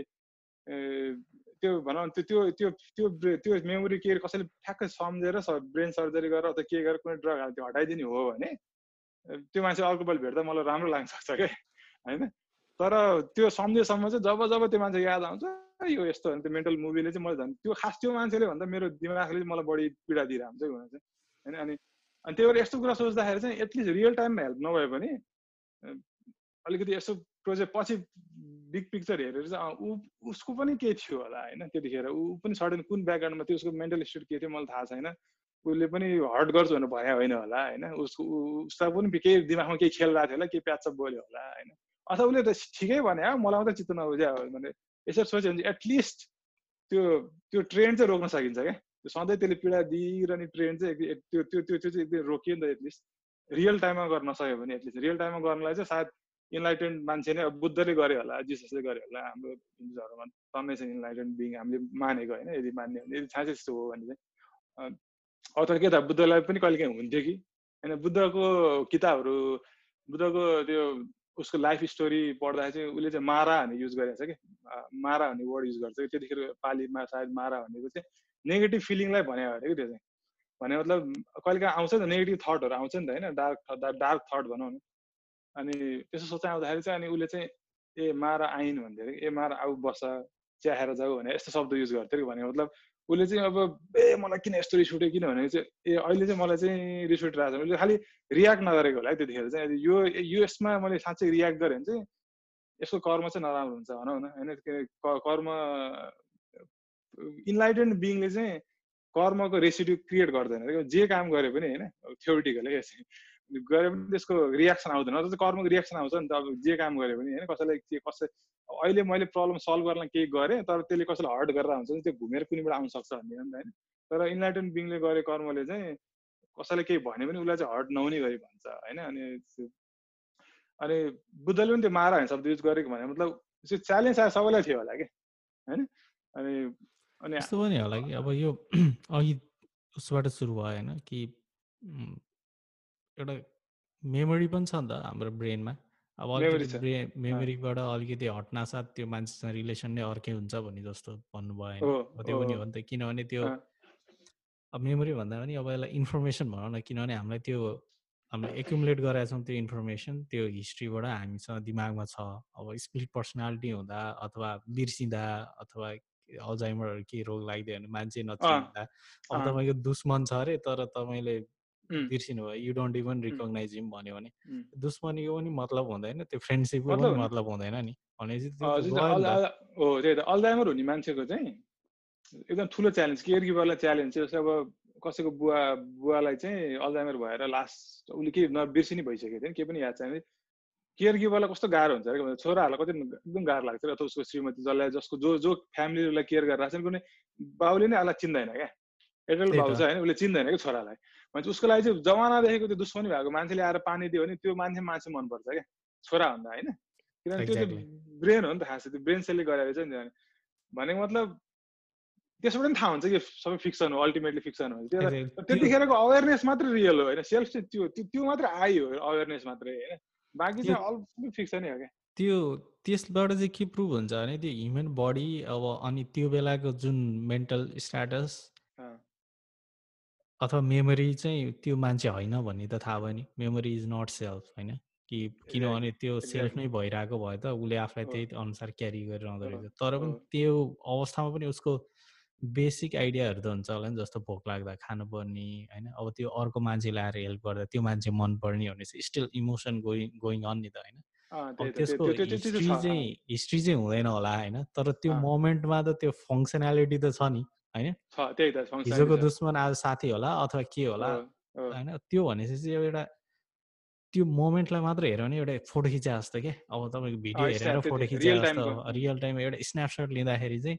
त्यो भनौँ त्यो त्यो त्यो त्यो त्यो मेमोरी के कसैले ठ्याक्कै सम्झेर ब्रेन सर्जरी गरेर अथवा के गरेर कुनै ड्रग हाल्यो त्यो हटाइदिने हो भने त्यो मान्छे अर्को पल्ट भेट्दा मलाई राम्रो लाग्न सक्छ क्या होइन? तर त्यो सम्झेसम्म चाहिँ जब जब त्यो मान्छे याद आउँछ यो यस्तो भने त्यो मेन्टल मुभीले चाहिँ मलाई झन् त्यो खास त्यो मान्छेले भन्दा मेरो दिमागले मलाई बढी पीडा दिइरहेको हुन्छ हुन चाहिँ होइन? अनि अनि त्यही भएर यस्तो कुरा सोच्दाखेरि चाहिँ एटलिस्ट रियल टाइममा हेल्प नभए पनि अलिकति यसो प्रोजेक्ट पछि बिग पिक्चर हेरेर चाहिँ ऊ उसको पनि केही थियो होला होइन? त्यतिखेर ऊ पनि सडन कुन ब्याकग्राउन्डमा थियो उसको मेन्टल स्टेट के थियो मलाई थाहा छैन। उसले पनि हर्ट गर्छु भनेर भयो होइन होला होइन? उसको उसलाई पनि केही दिमागमा केही खेलिरहेको थियो होला केही प्याचअप बोल्यो होला होइन? अथवा उसले त ठिकै भने मलाई मात्रै चित्त हो भने यसरी सोच्यो भने एटलिस्ट त्यो त्यो ट्रेन चाहिँ रोक्न सकिन्छ क्या? त्यो सधैँ त्यसले पीडा दिइरहने ट्रेन चाहिँ त्यो त्यो त्यो चाहिँ एकदम रोकियो नि त एटलिस्ट। रियल टाइममा गर्न सक्यो भने एटलिस्ट। रियल टाइममा गर्नलाई चाहिँ सायद इन्लाइटेन्ड मान्छे नै अब बुद्धले गर्यो होला जिससले गर्यो होला। हाम्रो हिन्दूहरूमा तन्नै छ इन्लाइटेन्ड बिङ हामीले मानेको होइन यदि मान्ने भने। यदि साँच्चै त्यस्तो हो भने चाहिँ। अथवा के त बुद्धलाई पनि कहिले काहीँ हुन्थ्यो कि? होइन बुद्धको किताबहरू बुद्धको त्यो उसको लाइफ स्टोरी पढ्दाखेरि चाहिँ उसले चाहिँ मारा भन्ने युज गरेको छ कि? मारा भन्ने वर्ड युज गर्छ कि? त्यतिखेर पालीमा सायद मारा भनेको चाहिँ नेगेटिभ फिलिङलाई भने अरे कि त्यो चाहिँ? भने मतलब कहिले काहीँ आउँछ नि त नेगेटिभ थटहरू आउँछ नि त होइन? डार्क डार्क थट भनौँ न। अनि त्यसो सोचाइ आउँदाखेरि चाहिँ अनि उसले चाहिँ ए मार आइन भन्थ्यो अरे। ए मार आऊ बस चिया खाएर जाऊ भने यस्तो शब्द युज गर्थ्यो कि भने मतलब उसले चाहिँ अब ए मलाई किन यस्तो रिस उठ्यो किनभने चाहिँ ए अहिले चाहिँ मलाई चाहिँ रिस उठिरहेको छ। उसले खालि रियाक्ट नगरेको होला है त्यतिखेर चाहिँ। यो यो यसमा मैले साँच्चै रियाक्ट गरेँ भने चाहिँ यसको कर्म चाहिँ नराम्रो हुन्छ भनौँ न। होइन कर्म इन्लाइटेन्ड बिङले चाहिँ कर्मको रेसिड्यु क्रिएट गर्दैन। जे काम गरे पनि होइन थ्योरिटिकल गरे पनि त्यसको रियाक्सन आउँदैन। अझ कर्मको रियाक्सन आउँछ नि त अब जे काम गरे पनि होइन कसैलाई के कसै अहिले मैले प्रब्लम सल्भ गर्न केही गरेँ तर त्यसले कसैलाई हर्ट गरेर हुन्छ नि त्यो घुमेर कुनैबाट आउनु सक्छ भन्ने होइन। तर इन्लाइटन बिङले गरे कर्मले चाहिँ कसैलाई केही भन्यो भने उसलाई चाहिँ हर्ट नहुने गरी भन्छ होइन? अनि अनि बुद्धले पनि त्यो मारा होइन शब्द युज गरेको भने मतलब त्यो च्यालेन्ज आयो सबैलाई थियो होला कि होइन? अनि अनि यस्तो पनि होला कि? अब यो [CLEARS THROAT] अघि उसबाट सुरु भयो होइन कि एउटा मेमोरी पनि छ नि त हाम्रो ब्रेनमा। अब अलिकति मेमोरीबाट अलिकति हट्नासाथ त्यो मान्छेसँग रिलेसन नै अर्कै हुन्छ भन्ने जस्तो भन्नुभयो होइन। त्यो पनि हो नि त किनभने त्यो अब मेमोरी भन्दा पनि अब यसलाई इन्फर्मेसन भनौँ न किनभने हामीलाई त्यो हामीले एकुमुलेट गरेका छौँ त्यो इन्फर्मेसन त्यो हिस्ट्रीबाट हामीसँग दिमागमा छ। अब स्प्लिट पर्सनालिटी हुँदा अथवा बिर्सिँदा अथवा अल्जाइमरहरू केही रोग लाग्यो भने मान्छे नचिन्दा अब तपाईँको दुश्मन छ अरे तर तपाईँले बिर्सिनु भयो you don't even recognize him भन्यो भने। दुश्मनीको पनि मतलब हुँदैन त्यो फ्रेन्डसिपको पनि मतलब हुँदैन नि। भनेपछि हो त्यही त। अल्जाइमर हुने मान्छेको चाहिँ एकदम ठुलो च्यालेन्ज केयर गिभरलाई च्यालेन्ज चाहिँ जस्तै अब कसैको बुवा बुवालाई चाहिँ अल्जाइमर भएर लास्ट उसले के बिर्सिनै भइसकेको थियो। केही पनि याद छैन। केयर गिभरलाई कस्तो गाह्रो हुन्छ? अरे छोराहरूलाई कति एकदम गाह्रो लाग्छ अथवा उसको श्रीमती जसलाई जसको जो जो फ्यामिलीलाई केयर गरिरहेको छ कुनै बाउले नै आलाई चिन्दैन क्या? एडल्ट बाउ छ होइन उसले चिन्दैन कि छोरालाई। भनेपछि उसको लागि चाहिँ जमानादेखिको त्यो दुश्मनी भएको मान्छेले आएर पानी दियो भने त्यो मान्छे मान्छे मनपर्छ क्या? छोरा भन्दा होइन? किनभने त्यो चाहिँ ब्रेन हो नि त खास त्यो ब्रेन सेलले गरेको छ नि भनेको मतलब त्यसबाट पनि थाहा हुन्छ कि सबै फिक्सन हो अल्टिमेटली फिक्सन हो। त्यतिखेरको अवेरनेस मात्रै रियल हो होइन? सेल्फ चाहिँ त्यो त्यो मात्रै आयो अवेरनेस मात्रै होइन? बाँकी चाहिँ अल फिक्सनै हो क्या। त्यो त्यसबाट चाहिँ के प्रुभ हुन्छ भने त्यो ह्युमन बडी अब अनि त्यो बेलाको जुन मेन्टल स्ट्याटस अथवा मेमोरी चाहिँ त्यो मान्छे होइन भन्ने त थाहा भयो नि। मेमोरी इज नट सेल्फ होइन। कि किनभने त्यो सेल्फ नै भइरहेको भयो त उसले आफूलाई त्यही अनुसार क्यारी गरिरहँदो रहेछ। तर पनि त्यो अवस्थामा पनि उसको बेसिक आइडियाहरू त हुन्छ होला नि जस्तो भोक लाग्दा खानुपर्ने होइन? अब त्यो अर्को मान्छेले आएर हेल्प गर्दा त्यो मान्छे मनपर्ने भने चाहिँ still emotion going going on नि त होइन? त्यसको हिस्ट्री चाहिँ हिस्ट्री चाहिँ हुँदैन होला होइन? तर त्यो मोमेन्टमा त त्यो फङ्सनालिटी त छ नि होइन? हिजोको दुश्मन आज साथी होला अथवा के होला होइन? त्यो भनेपछि चाहिँ एउटा त्यो मोमेन्टलाई मात्र हेऱ्यो भने एउटा फोटो खिचे जस्तो क्या अब तपाईँको भिडियो हेरेर फोटो खिचे जस्तो रियल टाइममा एउटा स्न्यापसट लिँदाखेरि चाहिँ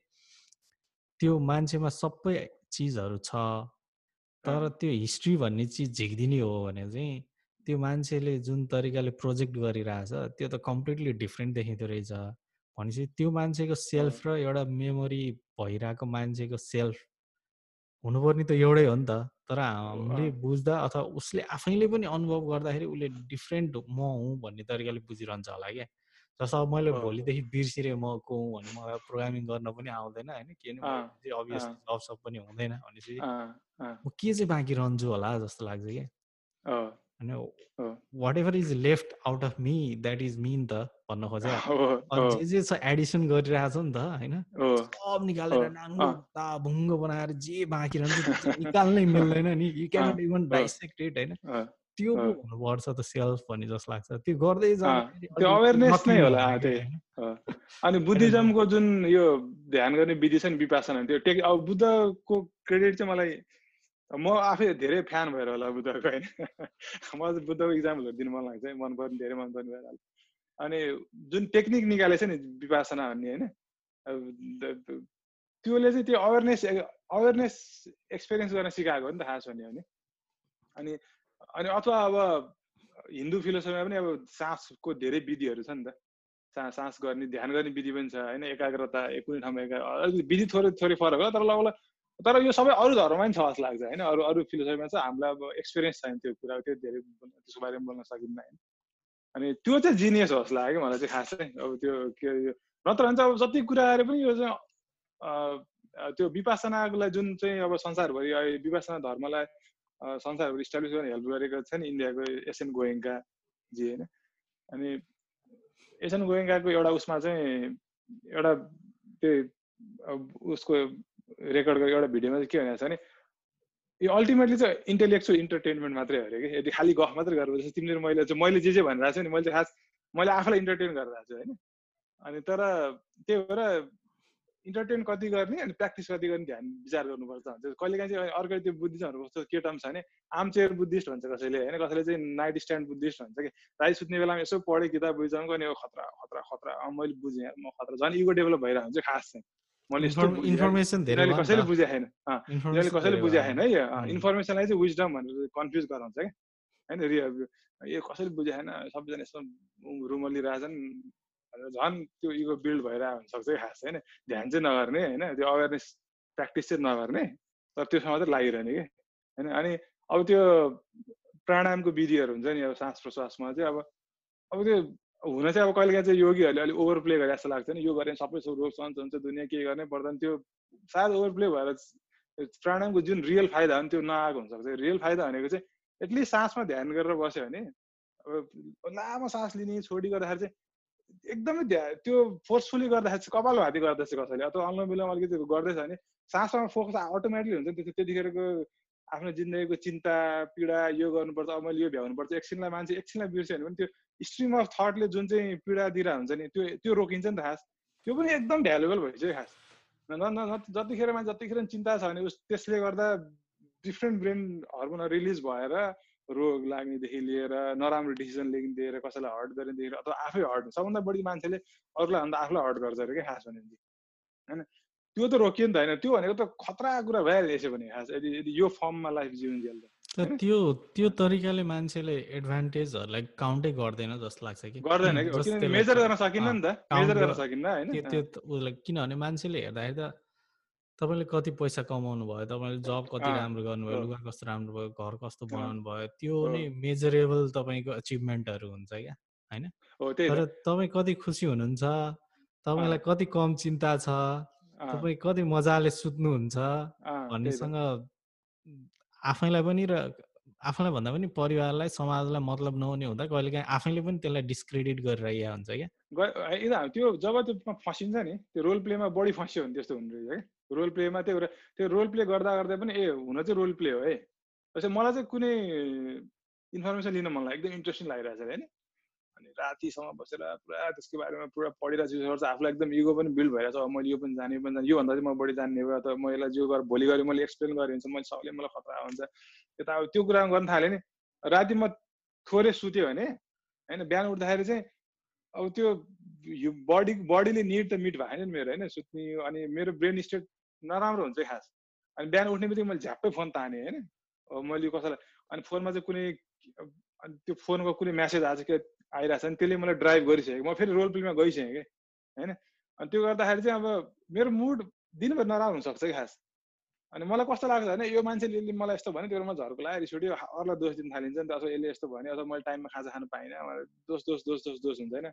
त्यो मान्छेमा सबै चिजहरू छ। तर त्यो हिस्ट्री भन्ने चिज झिक्दिने हो भने चाहिँ त्यो मान्छेले जुन तरिकाले प्रोजेक्ट गरिरहेछ त्यो त कम्प्लिटली डिफ्रेन्ट देखिँदो रहेछ। भनेपछि त्यो मान्छेको सेल्फ र एउटा मेमोरी भइरहेको मान्छेको सेल्फ हुनुपर्ने त एउटै हो नि त। तर हामीले बुझ्दा अथवा उसले आफैले पनि अनुभव गर्दाखेरि उसले डिफ्रेन्ट म हुँ भन्ने तरिकाले बुझिरहन्छ होला क्या। जस्तो अब मैले भोलिदेखि बिर्सिरहेँ म को हुँ भने मलाई प्रोग्रामिङ गर्न पनि आउँदैन होइन किनभने अभियस जब सब पनि हुँदैन भनेपछि म के चाहिँ बाँकी रहन्छु होला जस्तो लाग्छ क्या होइन whatever is left out of me that is mean त भन्न [LAUGHS] खोजे जे जे छ एडिसन गरिरहेछ नि त होइन सब निकालेर नाङ्गो भुङ्गो बनाएर जे बाँकी रहन्छ निकाल्नै मिल्दैन नि। You cannot even dissect it होइन? त्यो हुनुपर्छ त सेल्फ भन्ने जस्तो लाग्छ। त्यो गर्दै त्यो अवेरनेस नै होला त्यही अनि बुद्धिज्मको जुन यो ध्यान गर्ने विधि छ नि विपासना त्यो टेक अब बुद्धको क्रेडिट चाहिँ मलाई म आफै धेरै फ्यान भएर होला बुद्धको होइन। [LAUGHS] म चाहिँ बुद्धको इक्जाम्पलहरू दिनु मन लाग्छ मन पर्ने धेरै मन पर्ने भएर। अनि जुन टेक्निक निकालेको छ नि विपासना भन्ने होइन त्योले चाहिँ त्यो अवेरनेस अवेरनेस एक्सपिरियन्स गर्न सिकाएको हो नि त खास भन्यो भने। अनि अनि अथवा अब हिन्दू फिलोसफीमा पनि अब सासको धेरै विधिहरू छ नि त। सा सास गर्ने ध्यान गर्ने विधि पनि छ होइन? एकाग्रता कुनै ठाउँमा एका अलिकति विधि थोरै थोरै फरक होला तर लगभग तर यो सबै अरू धर्ममा पनि छ जस्तो लाग्छ होइन? अरू अरू फिलोसफीमा चाहिँ हामीलाई अब एक्सपिरियन्स छैन त्यो कुरा त्यो धेरै त्यसको बारेमा बोल्न सकिन्न होइन? अनि त्यो चाहिँ जिनियस हो जस्तो लाग्यो मलाई चाहिँ खास अब त्यो के नत्र भने चाहिँ अब जति कुराहरू पनि यो चाहिँ त्यो विपासनाको जुन चाहिँ अब संसारभरि विपासना धर्मलाई संसारहरू इस्टाब्लिस गर्न हेल्प गरेको छ नि इन्डियाको एसएन गोयङ्का जी होइन? अनि एसएन गोयङ्काको एउटा उसमा चाहिँ एउटा त्यो उसको रेकर्ड गरेको एउटा भिडियोमा चाहिँ के भनेको छ भने यो अल्टिमेटली चाहिँ इन्टेलेक्चुअल इन्टरटेनमेन्ट मात्रै अरे कि यदि खालि गफ मात्रै गरेर तिमीले मैले चाहिँ मैले जे जे भनिरहेको छु नि मैले खास मैले आफूलाई इन्टरटेन गरिरहेको छु होइन? अनि तर त्यही भएर इन्टरटेन कति गर्ने अनि प्र्याक्टिस कति गर्ने ध्यान विचार गर्नुपर्छ भन्छ कहिले काहीँ चाहिँ अर्को त्यो बुद्धिस्टहरू कस्तो के टर्म छ भने आमचेयर बुद्धिस्ट भन्छ कसैले होइन? कसैले चाहिँ नाइट स्ट्यान्ड बुद्धिस्ट भन्छ कि? राति सुत्ने बेलामा यसो पढेँ किताब बुझाउनु अनि खतरा खतरा खतरा मैले बुझेँ म खतरा। झन् इगो डेभलप भइरहेको हुन्छ खास चाहिँ। मैले यस्तो इन्फर्मेसन धेरै कसैले बुझाएन छैन। कसैले बुझाएन है इन्फर्मेसनलाई चाहिँ विजडम भनेर कन्फ्युज गराउँछ क्या। होइन? ए कसैले बुझाएन सबैजना यस्तो रुमली रहेछन् झन् त्यो इगो बिल्ड भइरहेको हुनसक्छ खास होइन। ध्यान चाहिँ नगर्ने होइन त्यो अवेरनेस प्र्याक्टिस चाहिँ नगर्ने तर त्योसँग मात्रै लागिरहने कि होइन। अनि अब त्यो प्राणायामको विधिहरू हुन्छ नि अब सास प्रश्वासमा चाहिँ अब अब त्यो हुन चाहिँ अब कहिले काहीँ चाहिँ योगीहरूले अलिक ओभर प्ले गरे जस्तो लाग्छ नि। यो गरेँ सबै रोग सन्च हुन्छ दुनियाँ के गर्ने पर्दैन। त्यो सायद ओभर प्ले भएर प्राणायामको जुन रियल फाइदा हो नि त्यो नआएको हुनसक्छ रियल फाइदा भनेको चाहिँ एटलिस्ट सासमा ध्यान गरेर बस्यो भने अब लामो सास लिने छोडी गर्दाखेरि चाहिँ एकदमै त्यो फोर्सफुली गर्दाखेरि चाहिँ कपाल भाती गर्दैछ कसैले। अथवा अनुलोम विलोम अलिकति गर्दैछ भने सासमा फोकस अटोमेटिकली हुन्छ नि त्यतिखेरको आफ्नो जिन्दगीको चिन्ता पीडा यो गर्नुपर्छ अब मैले यो भ्याउनुपर्छ एकछिनलाई मान्छे एकछिनलाई बिर्स्यो भने पनि त्यो स्ट्रिम अफ थटले जुन चाहिँ पीडा दिइरहेको हुन्छ नि त्यो त्यो रोकिन्छ नि त खास। त्यो पनि एकदम भ्यालुएबल भइसक्यो खास। न जतिखेर मान्छे जतिखेर चिन्ता छ भने उस त्यसले गर्दा डिफ्रेन्ट ब्रेन हर्मोन रिलिज भएर रोग लाग्नेदेखि लिएर नराम्रो डिसिजन लिएर कसैलाई हर्ट गर्नेदेखि अथवा आफै हर्ट सबभन्दा बढी मान्छेले अरूलाई भन्दा आफूलाई हर्ट गर्छ अरे क्या खास भने होइन? त्यो त रोकियो नि त होइन। त्यो भनेको त खतरा कुरा भइहाल्यो यसो भने खास यदि यदि यो फर्ममा लाइफ जिउन्जेल त त्यो त्यो तरिकाले मान्छेले एडभान्टेजहरूलाई काउन्टै गर्दैन जस्तो लाग्छ कि? गर्दैन कि? मेजर गर्न सकिन्न नि त। मेजर गर्न सकिन्न होइन? किनभने मान्छेले हेर्दाखेरि त तपाईँले कति पैसा कमाउनु भयो तपाईँले जब कति राम्रो गर्नुभयो लुगा कस्तो राम्रो भयो घर कस्तो बनाउनु भयो त्यो नै मेजरेबल तपाईँको अचिभमेन्टहरू हुन्छ क्या होइन? तर तपाईँ कति खुसी हुनुहुन्छ तपाईँलाई कति कम चिन्ता छ तपाईँ कति मजाले सुत्नुहुन्छ भन्नेसँग आफैलाई पनि र आफूलाई भन्दा पनि परिवारलाई समाजलाई मतलब नहुने हुँदा कहिले काहीँ आफैले पनि त्यसलाई डिस्क्रेडिट गरिरहेको हुन्छ क्या। त्यो जब त्यो फसिन्छ नि त्यो रोल प्लेमा बढी फस्यो भने त्यस्तो हुने रहेछ क्या। रोल प्लेमा त्यो त्यो रोल प्ले गर्दा गर्दा पनि ए हुन चाहिँ रोल प्ले हो है जस्तै मलाई चाहिँ कुनै इन्फर्मेसन लिन मन लाग्यो एकदम इन्ट्रेस्टिङ लागिरहेको छ होइन अनि रातिसम्म बसेर पुरा त्यसको बारेमा पुरा पढिरहेको छु आफूलाई एकदम इगो पनि बिल्ड भइरहेको छ मैले यो पनि जाने यो पनि जाने योभन्दा चाहिँ म बढी जान्ने भयो अथवा म यसलाई जो गरेर भोलि गएर मैले एक्सप्लेन गरेँ हुन्छ मैले सबैले मलाई खतरा हुन्छ। यता अब त्यो कुरा गर्न थालेँ नि राति म थोरै सुत्यो भने होइन बिहान उठ्दाखेरि चाहिँ अब त्यो बडी बडीले निड त मिट भएन नि मेरो होइन सुत्ने अनि मेरो ब्रेन स्टेट नराम्रो हुन्छ खास। अनि बिहान उठ्ने बित्तिकै मैले झ्याप्पै फोन तानेँ होइन? मैले कसैलाई अनि फोनमा चाहिँ कुनै अनि त्यो फोनको कुनै म्यासेज आज के आइरहेको छ नि त्यसले मलाई ड्राइभ गरिसकेँ म फेरि रोल प्लेमा गइसकेँ कि होइन? अनि त्यो गर्दाखेरि चाहिँ अब मेरो मुड दिनभर नराम्रो हुनसक्छ कि खास। अनि मलाई कस्तो लाग्छ भने यो मान्छेले मलाई यस्तो भन्यो त्यो म झर्को लगाएर रिस उठ्यो अरूलाई दोष दिन थालिन्छ नि त अथवा यसले यस्तो भन्यो अथवा मैले टाइममा खाजा खानु पाइनँ दोष दोष दोष दोष दोष हुन्छ होइन?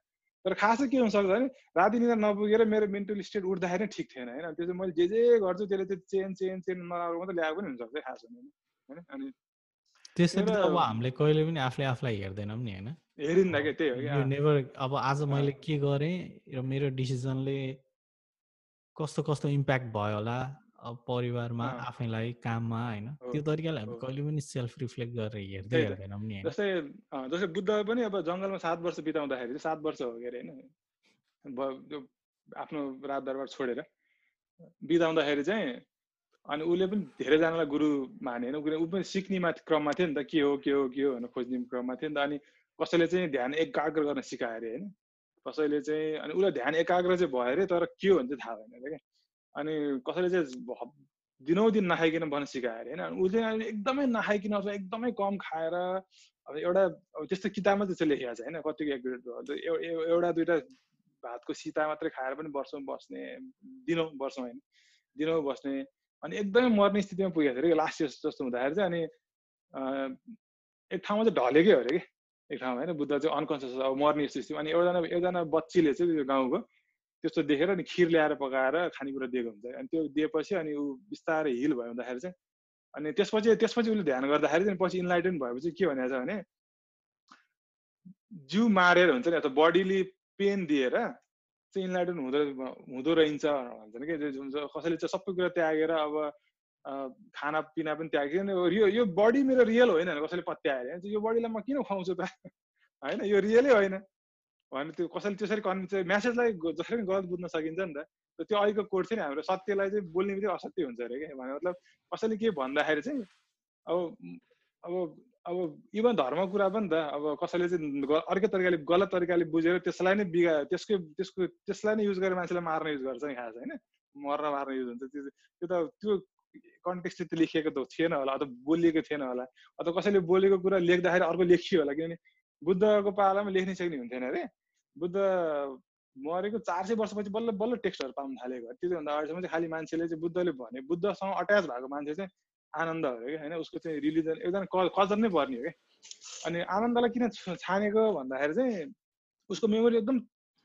तर खास के हुनसक्छ भने राति निदा नपुगेर मेरो मेन्टल स्टेट उठ्दाखेरि नै ठिक थिएन होइन? त्यो चाहिँ मैले जे जे गर्छु त्यसले त्यो चेन चेन चेन नराम्रो मात्रै ल्याएको पनि हुनसक्छ खास हुने होइन? अनि त्यसरी त अब हामीले कहिले पनि आफूले आफूलाई हेर्दैनौँ नि होइन? क्या त्यही हो कि नेभर अब आज मैले के गरेँ र मेरो डिसिजनले कस्तो कस्तो इम्प्याक्ट भयो होला परिवारमा आफैलाई काममा होइन त्यो तरिकाले हामी कहिले पनि सेल्फ रिफ्लेक्ट गरेर हेर्दै हेर्दैनौँ नि जस्तै जस्तै बुद्ध पनि अब जङ्गलमा सात वर्ष बिताउँदाखेरि चाहिँ सात वर्ष हो के अरे होइन? आफ्नो रात दरबार छोडेर बिताउँदाखेरि चाहिँ अनि उसले पनि धेरैजनालाई गुरु माने होइन? ऊ पनि सिक्ने क्रममा थियो नि त के हो के हो के हो भनेर खोज्ने क्रममा थियो नि त। अनि कसैले चाहिँ ध्यान एकाग्र गर्न सिकायो अरे होइन? कसैले चाहिँ अनि उसलाई ध्यान एकाग्र चाहिँ भयो अरे तर के हो भने चाहिँ थाहा भएन अरे क्या? अनि कसैले चाहिँ दिनौ दिन नखाइकन बस्न सिकायो अरे होइन? उसले एकदमै नखाइकन अथवा एकदमै कम खाएर अब एउटा अब त्यस्तो किताबमा त्यस्तो लेखेको छ होइन? कतिको एक एउटा दुइटा भातको सिता मात्रै खाएर पनि वर्षौँ बस्ने दिनौँ वर्षौँ होइन? दिनौँ बस्ने अनि एकदमै मर्ने स्थितिमा पुगेको थियो अरे लास्ट इयर जस्तो हुँदाखेरि चाहिँ अनि एक ठाउँमा चाहिँ ढलेकै हो अरे कि? एक ठाउँमा होइन? बुद्ध चाहिँ अनकन्सियस अब मर्ने स्थिति। अनि एउटाजना एकजना बच्चीले चाहिँ त्यो गाउँको त्यस्तो देखेर अनि खिर ल्याएर पकाएर खानेकुरा दिएको हुन्छ। अनि त्यो दिएपछि अनि ऊ बिस्तारै हिल भयो हुँदाखेरि चाहिँ अनि त्यसपछि त्यसपछि उसले ध्यान गर्दाखेरि चाहिँ पछि इन्लाइटेन भएपछि के भनेको छ भने जिउ मारेर हुन्छ नि अथवा बडीले पेन दिएर चाहिँ इन्लाइटेन हुँदो हुँदो रहन्छ भन्छ कि? हुन्छ कसैले चाहिँ सबै कुरा त्यागेर अब खानापिना पनि त्यागेर यो यो बडी मेरो रियल होइन कसैले पत्याएर यो बडीलाई म किन खुवाउँछु त? [LAUGHS] होइन यो रियलै होइन। भने त्यो कसैले त्यसरी कन्भिन्स म्यासेजलाई जसरी गलत बुझ्न सकिन्छ नि त त्यो अहिलेको कोड नि हाम्रो सत्यलाई चाहिँ बोल्ने बित्तिकै असत्य हुन्छ अरे क्या। भने मतलब कसैले के भन्दाखेरि चाहिँ अब अब अब इभन धर्म कुरा पनि त अब कसैले चाहिँ अर्कै तरिकाले गलत तरिकाले बुझेर त्यसलाई नै बिगा त्यसकै त्यसको त्यसलाई नै युज गरेर मान्छेलाई मार्न युज गर्छ नि खास होइन? मर्न मार्न युज हुन्छ। त्यो त्यो त त्यो कन्टेक्स्ट त्यो लेखिएको त थिएन होला अथवा बोलिएको थिएन होला। अथवा कसैले बोलेको कुरा लेख्दाखेरि अर्को लेखियो होला किनभने बुद्धको पालामा लेख्न सक्ने हुन्थेन अरे। बुद्ध मरेको चार सय वर्षपछि बल्ल बल्ल टेक्स्टहरू पाउनु थालेको। त्योभन्दा अगाडिसम्म चाहिँ खालि मान्छेले चाहिँ बुद्धले भने बुद्धसँग अट्याच भएको मान्छे चाहिँ आनन्द हो क्या होइन? उसको चाहिँ रिलिजन एकदम कजन नै पर्ने हो क्या। अनि आनन्दलाई किन छानेको भन्दाखेरि चाहिँ उसको मेमोरी एकदम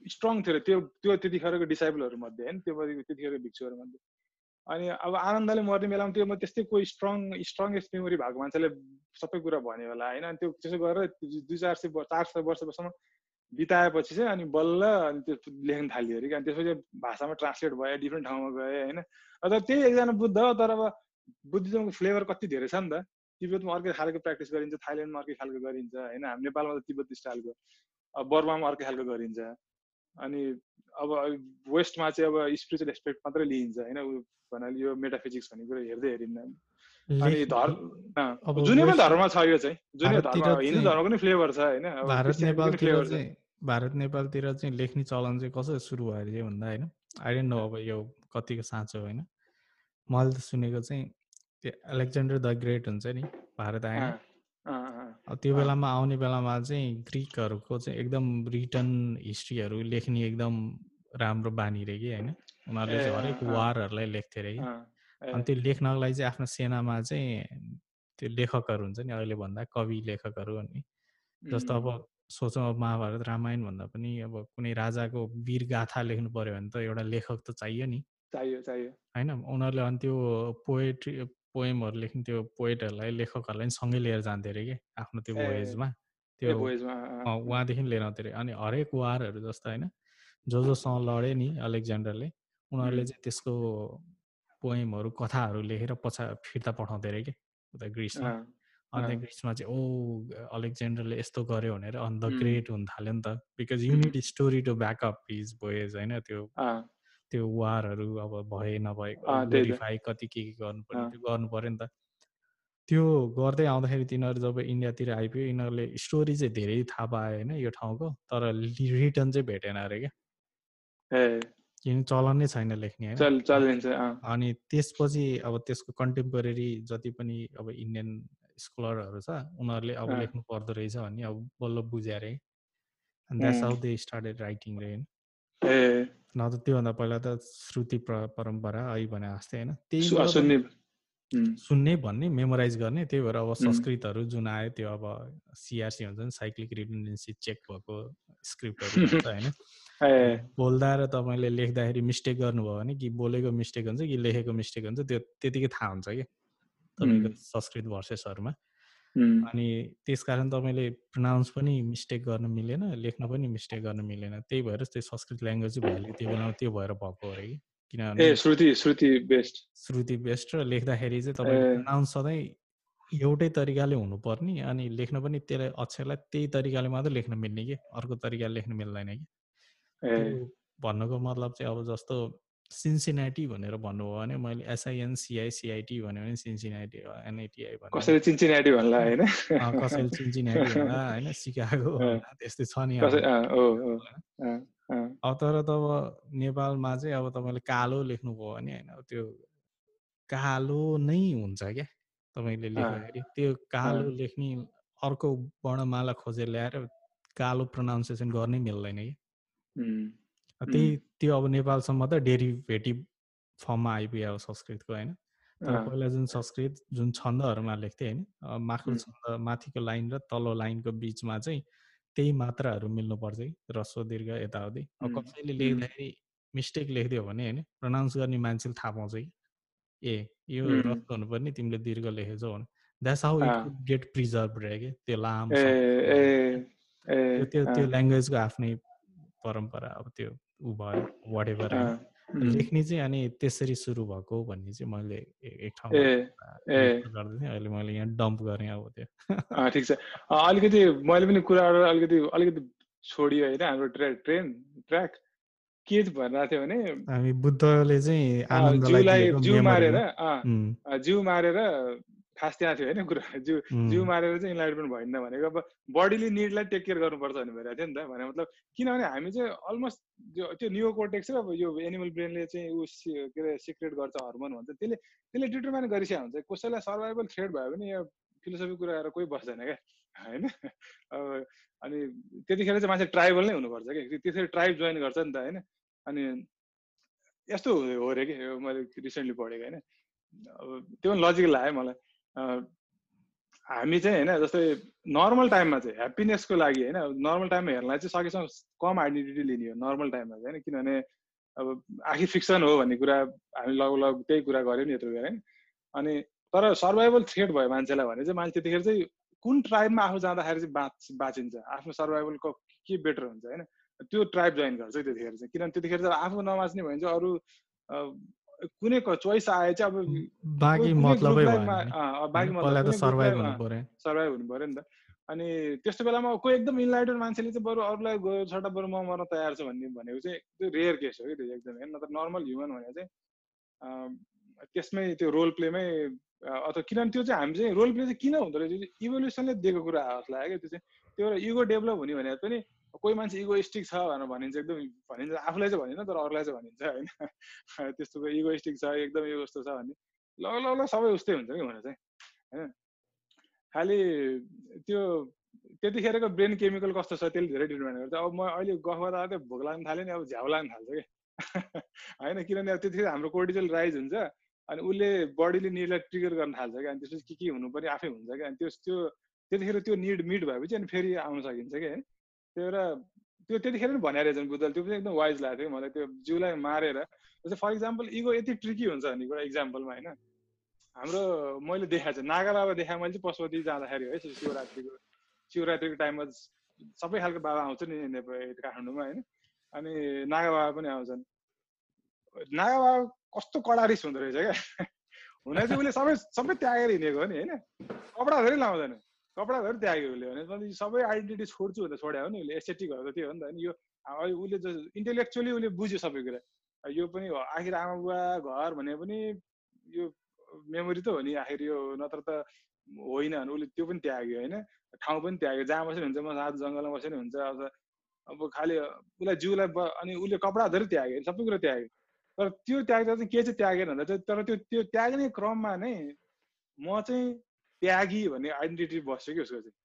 स्ट्रङ थियो त्यो त्यो त्यतिखेरको डिसाइबलहरू मध्ये होइन? त्यो त्यतिखेरको भिक्षुहरू मध्ये। अनि अब आनन्दले मर्ने बेलामा त्यो म त्यस्तै कोही स्ट्रङ स्ट्रङ्गेस्ट मेमोरी भएको मान्छेले सबै कुरा भन्यो होला होइन? अनि त्यो त्यसो गरेर दुई चार सय चार सय वर्षसम्म बिताएपछि चाहिँ अनि बल्ल अनि त्यो लेख्न थाल्यो अरे। अनि त्यसपछि भाषामा ट्रान्सलेट भयो डिफ्रेन्ट ठाउँमा गयो होइन? अन्त त्यही एकजना बुद्ध तर अब बुद्धिज्मको फ्लेभर कति धेरै छ नि त? तिब्बतमा अर्कै खालको प्र्याक्टिस गरिन्छ थाइल्यान्डमा अर्कै खालको गरिन्छ होइन? हामी नेपालमा त तिब्बत स्टाइलको बर्मामा अर्कै खालको गरिन्छ। अनि अब वेस्टमा चाहिँ अब स्पिरिचुअल एस्पेक्ट मात्रै लिइन्छ होइन? भन्नाले यो मेटाफिजिक्स भन्ने कुरा हेर्दै हेरिन्न। अनि धर्म जुनै पनि धर्ममा छ यो चाहिँ जुनै धर्म हिन्दू धर्मको नै फ्लेभर छ होइन? भारत नेपालतिर चाहिँ भारत नेपालतिर चाहिँ लेख्ने चलन चाहिँ कसरी सुरु भयो अरे भन्दा होइन? आई नो अब यो कतिको साँचो होइन। मैले त सुनेको चाहिँ त्यो एलेक्जेन्डर द ग्रेट हुन्छ नि भारत आएन। त्यो बेलामा आउने बेलामा चाहिँ ग्रिकहरूको चाहिँ एकदम रिटर्न हिस्ट्रीहरू लेख्ने एकदम राम्रो बानी रे कि होइन? उनीहरूले चाहिँ हरेक वारहरूलाई लेख्थे अरे कि। अनि त्यो लेख्नको लागि चाहिँ आफ्नो सेनामा चाहिँ त्यो लेखकहरू हुन्छ नि अहिले भन्दा कवि लेखकहरू अनि। जस्तो अब सोचौँ अब महाभारत रामायण भन्दा पनि अब कुनै राजाको वीर गाथा लेख्नु पर्यो भने त एउटा लेखक त चाहियो नि। चाहियो चाहियो। होइन? उनीहरूले अनि त्यो पोएट्री पोएमहरू लेख्ने त्यो पोएटहरूलाई लेखकहरूलाई पनि सँगै लिएर जान्थ्यो अरे कि आफ्नो त्यो भोएजमा त्यो उहाँदेखि लिएर आउँथ्यो अरे। अनि हरेक वारहरू जस्तो होइन जो जोसँग लडे नि अलेक्जेन्डरले उनीहरूले चाहिँ त्यसको पोएमहरू कथाहरू लेखेर पछा फिर्ता पठाउँथ्यो अरे कि उता ग्रिसमा। अन्त ग्रिसमा चाहिँ ओ अलेक्जेन्डरले यस्तो गर्यो भनेर अन द ग्रेट हुन थाल्यो नि त। Because you need story to back up his voyage होइन त्यो त्यो वारहरू अब भए नभए भेरिफाई कति के के गर्नु पर्ने त्यो गर्नु पऱ्यो नि त। त्यो गर्दै आउँदाखेरि तिनीहरू जब इन्डियातिर आइपुग्यो यिनीहरूले स्टोरी चाहिँ धेरै थाहा पायो होइन यो ठाउँको तर रिटर्न चाहिँ भेटेन अरे क्या। किन चलन नै छैन लेख्ने होइन। अनि त्यसपछि अब त्यसको कन्टेम्पोरेरी जति पनि अब इन्डियन स्कलरहरू छ उनीहरूले अब लेख्नु पर्दो रहेछ भन्ने अब बल्ल बुझ्यो अरे। That's how they started writing रे होइन न त त्योभन्दा पहिला त श्रुति परम्परा है भने जस्तै होइन? त्यही सुन्ने भन्ने मेमोराइज गर्ने त्यही भएर अब संस्कृतहरू जुन आयो त्यो अब सिआरसी हुन्छ नि साइक्लिक रिटेन्डेन्सी चेक भएको स्क्रिप्टहरू [LAUGHS] हुन्छ होइन? बोल्दा र तपाईँले लेख्दाखेरि मिस्टेक गर्नुभयो भने कि बोलेको मिस्टेक हुन्छ कि लेखेको मिस्टेक हुन्छ त्यो त्यतिकै थाहा हुन्छ कि तपाईँको संस्कृत भर्सेसहरूमा अनि त्यसकारण तपाईँले प्रोनाउन्स पनि मिस्टेक गर्न मिलेन लेख्न पनि मिस्टेक गर्न मिलेन। त्यही भएर त्यो संस्कृत ल्याङ्ग्वेज भ्याल्यु त्यो बेलामा त्यो भएर भएको अरे कि? किनभने श्रुति श्रुति बेस्ट श्रुति बेस्ट र लेख्दाखेरि चाहिँ तपाईँको प्रोनाउन्स सधैँ एउटै तरिकाले हुनुपर्ने अनि लेख्न पनि त्यसलाई अक्षरलाई त्यही तरिकाले मात्रै लेख्न मिल्ने कि? अर्को तरिकाले लेख्न मिल्दैन कि? भन्नुको मतलब चाहिँ अब जस्तो सिन्सिनाटी भनेर भन्नुभयो भने मैले एसआइएनसिआई सिआइटी भन्यो भने सिन्सिनाटी एनआइटिआई भन्यो कसैले चिन्चिनाटी भन्ला होइन? कसैले चिन्चिनाटी [LAUGHS] भन्ला होइन? सिकागो त्यस्तै छ नि अब। तर तब नेपालमा चाहिँ अब तपाईँले कालो लेख्नुभयो भने होइन त्यो कालो नै हुन्छ क्या तपाईँले लेख्दाखेरि। त्यो कालो लेख्ने अर्को वर्णमाला खोजेर ल्याएर कालो प्रोनाउन्सिएसन गर्नै मिल्दैन कि त्यही त्यो अब नेपालसम्म त डेरिभेटिभ फर्ममा आइपुग्यो अब संस्कृतको होइन। तर पहिला जुन संस्कृत जुन छन्दहरूमा लेख्थेँ होइन माथिल्लो छन्द माथिको लाइन र तल्लो लाइनको बिचमा चाहिँ त्यही मात्राहरू मिल्नु पर्छ कि रस्व दीर्घ यताउति। अब कसैले लेख्दाखेरि मिस्टेक लेखिदियो भने होइन प्रनाउन्स गर्ने मान्छेले थाहा पाउँछ कि ए यो रस्व हुनुपर्ने तिमीले दीर्घ लेखेछौ भने। That's how it get preserve रह्यो कि त्यो लामो त्यो त्यो ल्याङ्ग्वेजको आफ्नै परम्परा अब त्यो ऊ भयो वाट एभर लेख्ने चाहिँ अनि त्यसरी सुरु भएको भन्ने चाहिँ मैले एक ठाउँमा गर्दै अहिले मैले यहाँ डम्प गरेँ अब त्यो। ठिक छ। [LAUGHS] अलिकति मैले पनि कुराहरू अलिकति अलिकति छोडियो होइन हाम्रो ट्रे ट्रेन ट्र्याक। के भनिरहेको थियो भने हामी बुद्धले चाहिँ जिउलाई जिउ मारेर जिउ मारेर खास त्यहाँ थियो होइन कुरा जिउ जिउ मारेर चाहिँ इन्लाइटमेन्ट भएन भनेको। अब बडीले निडलाई टेक केयर गर्नुपर्छ भन्ने भइरहेको थियो नि त भने मतलब किनभने हामी चाहिँ अलमोस्ट त्यो न्यु कोटेक्स अब यो एनिमल ब्रेनले चाहिँ ऊ के अरे सिक्रेट गर्छ हर्मोन भन्छ। त्यसले त्यसले डिटरमाइन गरिसकेको हुन्छ। कसैलाई सर्भाइभल थ्रेड भयो भने यो फिलोसफी कुरा गरेर कोही बस्दैन क्या होइन? अब अनि त्यतिखेर चाहिँ मान्छे ट्राइबल नै हुनुपर्छ कि त्यसरी ट्राइब जोइन गर्छ नि त होइन? अनि यस्तो हो अरे कि मैले रिसेन्टली पढेको होइन? अब त्यो पनि लजिकल लाग्यो मलाई। हामी चाहिँ होइन जस्तै नर्मल टाइममा चाहिँ ह्याप्पिनेसको लागि होइन नर्मल टाइममा हेर्नलाई चाहिँ सकेसम्म कम आइडेन्टिटी लिने हो नर्मल टाइममा चाहिँ होइन किनभने अब आखिर फिक्सन हो भन्ने कुरा हामी लगभग त्यही कुरा गऱ्यौँ नि यत्रो होइन। अनि तर सर्भाइभल थ्रेट भयो मान्छेलाई भने चाहिँ मान्छे त्यतिखेर चाहिँ कुन ट्राइबमा आफू जाँदाखेरि चाहिँ बाँच बाँचिन्छ आफ्नो सर्भाइभलको के बेटर हुन्छ होइन त्यो ट्राइब जोइन गर्छ त्यतिखेर चाहिँ। किनभने त्यतिखेर चाहिँ आफू नबाँच्ने भने चाहिँ अरू कुनै चोइस आए चाहिँ अब बाँकी मतलबै बाँकी मतलब सर्भाइभ हुनु पर्यो सर्भाइभ हुनु पर्यो नि त। अनि त्यस्तो बेलामा कोही एकदम इन्लाइटेड मान्छेले चाहिँ बरु अरूलाई गयो छटा बरु म मर्न तयार छ भन्ने भनेको चाहिँ त्यो रेयर केस हो कि त्यो एकदम। होइन नत्र नर्मल ह्युमन भने चाहिँ त्यसमै त्यो रोल प्लेमै अथवा किनभने त्यो चाहिँ हामी चाहिँ रोल प्ले चाहिँ किन हुँदो रहेछ? इभोल्युसनले दिएको कुरा जस्तो लाग्यो क्या त्यो चाहिँ त्यो एउटा इगो डेभलप हुने भने पनि कोही मान्छे इगोइस्टिक छ भनेर भनिन्छ एकदम भनिन्छ आफूलाई चाहिँ भनिन्छ तर अरूलाई चाहिँ भनिन्छ होइन। [LAUGHS] त्यस्तो इगोइस्टिक छ एकदम यो कस्तो छ भने। ल ल ल सबै उस्तै हुन्छ कि भनेर चाहिँ होइन। खालि त्यो त्यतिखेरको ब्रेन केमिकल कस्तो छ त्यसले धेरै डिटर्माइन गर्छ। अब म अहिले गफ गर्दा चाहिँ भोक लाग्न थाल्यो नि अब झ्याउ लाग्न थाल्छ कि? [LAUGHS] होइन किनभने अब त्यतिखेर हाम्रो कोर्टिजल राइज हुन्छ अनि उसले बडीले निडलाई ट्रिगर गर्न थाल्छ क्या अनि त्यसपछि के के हुनु पनि आफै हुन्छ क्या अनि त्यस त्यो त्यतिखेर त्यो निड मिट भएपछि अनि फेरि आउन सकिन्छ कि? है त्यो एउटा त्यो त्यतिखेर पनि भनेर रहेछन् बुद्धले त्यो पनि एकदम वाइज लाग्थ्यो मलाई त्यो जिउलाई मारेर। जस्तै फर इक्जाम्पल इगो यति ट्रिकी हुन्छ भने एउटा इक्जाम्पलमा होइन। हाम्रो मैले देखाएको छु। नागा बाबा देखाएँ मैले चाहिँ पशुपति जाँदाखेरि है शिवरात्रिको शिवरात्रिको टाइममा सबै खालको बाबा आउँछ नि नेपाल काठमाडौँमा होइन। अनि नागा बाबा पनि आउँछन्। नागा बाबा कस्तो कडा रिस हुँदो रहेछ क्या? [LAUGHS] हुन चाहिँ उसले सबै सबै त्यागेर हिँडेको हो नि होइन? कपडा धेरै लाउँदैन। कपडा धरि त्याग्यो उसले भने सबै आइडेन्टिटी छोड्छु भनेर छोड्यो नि उसले। एसेटिकहरू त त्यो हो नि त। अनि यो उसले इन्टेलेक्चुअली उसले बुझ्यो सबै कुरा। यो पनि आखिर आमा बुवा घर भने पनि यो मेमोरी त हो नि। आखिर यो नत्र त होइन भने उसले त्यो पनि त्याग्यो होइन। ठाउँ पनि त्याग्यो। जहाँ बस्यो हुन्छ म साथ जङ्गलमा बस्यो नि हुन्छ। अब अब खालि उसलाई जिउलाई अनि उसले धरि त्याग्यो सबै कुरा त्याग्यो। तर त्यो त्याग्दा चाहिँ के चाहिँ त्यागेन भन्दा चाहिँ तर त्यो त्यो त्याग्ने क्रममा नै म चाहिँ त्यागी भन्ने आइडेन्टिटी बस्यो कि उसको चाहिँ।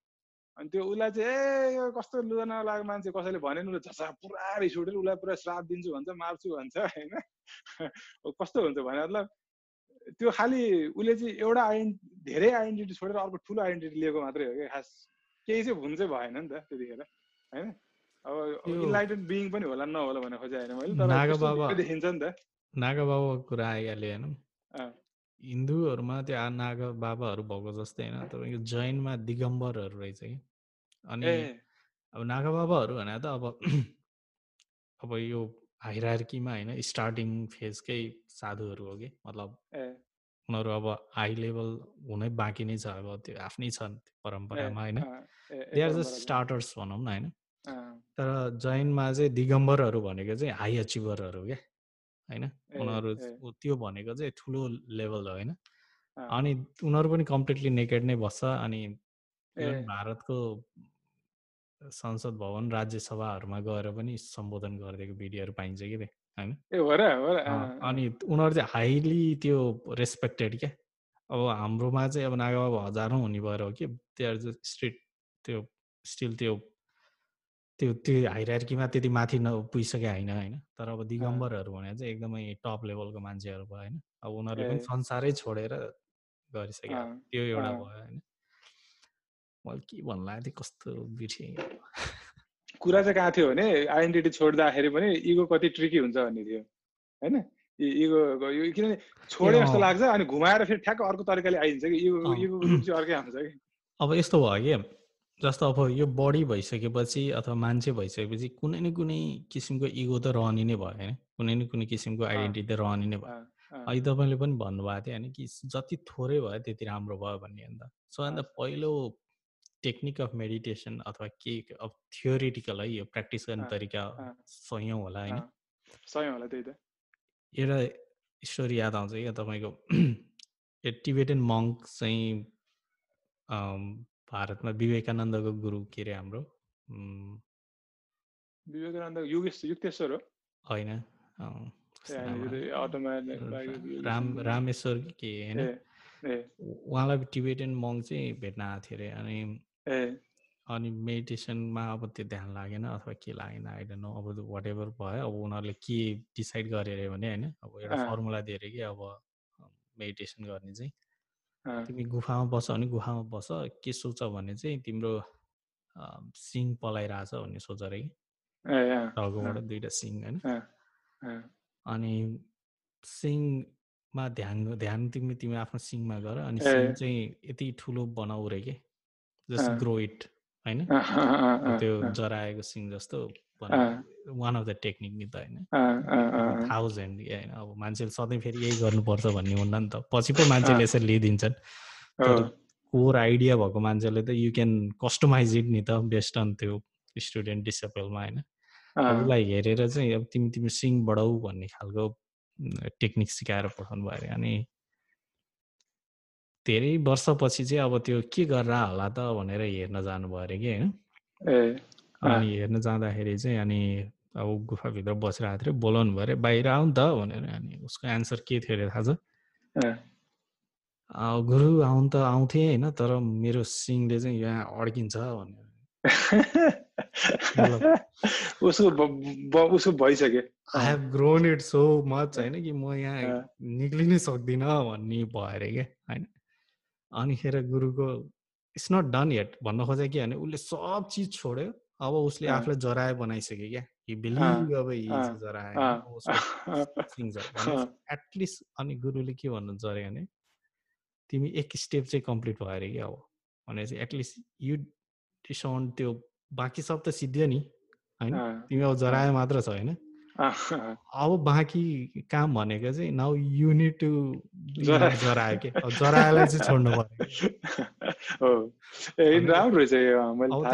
अनि त्यो उसलाई चाहिँ ए यो कस्तो लुगा नलागेको मान्छे कसैले भने नि झसा पुरा रिस उठेर उसलाई पुरा श्राप दिन्छु भन्छ मार्छु भन्छ होइन? [LAUGHS] कस्तो हुन्छ भने मतलब त्यो खालि उसले चाहिँ एउटा आइडेन्टि धेरै आइडेन्टिटी छोडेर अर्को ठुलो आइडेन्टिटी लिएको मात्रै हो कि खास केही चाहिँ हुन चाहिँ भएन नि त त्यतिखेर होइन? अब इन्लाइटेड बिङ पनि होला नहोला भनेर खोजे होइन मैले तर देखिन्छ नि त। नागा बाबाको कुरा आइहाल्यो होइन? हिन्दूहरूमा त्यो नाग बाबाहरू भएको जस्तै होइन तपाईँको जैनमा दिगम्बरहरू रहेछ कि अनि अब नागा बाबाहरू भने त अब [CLEARS THROAT] अब यो हाइरार्कीमा होइन स्टार्टिङ फेजकै साधुहरू हो कि मतलब उनीहरू अब हाई लेभल हुनै बाँकी नै छ अब त्यो आफ्नै छ परम्परामा होइन। दे आर जस्ट स्टार्टर्स भनौँ न होइन। तर जैनमा चाहिँ दिगम्बरहरू भनेको चाहिँ हाई अचिभरहरू क्या। होइन? उनीहरू त्यो भनेको चाहिँ ठुलो लेभल हो होइन? अनि उनीहरू पनि कम्प्लिटली नेकेड नै बस्छ अनि भारतको संसद भवन राज्यसभाहरूमा गएर पनि सम्बोधन गरिदिएको भिडियोहरू पाइन्छ कि होइन? अनि उनीहरू चाहिँ हाइली त्यो रेस्पेक्टेड क्या। अब हाम्रोमा चाहिँ अब नागाबाबु हजारौँ हुने भएर हो कि त्यहाँ स्ट्रिट त्यो स्टिल त्यो त्यो त्यो हाइरार्कीमा त्यति माथि न पुगिसके होइन होइन? तर अब दिगम्बरहरू भने चाहिँ एकदमै टप लेभलको मान्छेहरू भयो होइन? अब उनीहरूले पनि संसारै छोडेर गरिसक्यो त्यो एउटा भयो होइन? मैले के भन्नु लाग्यो कस्तो बिर्सेँ कुरा चाहिँ कहाँ थियो भने आइडेन्टिटी छोड्दाखेरि पनि इगो कति ट्रिकी हुन्छ भन्ने थियो होइन? इगो किनभने छोडे जस्तो लाग्छ अनि घुमाएर फेरि ठ्याक्क अर्को तरिकाले आइदिन्छ कि इगो इगो चाहिँ अर्कै आउँछ कि। अब यस्तो भयो कि जस्तो अब यो बडी भइसकेपछि अथवा मान्छे भइसकेपछि कुनै न कुनै किसिमको इगो त रहने नै भयो होइन? कुनै न कुनै किसिमको आइडेन्टिटी त रहने नै भयो। अहिले तपाईँले पनि भन्नुभएको थियो होइन कि जति थोरै भयो त्यति राम्रो भयो भन्ने अन्त। सो अन्त पहिलो टेक्निक अफ मेडिटेसन अथवा के अब थियोरिटिकल है यो प्र्याक्टिस गर्ने तरिका सयौँ होला होइन? सयौँ होला त्यही त। एउटा स्टोरी याद आउँछ क्या तपाईँको? [CLEARS THROAT] टिबेटन मङ्क चाहिँ भारतमा विवेकानन्दको गुरु के अरे हाम्रो? विवेकानन्द युगेश युक्तेश्वर हो? होइन। राम रामेश्वर के होइन? उहाँलाई टिबेटन मङ्क चाहिँ भेट्न आएको थियो अरे। अनि अनि मेडिटेसनमा अब त्यो ध्यान लागेन अथवा के लागेन आइडन नो अब वाट एभर भयो। अब उनीहरूले के डिसाइड गरे अरे भने होइन? अब एउटा फर्मुला दिएर कि अब मेडिटेसन गर्ने चाहिँ। तिमी गुफामा बस भने गुफामा बस के सोच भने चाहिँ तिम्रो सिङ पलाइरहेछ भन्ने सोच अरे कि? टाउकोबाट दुइटा सिङ होइन। अनि सिङमा ध्यान ध्यान तिमी तिमी आफ्नो सिङमा गर अनि सिङ चाहिँ यति ठुलो बनाऊ रे के? जस्ट ग्रो इट होइन? त्यो जराएको सिङ जस्तो वान अफ द टेक्निक नि त होइन। थाउजन्ड होइन अब मान्छेले सधैँ फेरि यही गर्नुपर्छ भन्ने हुन्न नि त। पछि पो मान्छेले यसरी लिइदिन्छन्। तर कोर आइडिया भएको मान्छेले त यु क्यान कस्टमाइज इट नि त बेस्ट अन त्यो स्टुडेन्ट डिसेबलमा होइन। उसलाई हेरेर चाहिँ अब तिमी तिमी सिङ बढाउ भन्ने खालको टेक्निक सिकाएर पठाउनु भयो। अरे अनि धेरै वर्षपछि चाहिँ अब त्यो के गरेर होला त भनेर हेर्न जानुभयो अरे कि होइन? अनि हेर्न जाँदाखेरि चाहिँ अनि अब गुफाभित्र बसिरहेको थियो बोलाउनु भयो अरे बाहिर आऊ नि त भनेर अनि उसको एन्सर के थियो अरे थाहा छ? गुरु आउनु त आउँथेँ होइन तर मेरो सिङले चाहिँ यहाँ अड्किन्छ भनेर [LAUGHS] उसको उसको भइसक्यो। I have grown it so much होइन कि म यहाँ निक्लिनै सक्दिनँ भन्ने भयो अरे क्या होइन? अनिखेर गुरुको इट्स नट डन यट भन्न खोजेँ कि भने उसले सब चिज छोड्यो। अब उसले आफूलाई जराए बनाइसक्यो क्या। अब एटलिस्ट अनि गुरुले के भन्नु जऱ्यो भने तिमी एक स्टेप चाहिँ कम्प्लिट भयो अरे कि अब भने चाहिँ एटलिस्ट यु डिसाउन्ड त्यो बाँकी सब त सिद्धियो नि होइन? तिमी अब जराए मात्र छ होइन? अब बाँकी काम भनेको चाहिँ नाउ युनिट टु जरायो के? जरायोलाई चाहिँ छोड्नु पर्यो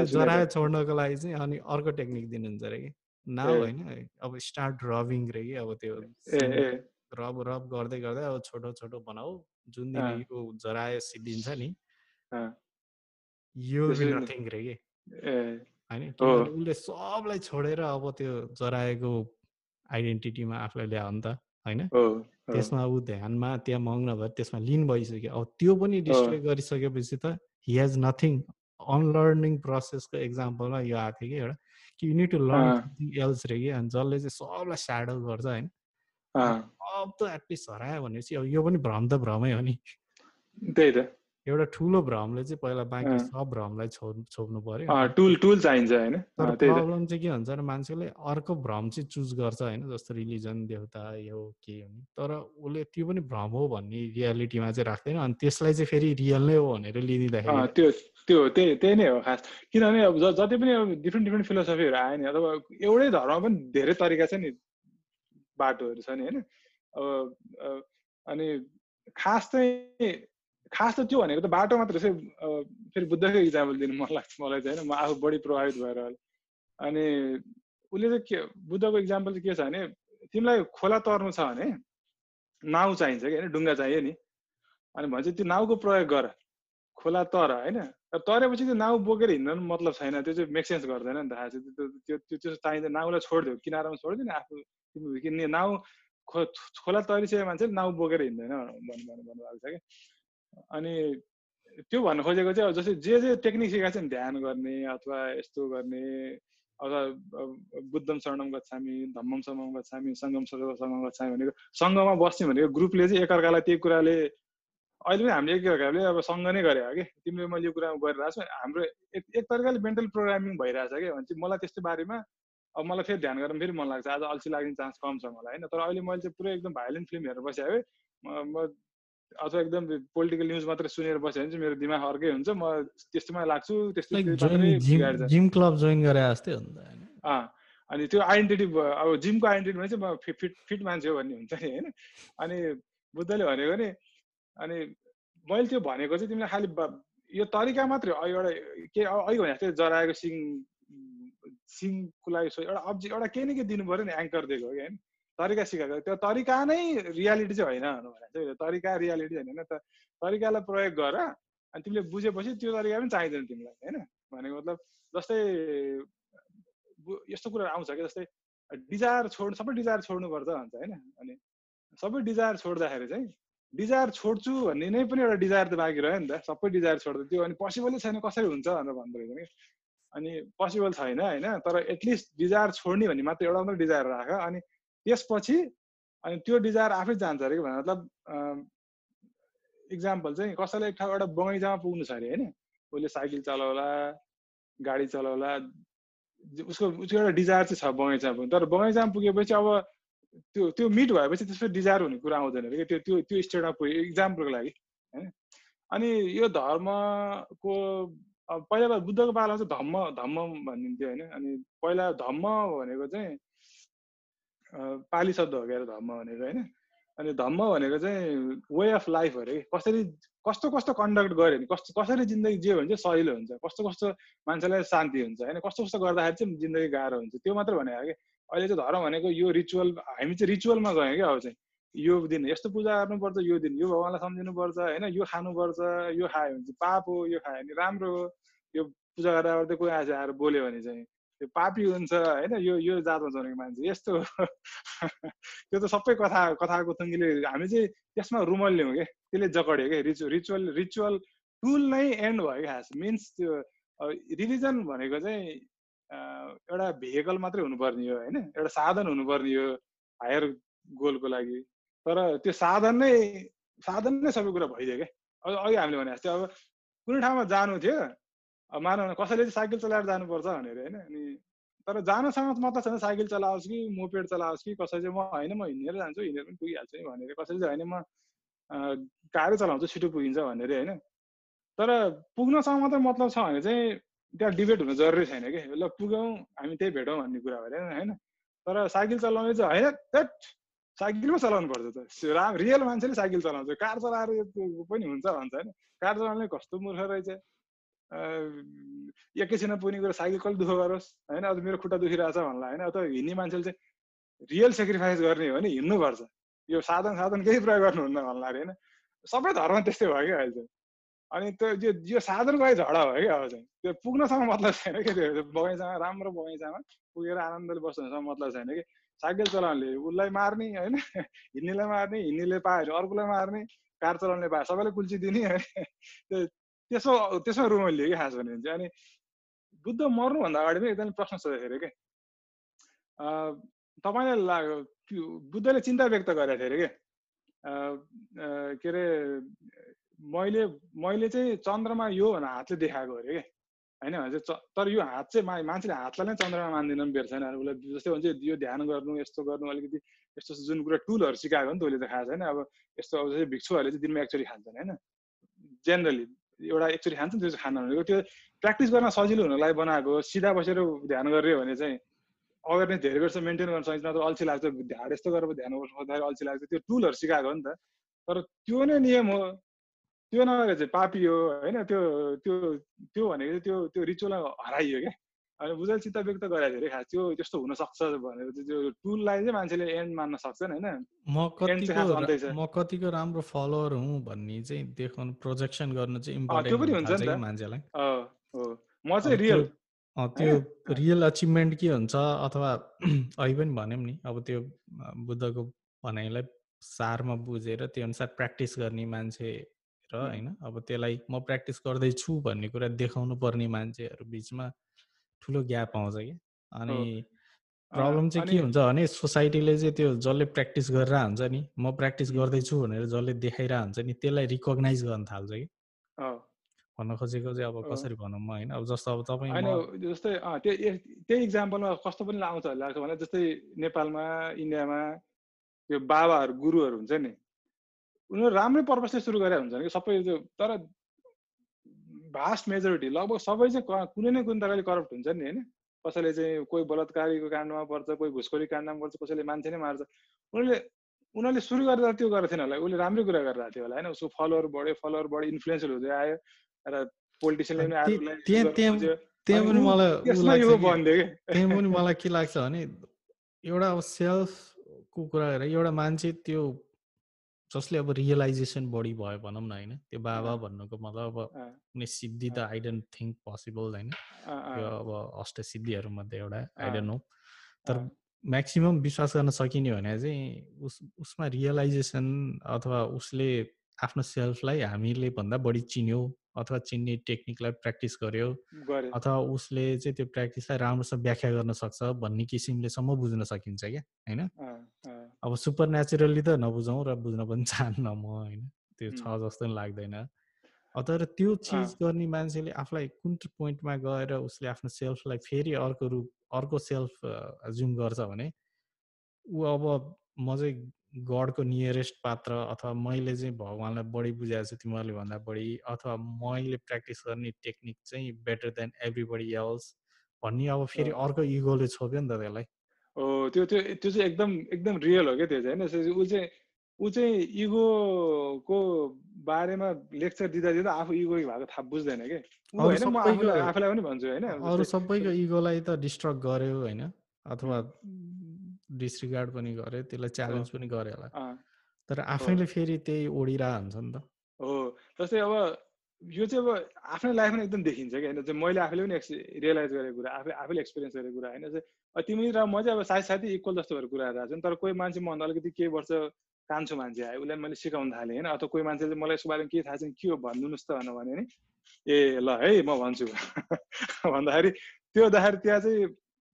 [LAUGHS] जरायो छोड्नको लागि चाहिँ अनि अर्को टेक्निक दिनुहुन्छ अरे कि? नाउ होइन अब स्टार्ट रबिङ रे कि अब त्यो रब रब गर्दै गर्दै अब छोटो छोटो बनाऊ जुन दिन यो जरायो सिद्धिन्छ नि। यो नथिङ रे कि? होइन उसले सबलाई छोडेर अब त्यो जराएको आइडेन्टिटीमा आफूलाई ल्यायो नि त होइन? त्यसमा ऊ ध्यानमा त्यहाँ मग्न भयो त्यसमा लिन भइसक्यो। अब त्यो पनि डिस्ट्रोय गरिसकेपछि त हि हेज नथिङ अनलर्निङ प्रोसेसको एक्जाम्पलमा यो आएको थियो कि एउटा। कि युनिट टु लर्न एल्स रे कि अनि जसले चाहिँ सबलाई स्याडो गर्छ होइन अब त एटलिस्ट हरायो भनेपछि अब यो पनि भ्रम त भ्रमै हो नि। त्यही त। एउटा ठुलो भ्रमले चाहिँ पहिला बाँकी सब भ्रमलाई छोप्नु पर्यो। टुल टुल चाहिन्छ होइन? तर प्रब्लम चाहिँ के हुन्छ भने मान्छेले अर्को भ्रम चाहिँ चुज गर्छ होइन जस्तो रिलिजन देउता यो के हो तर उसले त्यो पनि भ्रम हो भन्ने रियालिटीमा चाहिँ राख्दैन अनि त्यसलाई चाहिँ फेरि रियल नै हो भनेर लिइदिँदाखेरि त्यो त्यो त्यही त्यही नै हो खास। किनभने अब जति पनि अब डिफ्रेन्ट डिफ्रेन्ट फिलोसफीहरू आयो नि अथवा एउटै धर्ममा पनि धेरै तरिका छ नि बाटोहरू छ नि होइन? अब अनि खास चाहिँ खास त त्यो भनेको त बाटो मात्र चाहिँ फेरि बुद्धकै इक्जाम्पल दिनु मन लाग्छ मलाई चाहिँ होइन। म आफू बढी प्रभावित भएर अनि उसले चाहिँ के बुद्धको इक्जाम्पल चाहिँ के छ भने तिमीलाई खोला तर्नु छ भने नाउ चाहिन्छ कि होइन? डुङ्गा चाहियो नि। अनि भन्छ त्यो नाउको प्रयोग गर। खोला तर होइन? तरेपछि त्यो नाउ बोकेर हिँड्नु पनि मतलब छैन। त्यो चाहिँ मेकसेन्स गर्दैन नि त। थाहा छ त्यो त्यो त्यो चाहिन्छ नाउलाई छोडिदियो किनारामा छोडिदियो नि आफू। किन्ने नाउ खो खोला तरिसकेको मान्छेले नाउ बोकेर हिँड्दैन भन्नु भन्नुभएको छ कि अनि त्यो भन्नु खोजेको चाहिँ जस्तै जे जे टेक्निक सिकाएको छ नि ध्यान गर्ने अथवा यस्तो गर्ने अथवा बुद्धम शरणम गच्छामी धम्मम समम गच्छामी सङ्गम सङ्गम गच्छामी भनेको सङ्घमा बस्ने भनेको ग्रुपले चाहिँ एकअर्कालाई त्यही कुराले अहिले पनि हामीले एकअर्काले अब सँग नै गरे हो कि? तिमीले मैले यो कुरा गरिरहेको छु हाम्रो एक एक तरिकाले मेन्टल प्रोग्रामिङ भइरहेछ कि? भने मलाई त्यस्तो बारेमा अब मलाई फेरि ध्यान गर्न फेरि मन लाग्छ। आज अल्छी लाग्ने चान्स कम छ मलाई होइन? तर अहिले मैले चाहिँ पुरै एकदम भाइलेन्ट फिल्म हेरेर बसेँ है म अथवा एकदम पोलिटिकल न्युज मात्रै सुनेर बस्यो भने चाहिँ मेरो दिमाग अर्कै हुन्छ। म त्यस्तोमा लाग्छु त्यस्तो जिम क्लब जोइन गरे जस्तै हुन्छ अनि त्यो आइडेन्टिटी अब जिमको आइडेन्टिटी चाहिँ म फिट फिट मान्छे हो भन्ने हुन्छ नि होइन। अनि बुद्धले भनेको नि अनि मैले त्यो भनेको चाहिँ तिमीलाई खालि यो तरिका मात्रै एउटा के अहिले भने जस्तै जराएको सिङ सिङको लागि एउटा अब्जेक्ट एउटा केही न केही दिनु पऱ्यो नि एङ्कर दिएको हो कि होइन। तरिका सिकाएको त्यो तरिका नै रियालिटी चाहिँ होइन भने चाहिँ तरिका रियालिटी होइन त तरिकालाई प्रयोग गर अनि तिमीले बुझेपछि त्यो तरिका पनि चाहिँदैन तिमीलाई होइन? भनेको मतलब जस्तै यस्तो कुराहरू आउँछ कि जस्तै डिजायर छोड्नु सबै डिजायर छोड्नुपर्छ भन्छ होइन? अनि सबै डिजायर छोड्दाखेरि चाहिँ डिजायर छोड्छु भन्ने नै पनि एउटा डिजायर त बाँकी रह्यो नि त। सबै डिजायर छोड्दा त्यो अनि पोसिबलै छैन कसरी हुन्छ भनेर भन्दो रहेछ कि अनि पोसिबल छैन होइन? तर एटलिस्ट डिजायर छोड्ने भन्ने मात्र एउटा मात्रै डिजायर राख। अनि त्यसपछि अनि त्यो डिजायर आफै जान्छ अरे कि मतलब इक्जाम्पल चाहिँ कसैलाई एक ठाउँ एउटा बगैँचामा पुग्नु छ अरे होइन? उसले साइकल चलाउला गाडी चलाउला उसको उसको एउटा डिजायर चाहिँ छ बगैँचामा पुग्नु। तर बगैँचामा पुगेपछि अब त्यो त्यो मिट भएपछि त्यसपछि डिजायर हुने कुरा आउँदैन अरे त्यो त्यो त्यो स्टेटमा पुग्यो इक्जाम्पलको लागि होइन? अनि यो धर्मको अब पहिला बुद्धको पालामा चाहिँ धम्म धम्म भनिन्थ्यो होइन? अनि पहिला धम्म भनेको चाहिँ पाली शब्द हो क्या धम्म भनेको होइन? अनि धम्म भनेको चाहिँ वे अफ लाइफ अरे कसरी कस्तो कस्तो कन्डक्ट गऱ्यो भने कस्तो कसरी जिन्दगी जियो भने चाहिँ सहिलो हुन्छ। कस्तो कस्तो मान्छेलाई शान्ति हुन्छ होइन? कस्तो कस्तो गर्दाखेरि चाहिँ जिन्दगी गाह्रो हुन्छ। त्यो मात्र भनेको कि? अहिले चाहिँ धर्म भनेको यो रिचुअल हामी चाहिँ रिचुअलमा गयौँ क्या अब चाहिँ। यो दिन यस्तो पूजा गर्नुपर्छ यो दिन यो भगवान्लाई सम्झिनुपर्छ होइन? यो खानुपर्छ यो खायो भने चाहिँ पाप हो यो खायो भने राम्रो हो। यो पूजा गर्दा गर्दै कोही आज आएर बोल्यो भने चाहिँ त्यो पापी हुन्छ होइन? यो यो जातमा जन्मेको मान्छे यस्तो [LAUGHS] त्यो त सबै कथा कथाको थुङ्गीले हामी चाहिँ त्यसमा रुमल्यौँ क्या त्यसले जकड्यो क्या रिचुअल रिचुअल रिचुअल टुल नै एन्ड भयो क्या मिन्स त्यो रिलिजन भनेको चाहिँ एउटा भेहिकल मात्रै हुनुपर्ने हो होइन? एउटा साधन हुनुपर्ने हो हायर गोलको लागि। तर त्यो साधन नै साधन नै सबै कुरा भइदियो क्या अघि हामीले भने जस्तै अब कुनै ठाउँमा जानु थियो मानव कसैले चाहिँ साइकल चलाएर जानुपर्छ भनेर होइन? अनि तर जानसँग मतलब छैन साइकल चलाओस् कि मोपेड चलाओस् कि कसै चाहिँ म होइन म हिँडेर जान्छु हिँडेर पनि पुगिहाल्छु है भनेर कसैले चाहिँ होइन म कारै चलाउँछु छिटो पुगिन्छ भनेर होइन? तर पुग्नसँग मात्रै मतलब छ भने चाहिँ त्यहाँ डिबेट हुनु जरुरी छैन कि? ल पुगौँ हामी त्यही भेटौँ भन्ने कुरा भयो होइन? तर साइकल चलाउने चाहिँ होइन त्यट साइकल पो चलाउनु पर्छ त राम रियल मान्छेले साइकल चलाउँछ। कार चलाएर पनि हुन्छ भन्छ होइन? कार चलाउने कस्तो मूर्ख रहेछ? एकैछिनमा पुग्ने कुरो साइकल कसले दुःख गरोस् होइन अब मेरो खुट्टा दुखिरहेछ भन्ला होइन अथवा हिँड्ने मान्छेले चाहिँ रियल सेक्रिफाइस गर्ने हो भने हिँड्नुपर्छ यो साधन साधन केही प्रयोग गर्नुहुन्न भन्ला अरे होइन सबै धर्म त्यस्तै भयो क्या अहिले चाहिँ अनि त्यो यो यो साधनको लागि झगडा भयो क्या अब चाहिँ त्यो पुग्नसँग मतलब छैन कि त्यो बगैँचामा राम्रो बगैँचामा पुगेर आनन्दले बस्नुसँग मतलब छैन कि साइकल चलाउनेले उसलाई मार्ने होइन हिँड्नेलाई मार्ने हिँड्नेले पायो अर्कोलाई मार्ने कार चलाउने पायो सबैलाई कुल्ची दिने त्यो त्यसो त्यसमा रुमल्यो कि खास भने चाहिँ अनि बुद्ध मर्नुभन्दा अगाडि पनि एकदमै प्रश्न सोधेको कि? तपाईँलाई लाग्यो बुद्धले चिन्ता व्यक्त गरेको थियो अरे के? के अरे मैले मैले चाहिँ चन्द्रमा यो भनेर हातले देखाएको अरे क्या होइन भने चाहिँ तर यो हात चाहिँ मान्छेले हातलाई नै चन्द्रमा मान्दैन बेर छैन उसलाई जस्तै भन्छ यो ध्यान गर्नु यस्तो गर्नु अलिकति यस्तो जुन कुरा टुलहरू सिकाएको नि त उसले त खाएको छैन अब यस्तो अब जस्तै भिक्षुहरूले चाहिँ दिनमा एकचोटि खान्छन् होइन? जेनरली एउटा एकचोटि खान्छ त्यो चाहिँ खान भनेको त्यो प्र्याक्टिस गर्न सजिलो हुनलाई बनाएको सिधा बसेर ध्यान गऱ्यो भने चाहिँ अवेरनेस धेरै वर्ष मेन्टेन गर्न सकिन्छ नत्र अल्छी लाग्छ ढाड यस्तो गरेर ध्यान खोज्दाखेरि अल्छी लाग्छ। त्यो टुलहरू सिकाएको हो नि त। तर त्यो नै नियम हो। त्यो नभएर चाहिँ पापी हो होइन? त्यो त्यो त्यो भनेको त्यो त्यो रिचुअल हराइयो क्या। अनि बुझाइ चित्त व्यक्त गराएको धेरै खास त्यो त्यस्तो हुनसक्छ भनेर त्यो टुललाई चाहिँ मान्छेले एन्ड मान्न सक्छन् होइन? म कतिको म कतिको राम्रो फलोवर हुँ भन्ने चाहिँ देखाउनु प्रोजेक्सन गर्नु चाहिँ इम्पोर्टेन्ट त्यो पनि हुन्छ नि मान्छेलाई। हो। म चाहिँ रियल त्यो रियल अचिभमेन्ट के हुन्छ अथवा [CLEARS THROAT] अहिले पनि भन्यौँ नि अब त्यो बुद्धको भनाइलाई सारमा बुझेर त्यो अनुसार प्र्याक्टिस गर्ने मान्छे र होइन अब त्यसलाई म प्र्याक्टिस गर्दैछु भन्ने कुरा देखाउनु पर्ने मान्छेहरू बिचमा ठुलो ग्याप आउँछ कि। अनि प्रब्लम चाहिँ के हुन्छ भने सोसाइटीले चाहिँ त्यो जसले प्र्याक्टिस गरेर हुन्छ नि म प्र्याक्टिस गर्दैछु भनेर जसले देखाइरहेको हुन्छ नि त्यसलाई रिकगनाइज गर्न थाल्छ कि। भन्न खोजेको चाहिँ अब कसरी भनौँ म होइन अब जस्तो अब तपाईँ होइन जस्तै त्यो त्यही इक्जाम्पलमा कस्तो पनि आउँछ लाग्छ भने जस्तै नेपालमा इन्डियामा त्यो बाबाहरू गुरुहरू हुन्छ नि उनीहरू राम्रै पर्पसले सुरु गरे हुन्छ कि सबै त्यो तर भास्ट मेजोरिटी लगभग सबै चाहिँ कुनै न कुनै तरिकाले करप्ट हुन्छ नि होइन? कसैले चाहिँ कोही बलात्कारीको काण्डमा पर्छ कोही घुसखोरी काण्डमा पर्छ कसैले मान्छे नै मार्छ। उनीहरूले उनीहरूले सुरु गरेर त्यो गरेको थिएन होला। उसले राम्रै कुरा गरिरहेको थियो होला होइन? उसको फलोवर बढ्यो फलोवर बढ्यो इन्फ्लुएन्सर हुँदै आयो र पोलिटिसियनले पनि मलाई पनि [LAUGHS] मलाई के लाग्छ भने एउटा अब सेल्फको कुरा गरेर एउटा मान्छे त्यो जसले अब रियलाइजेसन बढी भयो भनौँ न होइन? त्यो बाबा भन्नुको मतलब अब कुनै सिद्धि त आई डोन्ट थिङ्क पोसिबल होइन? त्यो अब अष्ट सिद्धिहरूमध्ये एउटा आई डोन्ट नो तर म्याक्सिमम् विश्वास गर्न सकिने भने चाहिँ उस उसमा रियलाइजेसन अथवा उसले आफ्नो सेल्फलाई हामीले भन्दा बढी चिन्यो। अथवा चिन्ने टेक्निकलाई प्र्याक्टिस गर्यो अथवा उसले चाहिँ त्यो प्र्याक्टिसलाई राम्रोसँग व्याख्या गर्न सक्छ भन्ने किसिमलेसम्म बुझ्न सकिन्छ क्या होइन? अब सुपर नेचुरल्ली त नबुझौँ र बुझ्न पनि चाहन्न म होइन? त्यो छ जस्तो पनि लाग्दैन। तर त्यो चिज गर्ने मान्छेले आफूलाई कुन पोइन्टमा गएर उसले आफ्नो सेल्फलाई फेरि अर्को रूप अर्को सेल्फ जुम गर्छ भने ऊ अब म चाहिँ गडको नियरेस्ट पात्र अथवा मैले चाहिँ भगवान्लाई बढी बुझाएको छु तिमीहरूले भन्दा बढी अथवा मैले प्र्याक्टिस गर्ने टेक्निक चाहिँ बेटर देन एभ्रिबडी एल्स भन्ने अब फेरि अर्को इगोले छोप्यो नि त त्यसलाई। हो त्यो त्यो त्यो चाहिँ एकदम एकदम रियल हो क्या त्यो चाहिँ होइन? ऊ चाहिँ ऊ चाहिँ इगोको बारेमा लेक्चर दिँदा दिँदा आफू इगो भएको थाहा बुझ्दैन कि। आफूलाई पनि भन्छु होइन? अरू सबैको इगोलाई त डिस्ट्रक्ट गर्यो होइन? अथवा डिसरिगार्ड पनि गरे त्यसलाई च्यालेन्ज पनि गरे होला। तर आफैले फेरि त्यही ओढिरहेको हुन्छ नि त। हो। जस्तै अब यो चाहिँ अब आफ्नै लाइफमा एकदम देखिन्छ कि होइन मैले आफैले पनि रियलाइज गरेको कुरा आफै आफैले एक्सपिरियन्स गरेको कुरा। होइन चाहिँ तिमी र म चाहिँ अब साथी साथी इक्वल जस्तो भएर कुरा आएको छ। तर कोही मान्छे मभन्दा अलिकति केही वर्ष कान्छु मान्छे आयो। उसलाई मैले सिकाउन थालेँ होइन? अथवा कोही मान्छेले मलाई यसको बारेमा के थाहा छैन के हो भनिदिनुहोस् त भनेर भन्यो नि। ए ल है म भन्छु। [LAUGHS] भन्दाखेरि त्यो हुँदाखेरि त्यहाँ चाहिँ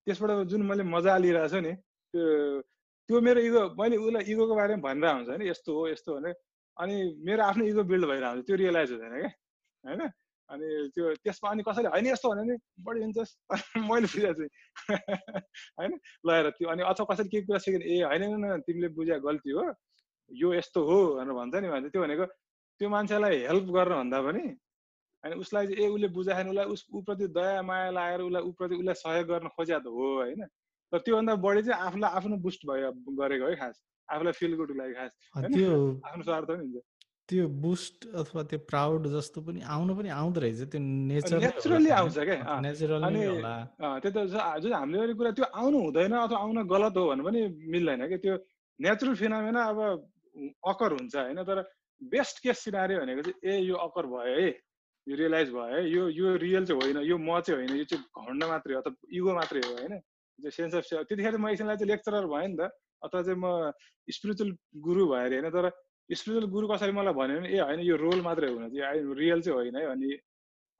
त्यसबाट जुन मैले मजा लिइरहेको छु नि त्यो मेरो इगो मैले उसलाई इगोको बारेमा भनिरहेको हुन्छ होइन यस्तो हो यस्तो भने अनि मेरो आफ्नो इगो बिल्ड भइरहेको हुन्छ त्यो रियलाइज हुँदैन क्या होइन? अनि त्यो त्यसमा अनि कसैले होइन यस्तो भने नि बढी हुन्छ [LAUGHS] मैले बुझाएको छु। [LAUGHS] होइन? लगाएर त्यो अनि अथवा कसैले केही कुरा सिकेन ए होइन तिमीले बुझा गल्ती हो यो यस्तो हो भनेर भन्छ नि भन्छ। त्यो भनेको त्यो मान्छेलाई हेल्प गर्न भन्दा पनि होइन उसलाई चाहिँ ए उसले बुझाएन उसलाई उस ऊप्रति दया माया लगाएर उसलाई ऊप्रति उसलाई सहयोग गर्न खोज्या त हो होइन? तर त्योभन्दा बढी चाहिँ आफूलाई आफ्नो बुस्ट भयो गरेको है खास। आफूलाई फिल गुड लागि खास। त्यो [LAUGHS] आफ्नो स्वार्थ पनि हुन्छ। त्यो बुस्ट अथवा त्यो प्राउड जस्तो पनि आउनु पनि आउँदो रहेछ। त्यो नेचर नेचुरली आउँछ क्या। अनि त्यो त जुन हामीले गर्ने कुरा त्यो आउनु हुँदैन अथवा आउन गलत हो भन्नु पनि मिल्दैन क्या। त्यो नेचुरल फिनामेना अब अकर हुन्छ होइन? तर बेस्ट केस सिनारी भनेको चाहिँ ए यो अकर भयो है। यो रियलाइज भयो है। यो यो रियल चाहिँ होइन। यो म चाहिँ होइन। यो चाहिँ घण्ड मात्रै हो अथवा इगो मात्रै हो होइन? त्यो सेन्स अफ सेल्फ त्यतिखेर म एकछिनलाई चाहिँ लेक्चरर भएँ नि त। अथवा चाहिँ म स्पिरिचुअल गुरु भएँ अरे होइन तर स्पिरिचुअल गुरु कसरी मलाई भन्यो भने ए होइन यो रोल मात्रै हुन चाहिँ रियल चाहिँ होइन है। अनि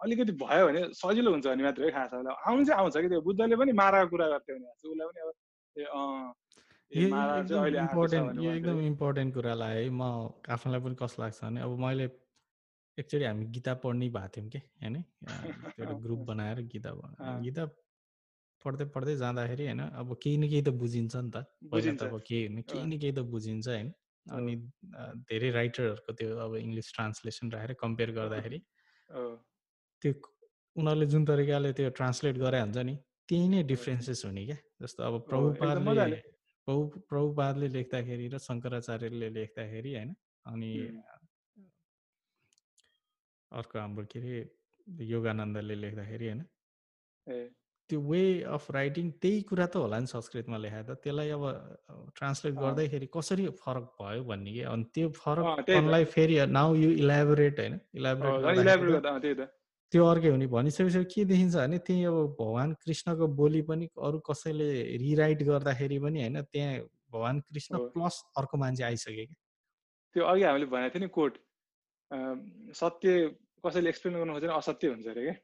अलिकति भयो भने सजिलो हुन्छ भने मात्रै खास आउनु चाहिँ आउँछ कि त्यो बुद्धले पनि माराको कुरा गर्थ्यो भने। उसलाई पनि अब इम्पोर्टेन्ट यो एकदम इम्पोर्टेन्ट कुरा लाग्यो है। म आफूलाई पनि कस्तो लाग्छ भने अब मैले एक्चुअली हामी गीता पढ्ने भएको थियौँ कि होइन एउटा [LAUGHS] ग्रुप बनाएर गीता गीता पढ्दै पढ्दै जाँदाखेरि होइन अब केही न केही त बुझिन्छ नि त। पहिला त अब केही होइन केही न केही त बुझिन्छ होइन। अनि धेरै राइटरहरूको त्यो अब इङ्ग्लिस ट्रान्सलेसन राखेर कम्पेयर गर्दाखेरि त्यो उनीहरूले जुन तरिकाले त्यो ट्रान्सलेट गरे हुन्छ नि त्यही नै डिफ्रेन्सेस हुने क्या। जस्तो अब प्रभुपादले प्रभु प्रभुपादले लेख्दाखेरि र शङ्कराचार्यले लेख्दाखेरि होइन अनि अर्को हाम्रो के अरे योगानन्दले लेख्दाखेरि होइन। त्यो वे अफ राइटिङ त्यही कुरा त होला नि संस्कृतमा लेखाए त त्यसलाई अब ट्रान्सलेट गर्दाखेरि कसरी फरक भयो भन्ने कि? अनि त्यो फरकलाई फेरि नाउ यु इलाबोरेट होइन? इलाबोरेट त्यो अर्कै हुने भनिसकेपछि के देखिन्छ भने त्यही अब भगवान् कृष्णको बोली पनि अरू कसैले रिराइट गर्दाखेरि पनि होइन त्यहाँ भगवान् कृष्ण प्लस अर्को मान्छे आइसक्यो कि त्यो अघि हामीले भनेको थियो नि कोट सत्य कसैले एक्सप्लेन गर्नु खोजेर असत्य हुन्छ अरे क्या।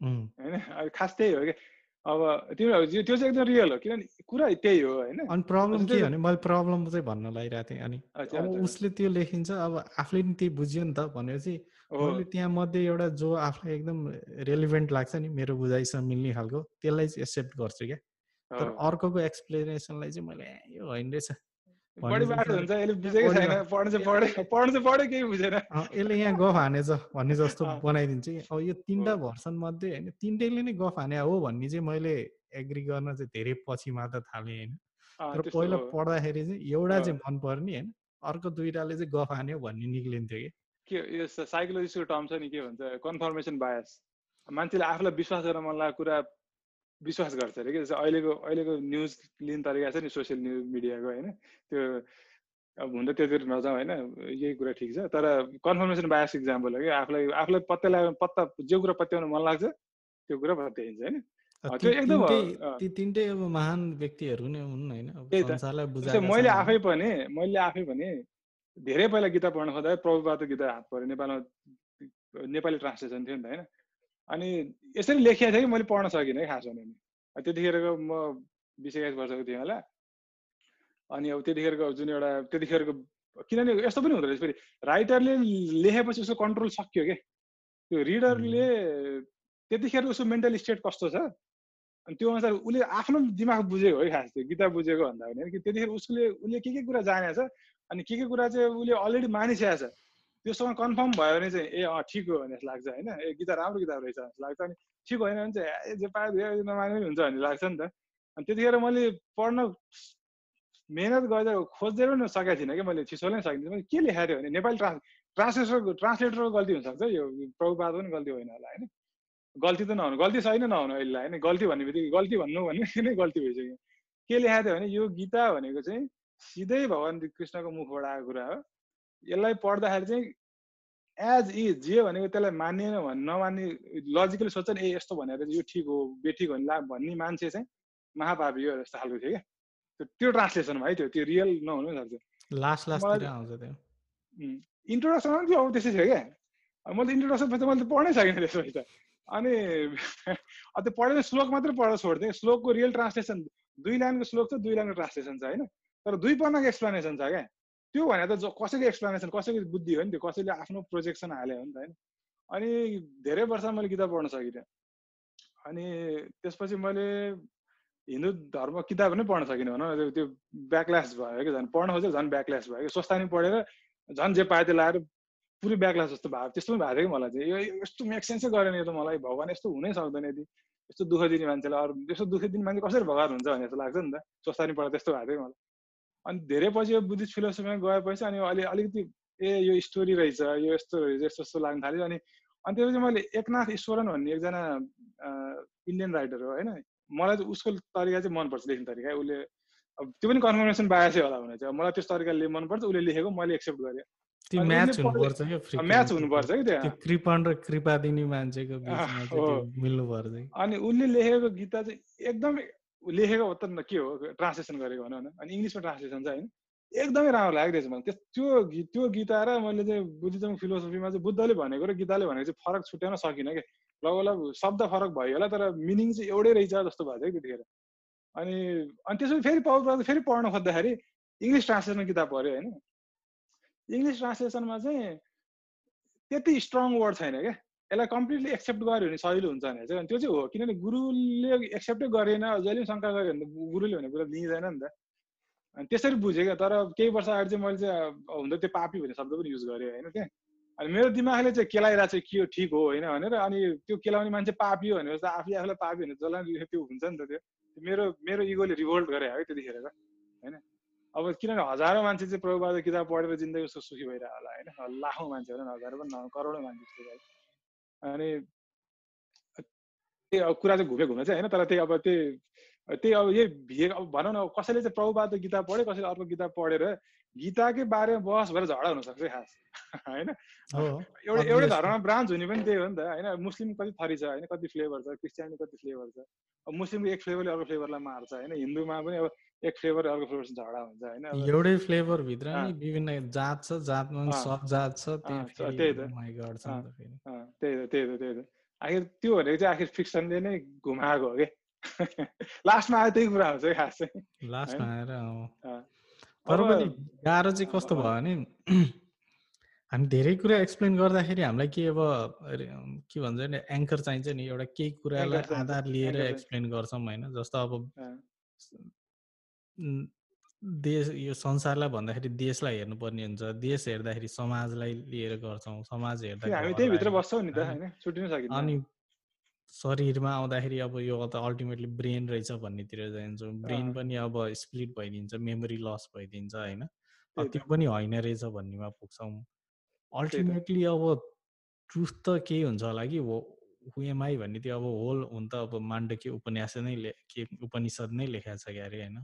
होइन? खास त्यही हो क्या अब तिमीहरू त्यो चाहिँ एकदम रियल हो किनभने कुरा त्यही हो होइन। अनि प्रब्लम के भने मैले प्रब्लम चाहिँ भन्न लागिरहेको थिएँ। अनि अब उसले त्यो लेखिन्छ अब आफूले नि त्यही बुझ्यो नि त भनेपछि मैले त्यहाँ मध्ये एउटा जो आफूलाई एकदम रेलिभेन्ट लाग्छ नि मेरो बुझाइसँग मिल्ने खालको त्यसलाई चाहिँ एक्सेप्ट गर्छु क्या। तर अर्कोको एक्सप्लेनेसनलाई चाहिँ मैले यो होइन रहेछ। बढी बाटो हुन्छ यसले बुझेकै छैन पढ्नु चाहिँ पढ्यो पढ्नु चाहिँ पढ्यो केही बुझेन। यसले यहाँ गफ हानेछ भन्ने जस्तो बनाइदिन्छ। कि अब यो तिनवटा भर्सन मध्ये होइन तिनटैले नै गफ हाने हो भन्ने चाहिँ मैले एग्री गर्न चाहिँ धेरै पछि मात्र थालेँ होइन। तर पहिला पढ्दाखेरि चाहिँ एउटा चाहिँ मन पर्ने होइन अर्को दुइटाले चाहिँ गफ हान्यो भन्ने निक्लिन्थ्यो कि। के यो साइकोलोजिस्टको टर्म छ नि के भन्छ कन्फर्मेसन बायस। मान्छेले आफूलाई विश्वास गर्न मन लागेको कुरा विश्वास गर्छ अरे कि जस्तो अहिलेको अहिलेको न्युज लिने तरिका छ नि सोसियल न्युज मिडियाको होइन। त्यो अब हुन त त्यतिर नजाउँ होइन यही कुरा ठिक छ। तर कन्फर्मेसन बायस इक्जाम्पल हो कि आफूलाई आफूलाई पत्ता लाग्यो पत्ता जे कुरा पत्याउन मन लाग्छ त्यो कुरा पत्याइन्छ होइन। त्यो एकदम ती तिनटै अब महान व्यक्तिहरू नै हुन् होइन। मैले आफै पनि मैले आफै पनि धेरै पहिला गीता पढ्न खोज्दा प्रभुबाट गीता हात पऱ्यो। नेपालमा नेपाली ट्रान्सलेसन थियो नि त होइन। अनि यसरी लेखिएको थियो कि मैले पढ्न सकिनँ है खास भने। त्यतिखेरको म बिस एक्काइस वर्षको थिएँ होला। अनि अब त्यतिखेरको जुन एउटा त्यतिखेरको किनभने यस्तो पनि हुँदो रहेछ। फेरि राइटरले लेखेपछि उसको कन्ट्रोल सक्यो क्या त्यो रिडरले त्यतिखेर उसको मेन्टल स्टेट कस्तो छ? अनि त्यो अनुसार उसले आफ्नो दिमाग बुझेको है खास त्यो गीता बुझेको भन्दा पनि। कि त्यतिखेर उसले उसले के के कुरा जानेको छ अनि के के कुरा चाहिँ उसले अलरेडी मानिसकेको छ? त्योसँग कन्फर्म भयो भने चाहिँ ए अँ ठिक हो भने जस्तो लाग्छ होइन? ए गीता राम्रो किताब रहेछ जस्तो लाग्छ। अनि ठिक होइन भने चाहिँ जे पायो नमाने पनि हुन्छ भन्ने लाग्छ नि त। अनि त्यतिखेर मैले पढ्न मेहनत गर्दा खोज्दै पनि सकेको थिइनँ कि मैले छिसोले सकिनँ मैले के लेखाएको थियो भने नेपाली ट्रान्स ट्रान्सलेटरको ट्रान्सलेटरको गल्ती हुनसक्छ यो प्रभुपात पनि गल्ती होइन होला होइन? गल्ती त नहुनु गल्ती छैन नहुनु अहिले होइन? गल्ती भन्ने बित्तिकै गल्ती भन्नु भन्ने नै गल्ती भइसक्यो। के लेखाएको थियो भने यो गीता भनेको चाहिँ सिधै भगवान् कृष्णको मुखबाट आएको कुरा हो। यसलाई पढ्दाखेरि चाहिँ एज इज जे भनेको त्यसलाई मानिएन भने नमान्ने लजिकली सोध्छ नि ए यस्तो भनेर यो ठिक हो बेठिक हो ला भन्ने मान्छे चाहिँ महापापी हो जस्तो खालको थियो क्या। त्यो ट्रान्सलेसन है त्यो त्यो रियल नहुनु सक्छ लास्ट लास्ट आउँछ त्यो। इन्ट्रोडक्सन पनि अब त्यस्तै थियो क्या। मैले इन्ट्रोडक्सन त मैले त पढ्नै सकेन त्यसपछि त। अनि [LAUGHS] त्यो पढेर श्लोक मात्रै पढेर छोड्थेँ श्लोकको रियल ट्रान्सलेसन दुई लाइनको श्लोक छ दुई लाइनको ट्रान्सलेसन छ होइन? तर दुई पन्नाको एक्सप्लेनेसन छ क्या? त्यो भने त कसैको एक्सप्लेनेसन कसैको बुद्धि हो नि त्यो कसैले आफ्नो प्रोजेक्सन हाल्यो हो नि त होइन? अनि धेरै वर्ष मैले किताब पढ्न सकिनँ। अनि त्यसपछि मैले हिन्दू धर्म किताब नै पढ्न सकिनँ भनौँ त्यो ब्याकल्यास भयो कि झन् पढ्न खोजेर झन् ब्याकल्यास भयो कि स्वस्थानी पढेर झन् जे पायो त्यो लाएर पुरै ब्याकल्यास जस्तो भयो त्यस्तो पनि भएको थियो कि मलाई चाहिँ। यो यस्तो मेकसेन्सै गरेन यो त मलाई भगवान् यस्तो हुनै सक्दैन यदि यस्तो दुःख दिने मान्छेलाई अरू यस्तो दुःख दिने मान्छे कसरी भगवान् हुन्छ भन्ने जस्तो लाग्छ नि त। स्वस्थानी पढेर त्यस्तो भएको थियो मलाई। अनि धेरै पछि यो बुद्धिस्ट फिलोसफीमा गएपछि अनि अलि अलिकति ए यो स्टोरी रहेछ यो यस्तो रहेछ यस्तो यस्तो लाग्न थाल्यो। अनि अनि त्यसपछि मैले एकनाथ ईश्वरन भन्ने एकजना इन्डियन राइटर हो होइन? मलाई चाहिँ उसको तरिका चाहिँ मनपर्छ लेख्ने तरिका। उसले अब त्यो पनि कन्फर्मेसन बायासै होला भने चाहिँ। मलाई त्यस तरिकाले मनपर्छ उसले लेखेको मैले एक्सेप्ट गरेँ। म्याच हुनुपर्छ क्या म्याच हुनुपर्छ कि त्यहाँ कृपण र कृपा दिने मान्छेको मिल्नु पर्छ अनि उसले लेखेको गीता चाहिँ एकदमै लेखेको त के हो? ट्रान्सलेसन गरेको भनौँ न अनि इङ्ग्लिसमा ट्रान्सलेसन छ होइन। एकदमै राम्रो लाग्यो रहेछ मलाई त्यो त्यो गीता र मैले चाहिँ बुद्धिज्म फिलोसफीमा चाहिँ बुद्धले भनेको र गीताले भनेको चाहिँ फरक छुट्याउन सकिनँ कि? लगभग शब्द फरक भयो होला तर मिनिङ चाहिँ एउटै रहेछ जस्तो भएको थियो त्यतिखेर। अनि अनि त्यसपछि फेरि पाउ फेरि पढ्न खोज्दाखेरि इङ्ग्लिस ट्रान्सलेसनमा किताब पढ्यो होइन। इङ्ग्लिस ट्रान्सलेसनमा चाहिँ त्यति स्ट्रङ वर्ड छैन क्या यसलाई कम्प्लिटली एक्सेप्ट गर्यो भने सजिलो हुन्छ भने चाहिँ त्यो चाहिँ हो। किनभने गुरुले एक्सेप्टै गरेन जहिले पनि शङ्का गऱ्यो भने त गुरुले भने कुरा लिइँदैन नि त। अनि त्यसरी बुझेँ क्या तर केही वर्ष अगाडि चाहिँ मैले चाहिँ हुँदा त्यो पापी भन्ने शब्द पनि युज गरेँ होइन त्यहाँ अनि मेरो दिमागले चाहिँ केलाइरहेको चाहिँ के हो ठिक हो होइन भनेर अनि त्यो केलाउने मान्छे पापी हो भनेपछि आफूले आफूलाई पापी भने जसलाई त्यो हुन्छ नि त त्यो। मेरो मेरो इगोले रिभोल्ट गरे है त्यतिखेर होइन। अब किनभने हजारौँ मान्छे चाहिँ प्रभुबाट किताब पढेर जिन्दगी सुखी भइरहेको होला होइन। लाखौँ मान्छे होला हजारौँ पनि करोडौँ मान्छे अनि त्यही अब कुरा चाहिँ घुमे घुमे चाहिँ होइन तर त्यही अब त्यही त्यही अब यही भिए अब भनौँ न कसैले चाहिँ प्रभुबाट गीता पढ्यो कसैले अर्को गीता पढेर गीताकै बारेमा बहस भएर झगडा हुनसक्छ खास होइन? एउटा एउटै धर्ममा ब्रान्च हुने पनि त्यही हो नि त होइन? मुस्लिम कति थरी छ होइन? कति फ्लेभर छ क्रिस्चियनी कति फ्लेभर छ अब मुस्लिमको एक फ्लेभरले अर्को फ्लेभरलाई मार्छ होइन? हिन्दूमा पनि अब एक फ्लेभर अर्को फ्लेभर झगडा हुन्छ होइन? एउटै फ्लेभर भित्र नि विभिन्न जात छ जातमा सब जात छ त्यही त। त्यही त त्यही त त्यही त। आखिर त्यो भनेको चाहिँ आखिर फिक्सनले नै घुमाएको हो कि? [LAUGHS] लास्टमा आयो त्यही कुरा हुन्छ खास चाहिँ लास्टमा आएर तर पनि गाह्रो चाहिँ कस्तो भयो भने [CLEARS THROAT] हामी धेरै कुरा एक्सप्लेन गर्दाखेरि हामीलाई के अब के भन्छ भने एङ्कर चाहिन्छ नि एउटा केही कुरालाई आधार लिएर एक्सप्लेन गर्छौँ होइन? जस्तो अब देश यो संसारलाई भन्दाखेरि देशलाई हेर्नुपर्ने हुन्छ। देश हेर्दाखेरि समाजलाई लिएर गर्छौँ समाज हेर्दा अनि शरीरमा आउँदाखेरि अब यो त अल्टिमेटली ब्रेन रहेछ भन्नेतिर जान्छौँ। ब्रेन पनि अब स्प्लिट भइदिन्छ मेमोरी लस भइदिन्छ होइन? त्यो पनि होइन रहेछ भन्नेमा पुग्छौँ। अल्टिमेटली अब ट्रुथ त केही हुन्छ होला कि? हुएमआई भन्ने त्यो अब होल हुन त अब माण्डकी उपन्यास नै के उपनिषद नै लेखाएको छ क्या अरे होइन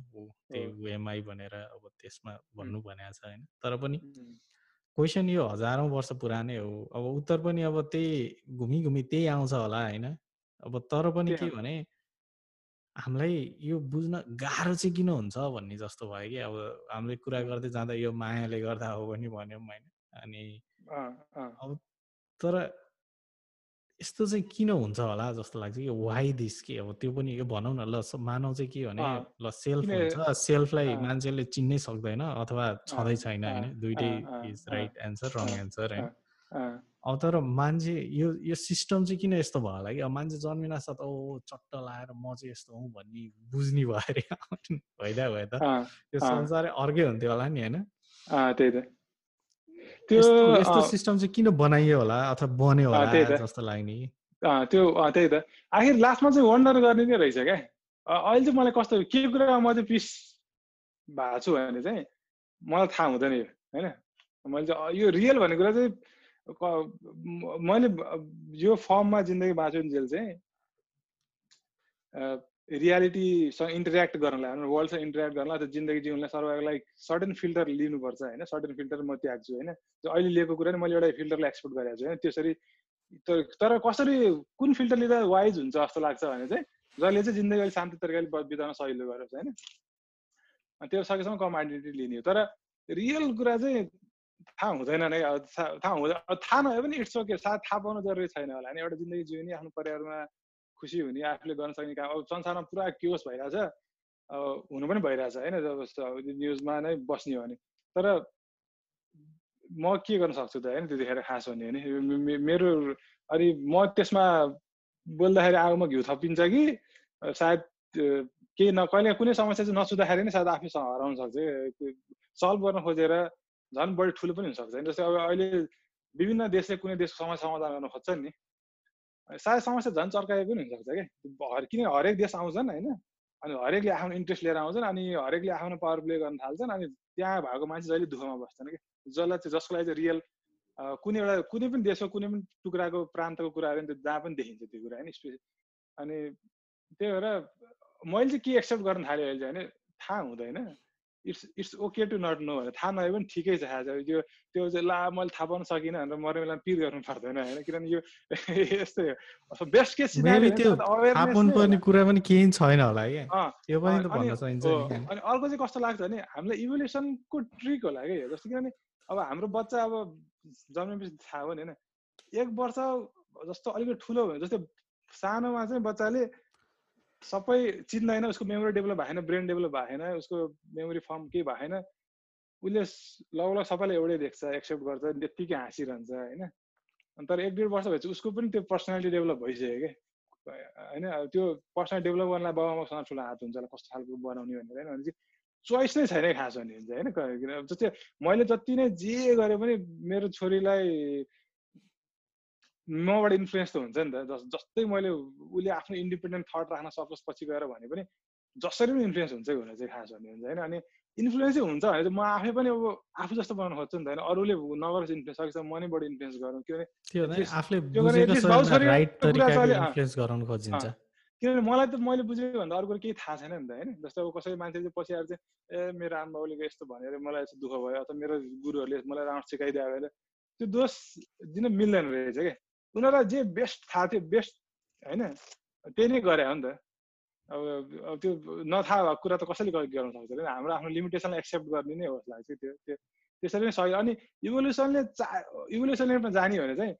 त्यही हुएमआई भनेर अब त्यसमा भन्नु भनेको छ होइन। तर पनि क्वेसन यो हजारौँ वर्ष पुरानै हो। अब उत्तर पनि अब त्यही घुमी घुमी त्यही आउँछ होला होइन। अब तर पनि के भने हामीलाई यो बुझ्न गाह्रो चाहिँ किन हुन्छ भन्ने जस्तो भयो कि अब हामीले कुरा गर्दै जाँदा यो मायाले गर्दा हो भने भन्यौँ होइन। अनि अब तर यस्तो चाहिँ किन हुन्छ होला जस्तो लाग्छ कि वाइ दिस के अब त्यो पनि यो भनौँ न ल मानव चाहिँ के भने ल सेल्फ हुन्छ। सेल्फलाई मान्छेले चिन्नै सक्दैन अथवा छँदै छैन होइन दुइटै is right answer wrong answer होइन? अब तर मान्छे यो यो सिस्टम चाहिँ किन यस्तो भयो होला कि? अब मान्छे जन्मिन साथ ओ चट्ट लाएर म चाहिँ यस्तो हुँ भन्ने बुझ्ने भयो अरे। [LAUGHS] भइदा भयो त यो संसारै अर्कै हुन्थ्यो होला नि होइन? त्यही त। त्यो यस्तो सिस्टम चाहिँ किन बनाइयो होला अथवा बन्यो होला जस्तो लाग्ने? त्यो त्यही त। आखिर लास्टमा चाहिँ वन्डर गर्ने नै रहेछ क्या? अहिले चाहिँ मलाई कस्तो के कुरामा म चाहिँ पिस भएको छु भने चाहिँ मलाई थाहा हुँदैन यो होइन? मैले चाहिँ यो रियल भन्ने कुरा चाहिँ मैले यो फर्ममा जिन्दगी बाँचुन्जेल चाहिँ रियालिटीसँग इन्टरेक्ट गर्नलाई वर्ल्डसँग इन्टरेक्ट गर्नलाई अथवा जिन्दगी जिउनलाई सर्भाइभलाई सर्टेन फिल्टर लिनुपर्छ होइन? सर्टेन फिल्टर म त्याग्छु होइन? अहिले लिएको कुरा नि मैले एउटा फिल्टरलाई एक्सपोर्ट गरेको छु त्यसरी तर कसरी कुन फिल्टर लिँदा वाइज हुन्छ जस्तो लाग्छ भने चाहिँ जसले चाहिँ जिन्दगी अलिक शान्ति तरिकाले बिताउन सजिलो गरोस् होइन? त्यो सकेसम्म कम आइडेन्टिटी लिने हो। तर रियल कुरा चाहिँ थाहा हुँदैन नै थाहा हुँदैन थाहा नभए पनि इट्स ओके सायद थाहा पाउनु जरुरी छैन होला होइन? एउटा जिन्दगी जिउने आफ्नो परिवारमा खुसी हुने आफूले गर्न सक्ने काम। अब संसारमा पुरा क्योस भइरहेछ अब हुनु पनि भइरहेछ होइन? जब न्युजमा नै बस्ने हो भने। तर म के गर्न सक्छु त होइन? त्यतिखेर खास हुने भने। मेरो अनि म त्यसमा बोल्दाखेरि आगोमा घिउ थपिन्छ कि सायद केही न कहिले कुनै समस्या चाहिँ नसुत्दाखेरि नै सायद आफैसँग हराउन सक्छ सल्भ गर्न खोजेर झन् बढी ठुलो पनि हुनसक्छ जस्तै अब अहिले विभिन्न देशले कुनै देशको समस्या समाधान गर्न खोज्छन् नि। सायद समस्या झन् चर्काए पनि हुनसक्छ क्या किन हरेक देश आउँछन् होइन? अनि हरेकले आफ्नो इन्ट्रेस्ट लिएर आउँछन् अनि हरेकले आफ्नो पावर प्ले गर्न थाल्छन् अनि त्यहाँ भएको मान्छे जहिले दुःखमा बस्छन् कि? जसलाई चाहिँ जसको लागि चाहिँ रियल कुनै एउटा कुनै पनि देशको कुनै पनि टुक्राको प्रान्तको कुराहरू त्यो जहाँ पनि देखिन्छ त्यो कुरा होइन? स्पेस अनि त्यही भएर मैले चाहिँ के एक्सेप्ट गर्न थालेँ अहिले चाहिँ होइन? थाहा हुँदैन। It's it's okay to not know भनेर थाहा नभए पनि ठिकै छ आज त्यो त्यो चाहिँ ला मैले थाहा पाउन सकिनँ भनेर मर्ने बेला पिर गर्नु पर्दैन होइन किनभने यो [LAUGHS] यस्तै हो। बेस्ट केस पर्ने कुरा पनि केही छैन होला यो पनि भन्न अनि अर्को चाहिँ कस्तो लाग्छ भने हामीलाई इभोल्युसनको ट्रिक होला क्या जस्तो किनभने अब हाम्रो बच्चा अब जन्मेपछि थाहा भयो नि होइन। एक वर्ष जस्तो अलिकति ठुलो भयो जस्तै सानोमा चाहिँ बच्चाले सबै चिन्दैन उसको मेमोरी डेभलप भएन ब्रेन डेभलप भएन उसको मेमोरी फर्म केही भएन। उसले लगभग सबैलाई एउटै देख्छ एक्सेप्ट गर्छ त्यत्तिकै हाँसिरहन्छ होइन। तर एक डेढ वर्ष भएपछि उसको पनि त्यो पर्सनालिटी डेभलप भइसक्यो क्या। होइन त्यो पर्सनल डेभलप गर्नलाई बाबामासँग ठुलो हात हुन्छ कस्तो खालको बनाउने भनेर होइन। भने चाहिँ चोइस नै छैन खास भने हुन्छ होइन। जस्तै मैले जति नै जे गरे पनि मेरो छोरीलाई मबाट इन्फ्लुएन्स त हुन्छ नि त। जस जस्तै मैले उसले आफ्नो इन्डिपेन्डेन्ट थट राख्न सकोस् पछि गएर भने पनि जसरी पनि इन्फ्लुएन्स हुन्छ भनेर चाहिँ खास भन्ने हुन्छ होइन? अनि इन्फ्लुएन्सै हुन्छ भने चाहिँ म आफै पनि अब आफू जस्तो बनाउनु खोज्छु नि त होइन? अरूले नगरोस् इन्फ्लुएन्स सकेछ म नै बढी इन्फ्लुएन्स गरौँ। किनभने किनभने मलाई त मैले बुझेको भन्दा अर्को केही थाहा छैन नि त होइन? जस्तो अब कसै मान्छे चाहिँ पछि आएर चाहिँ ए मेरो आमा बाउले यस्तो भनेर मलाई यस्तो दुःख भयो अथवा मेरो गुरुहरूले मलाई राम्रो सिकाइदियो भने त्यो दोष दिन मिल्दैन रहेछ क्या उनीहरूलाई जे बेस्ट थाहा थियो बेस्ट होइन त्यही नै गरे हो नि त। अब त्यो नथाहा भएको कुरा त कसैले गर्न सक्दैन हाम्रो आफ्नो लिमिटेसनलाई एक्सेप्ट गर्ने नै हो जस्तो लाग्छ त्यो त्यो त्यसरी नै सही। अनि इभोल्युसनले चा इभोल्युसनले जाने भने चाहिँ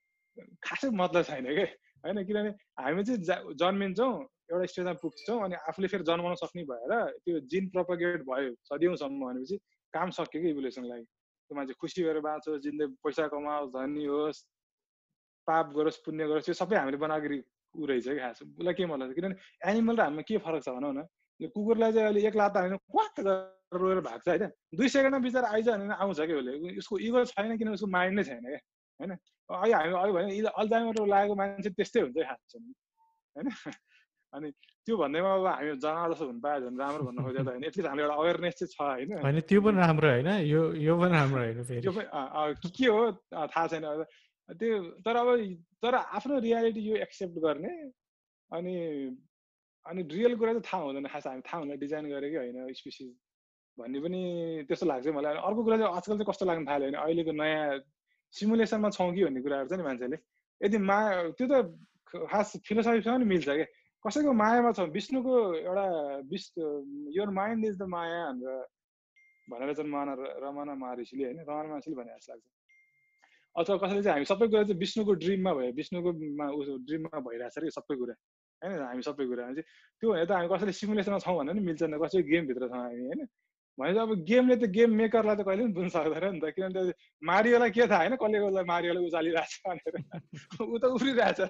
खासै मतलब छैन कि? होइन किनभने हामी चाहिँ जा जन्मिन्छौँ एउटा स्टेजमा पुग्छौँ अनि आफूले फेरि जन्माउन सक्ने भएर त्यो जिन प्रपगेट भयो सदियौँसम्म भनेपछि काम सक्यो कि इभोल्युसनलाई त्यो मान्छे खुसी भएर बाँचोस् जिन्दगी पैसा कमाओस् धनी होस् पाप गरोस् पुण्य गरोस् त्यो सबै हामीले बनाएको ऊ रहेछ कि खास। उसलाई के मतलब किनभने एनिमल र हामीमा के फरक छ भनौँ न? यो कुकुरलाई चाहिँ अहिले एक लात हाल्नु क्वाक गरेर रोएर भाग्छ होइन? दुई सेकेन्डमा बिचरा आइज भने आउँछ कि उसले। उसको इगो छैन किन उसको माइन्ड नै छैन क्या होइन? अहिले हामी अहिले भने अल्जाइमर लागेको मान्छे त्यस्तै हुन्छ खास। होइन? [LAUGHS] अनि त्यो भन्दैमा अब हामी जनावर जस्तो हुनु पायो भने राम्रो भन्नु खोजेको होइन। एटलिस्ट हाम्रो एउटा अवेरनेस चाहिँ छ होइन? त्यो पनि राम्रो होइन यो यो पनि राम्रो होइन त्यो पनि के हो? थाहा छैन। त्यो तर अब तर आफ्नो रियालिटी यो एक्सेप्ट गर्ने अनि अनि रियल कुरा चाहिँ थाहा हुँदैन खास हामी थाहा हुँदैन डिजाइन गरेकै होइन स्पेसिस भन्ने पनि त्यस्तो लाग्छ मलाई। अर्को कुरा चाहिँ आजकल चाहिँ कस्तो लाग्न थाल्यो भने अहिलेको नयाँ सिमुलेसनमा छौँ कि भन्ने कुराहरू छ नि मान्छेले। यदि माया त्यो त खास फिलोसफीसँग नि मिल्छ क्या। कसैको मायामा छ? विष्णुको एउटा विष यो माइन्ड इज द माया भनेर भनेर चाहिँ मान रमाना महर्षिले होइन रमाना महर्षिले भने जस्तो लाग्छ। अथवा कसैले चाहिँ हामी सबै कुरा चाहिँ विष्णुको ड्रिममा भयो विष्णुको ड्रिममा भइरहेछ कि सबै कुरा। होइन हामी सबै कुरा। चाहिँ त्यो भने त हामी कसैले सिमुलेसनमा छौँ भने नि कसै गेमभित्र छौँ हामी होइन? भने अब गेमले त गेम मेकरलाई त कहिले पनि बुझ्नु सक्दैन नि त। किनभने मारियोलाई के थाहा होइन? कसले कसलाई मारियोलाई उचालिरहेछ भनेर। ऊ त उफ्रिरहेछ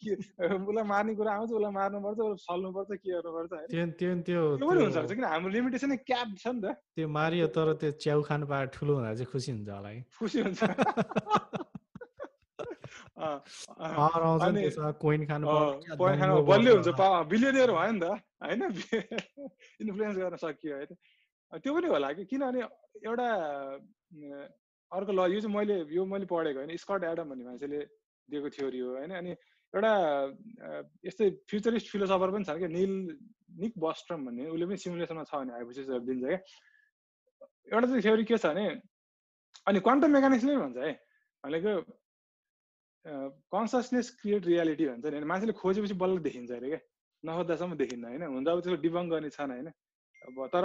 के उसलाई मार्ने कुरा आउँछ उसलाई मार्नुपर्छ उसलाई सल्नुपर्छ के गर्नुपर्छ त्यो त्यो पनि हुन्छ किन हाम्रो लिमिटेसन क्याप छ नि त। त्यो मारियो तर त्यो च्याउ खानु पाएर ठुलो हुँदा चाहिँ खुसी हुन्छ होला है खुसी हुन्छ। [LAUGHS] बलियो हुन्छ। बिलियनियर भयो नि त। होइन? [LAUGHS] इन्फ्लुएन्स गर्न सकियो होइन? त्यो पनि होला कि किनभने एउटा अर्को ल यो चाहिँ मैले यो मैले पढेको होइन स्कट एडम भन्ने मान्छेले दिएको थ्योरी हो होइन अनि एउटा यस्तै फ्युचरिस्ट फिलोसफर पनि छ क्या निल निक बस्ट्रम भन्ने उसले पनि सिमुलेसनमा छ भने हाइपोसिसहरू दिन्छ क्या। एउटा चाहिँ थ्योरी के छ भने अनि क्वान्टम मेकानिक्सले भन्छ है भनेको कन्सियसनेस क्रिएट रियालिटी भन्छ नि मान्छेले खोजेपछि बल्ल देखिन्छ अरे क्या नखोज्दासम्म देखिन्न होइन हुन्छ अब त्यसको डिबङ गर्ने छन् होइन। अब तर